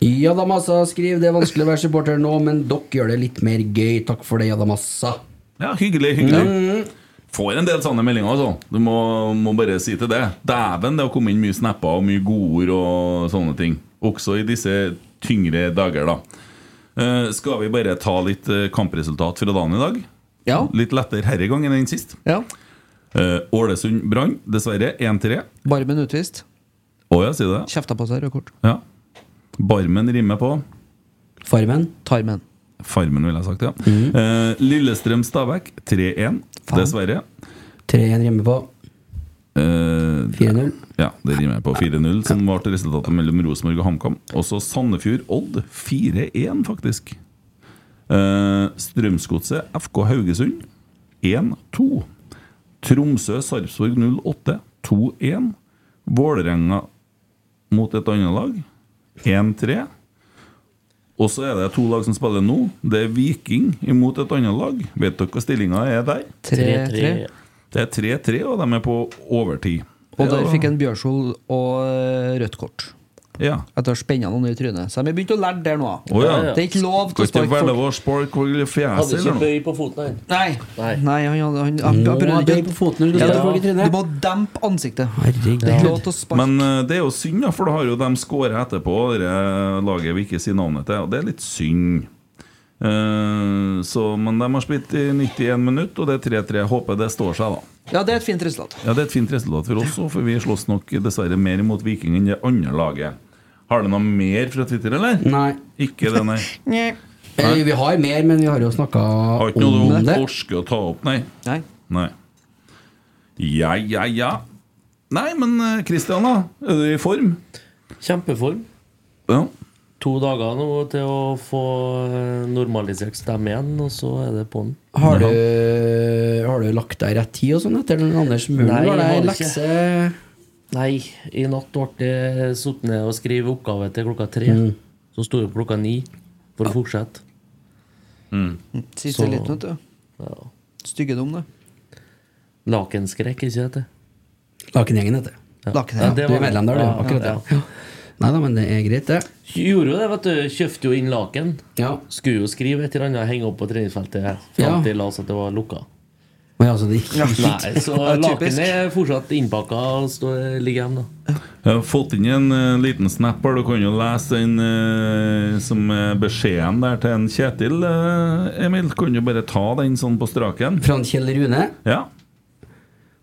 um, massa. skriver det er vanskelig å være supporter nå, men dere gjør det litt mer gøy. Takk for det, Jadamassa. Ja, hyggelig, hyggelig. Får en del sånne meldinger, altså. Du må, må bare si til det. Dæven, det har kommet inn mye snapper og mye godord og sånne ting. Også i disse tyngre dager, da. Uh, skal vi bare ta litt uh, kampresultat fra dagen i dag? Ja. Litt lettere herre gangen enn sist. Ja. Uh, Ålesund Brann, dessverre 1-3. Barmen utvist. Å ja, sier det? Kjefta på seg rødt kort. Ja. Barmen rimer på Farmen. Tarmen. Farmen, ville jeg sagt, ja. Mm. Eh, Lillestrøm Stabæk 3-1, dessverre. 3-1 rimer på. Eh, 4-0. Ja, det rimer på 4-0, som ble resultatet mellom Rosenborg og HamKam. Også Sandefjord-Odd 4-1, faktisk. Eh, Strømsgodset FK Haugesund 1-2. Tromsø-Sarpsborg 08 2-1. Vålerenga mot et annet lag 1-3. Og så er det to lag som spiller nå. Det er Viking imot et annet lag. Vet dere hva stillinga er der? 3-3. Det er 3-3, og de er på overtid. Og der fikk en Bjørshol og eh, rødt kort. Ja. Etter å ha spenna noen i trynet. Så de har begynt å lære der nå. Oh, ja. Det er ikke lov til å sparke folk. å Hadde ikke bøy på foten, han. Nei. Nei. Nei, han, han, han, han, Nå prøvde ikke- bøy på foten når du Ja, du- folk i trynet. Du må dempe ansiktet. Herregud. Det er ikke lov til å sparke. Men eh, det er jo synd, da, for da har jo de skåret etterpå, det laget vi ikke sier navnet til, og det er litt synd. Uh, så, men de har spilt i 91 minutter, og det er 3-3. Håper det står seg, da. Ja, det er et fint resultat. Ja, Det er et fint resultat for oss, òg, for vi slåss nok dessverre mer imot Viking enn det andre laget. Har du noe mer fra Twitter, eller? Nei. Ikke det, nei. Eh, Vi har mer, men vi har jo snakka Har ikke noe du det. orker å ta opp, nei. Nei. Nei. Ja, ja, ja. Nei, men Kristian, da? Er du i form? Kjempeform. Ja. To dager nå til å få eh, normalisert stemme igjen, og så er det på'n. Har du, har du lagt deg rett tid og sånn etter den Anders Muren? Nei, Var det jeg har lekse Nei, i natt ble det satt ned og skrevet oppgave til klokka tre. Mm. Så sto jeg opp klokka ni for å fortsette. Siste Så- liten, vet du. Ja. Styggedom, det. Lakenskrekk, ikke det? Lakengjengen heter det. Ja. Lakenhengen. Ja, det Du er medlem der, du. Ja, Akkurat ja, det. Ja. Nei da, men det er greit, det. Gjorde jo det, vet du. Kjøpte jo inn laken. Ja. Skulle jo skrive et eller annet, henge opp på treningsfeltet. Ja. Fram til la oss at det var lukka. Men altså, det gikk Nei, så lakenet er fortsatt innpakka og står, ligger hjemme, da. Jeg har fått inn en uh, liten snap her. Du kan jo lese den uh, som er beskjeden der til en Kjetil. eh, Emil, kan du bare ta den sånn på straken? Fra Kjell Rune? Ja.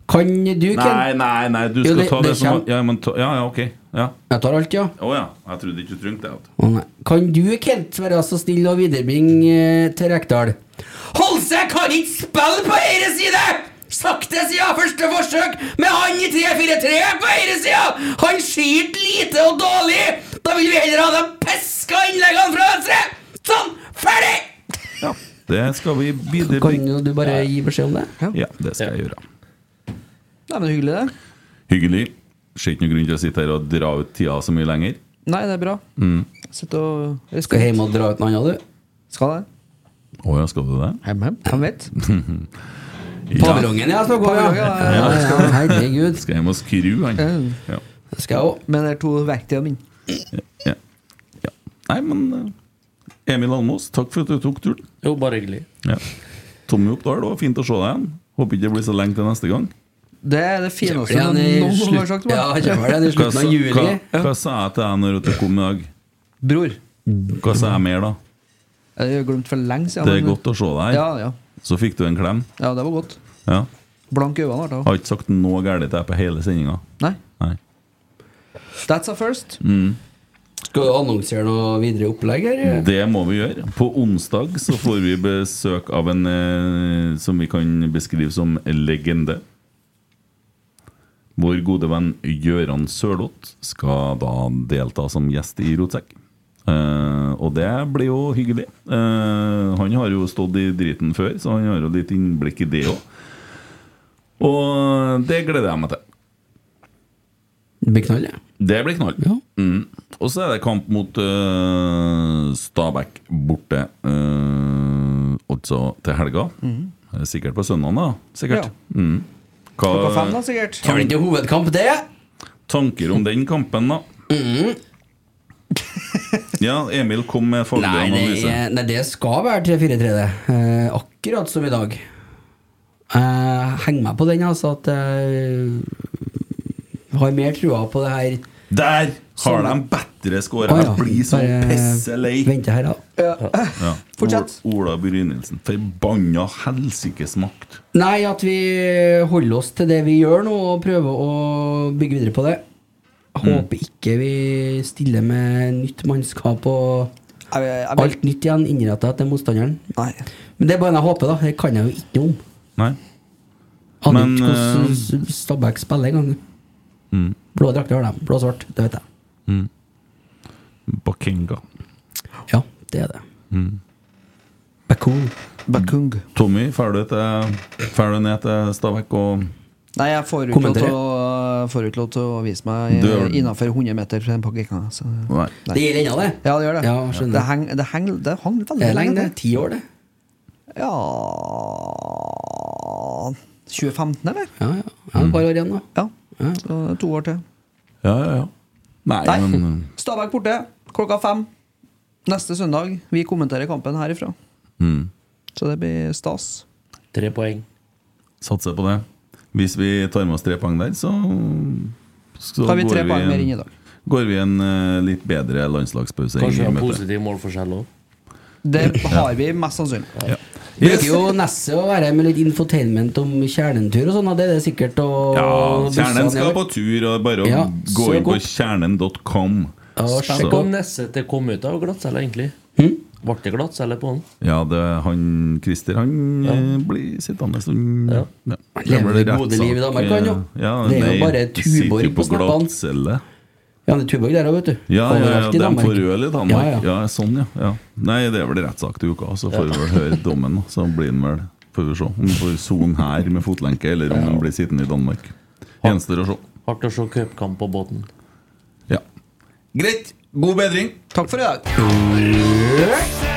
Kan du, Ken? Nei, nei, nei, du Jo, det- ta det, det som ja, men ta, ja, ja, ok. Ja. Jeg tar alt, ja. Å ja. Jeg trodde ikke du trengte det. nei. Kan du, Kent, være så snill å viderebringe eh, til Rekdal? Holse kan ikke spille på høyre side! Sakte siden første forsøk, med han i 3-4-3 på høyre! Han skyter lite og dårlig! Da vil vi heller ha de piska innleggene fra venstre! Sånn, ferdig! Ja, Det skal vi bidra Kan jo du bare gi beskjed om det? Ja, det skal jeg gjøre. Nei, men hyggelig, det. Hyggelig. Ser ikke noen grunn til å sitte her og dra ut tida så mye lenger. Nei, det er bra. Mm. Sitt og Skal hjem og dra ut noe annet, du? Skal det. Å ja, skal du det? Hem, hem. Hvem vet? Paviljongen, ja. Om, ja. Ja, Ja, ja. ja, herregud. Skal hjem og skru, han. Ja. Det skal jeg òg. Med de to verktøyene mine. Ja. ja. Nei, men eh, Emil Almås, takk for at du tok turen. Jo, bare hyggelig. Ja. Tommy Oppdal, det var fint å se deg igjen. Håper ikke det blir så lenge til neste gang. Det er det fineste noen har sagt. til meg. Ja, kommer i Hva, slutten av juli. hva, hva sa jeg til deg når du kom i dag? Bror. Hva sa jeg mer, da? Jeg har glemt for lenge siden. Det er men- godt å se deg. Ja, ja. Så fikk du en klem. ja, det var godt. Ja. Blank øyne. Har ikke sagt noe galt til deg på hele sendinga. Nei. Nei. That's a first. Mm. Skal du annonsere noe videre opplegg her? Det må vi gjøre. På onsdag så får vi besøk av en eh, som vi kan beskrive som legende. Vår gode venn Gøran Sørloth skal da delta som gjest i Rotsekk. Eh, og det blir jo hyggelig. Uh, han har jo stått i driten før, så han har jo litt innblikk i det òg. Og det gleder jeg meg til. Det blir knall, ja. Det blir knall. Mm. Og så er det kamp mot uh, Stabæk borte, altså til helga. Mhm. Eh, Sikkert på søndag, da. Sikkert. Ja. Mm. Hva- Klokka fem, da, sikkert. Kan ikke hovedkamp, det? Tanker om den kampen, da? Ja, Emil kom med faglig analyse. Nei, nei, det skal være 3-4-3, det. Eh, akkurat som i dag. Jeg henger meg på den, altså, at jeg har mer trua på det her. Der har de bedre ja. Jeg blir så pisse lei! Vente her, da. Ja. Fortsett. Ol- Ola Brynildsen. Forbanna helsikes makt. Nei, at vi holder oss til det vi gjør nå, og prøver å bygge videre på det. Mm. Håper ikke vi stiller med nytt mannskap og Jeg, jeg, jeg, alt nytt igjen innretta etter motstanderen. Nei. Men det er bare en jeg håper, da. Det kan jeg jo ikke noe om. Nei. Aner Men, ikke hvordan eh, Stabæk spiller engang. Mm. Blå drakter har de. Blå og svart, det vet jeg. Mm. Bakenga. Ja, det er det. Mm. Bakung. Bakung. Tommy, drar du, du ned til Stabæk og Nei, jeg får jo ikke lov til. Å, får ikke lov til å vise meg Du innafor 100 meter fra en. Nei. Det gjelder ennå, det. Ja, det gjør det. Ja, det, heng, det, heng, det hang veldig Det lenge, det. Ti år, det. Ja 2015, eller? Ja, ja. ja et par år igjen, da. Ja. Så to år til. Ja, ja, ja. Nei, Nei. men Stabæk borte klokka fem neste søndag. Vi kommenterer kampen herifra. mm. Så det blir stas. Tre poeng. Satser på det. Hvis vi tar med oss tre poeng der, så, så Har vi tre poeng mer inn i dag. Går vi en uh, litt bedre landslagspause Kanskje en positiv målforskjell òg. Det har vi mest sannsynlig. Ja. Bruker jo Nesset å være med litt infotainment om kjernentur og sånn, det er det sikkert å Ja, Kjernen skal på tur, og bare å Ja, gå inn på kjernen.com. Sjekk om Nesset til kommet ut av glattcella, egentlig. Hm? Ble det glattcelle på han? Ja, det, han Christer han ja. blir sittende en stund. Ja. Han lever det gode liv i Danmark, han jo. Ja, Det er jo bare Tuborg på snappene. glattcelle. Ja, det er Tuborg der òg, vet du. Ja, ja, ja, de får øl i Danmark. Ja, Ja, ja. sånn, ja, ja. Nei, det er vel rettssak til uka, så får vi vel høre dommen. Så blir han vel Får vi se om han får sone her med fotlenke, eller om han blir sittende i Danmark. Gjenstår å se. Hardt å se cupkamp på båten. Ja. Greit. God bedring. Takk for i dag.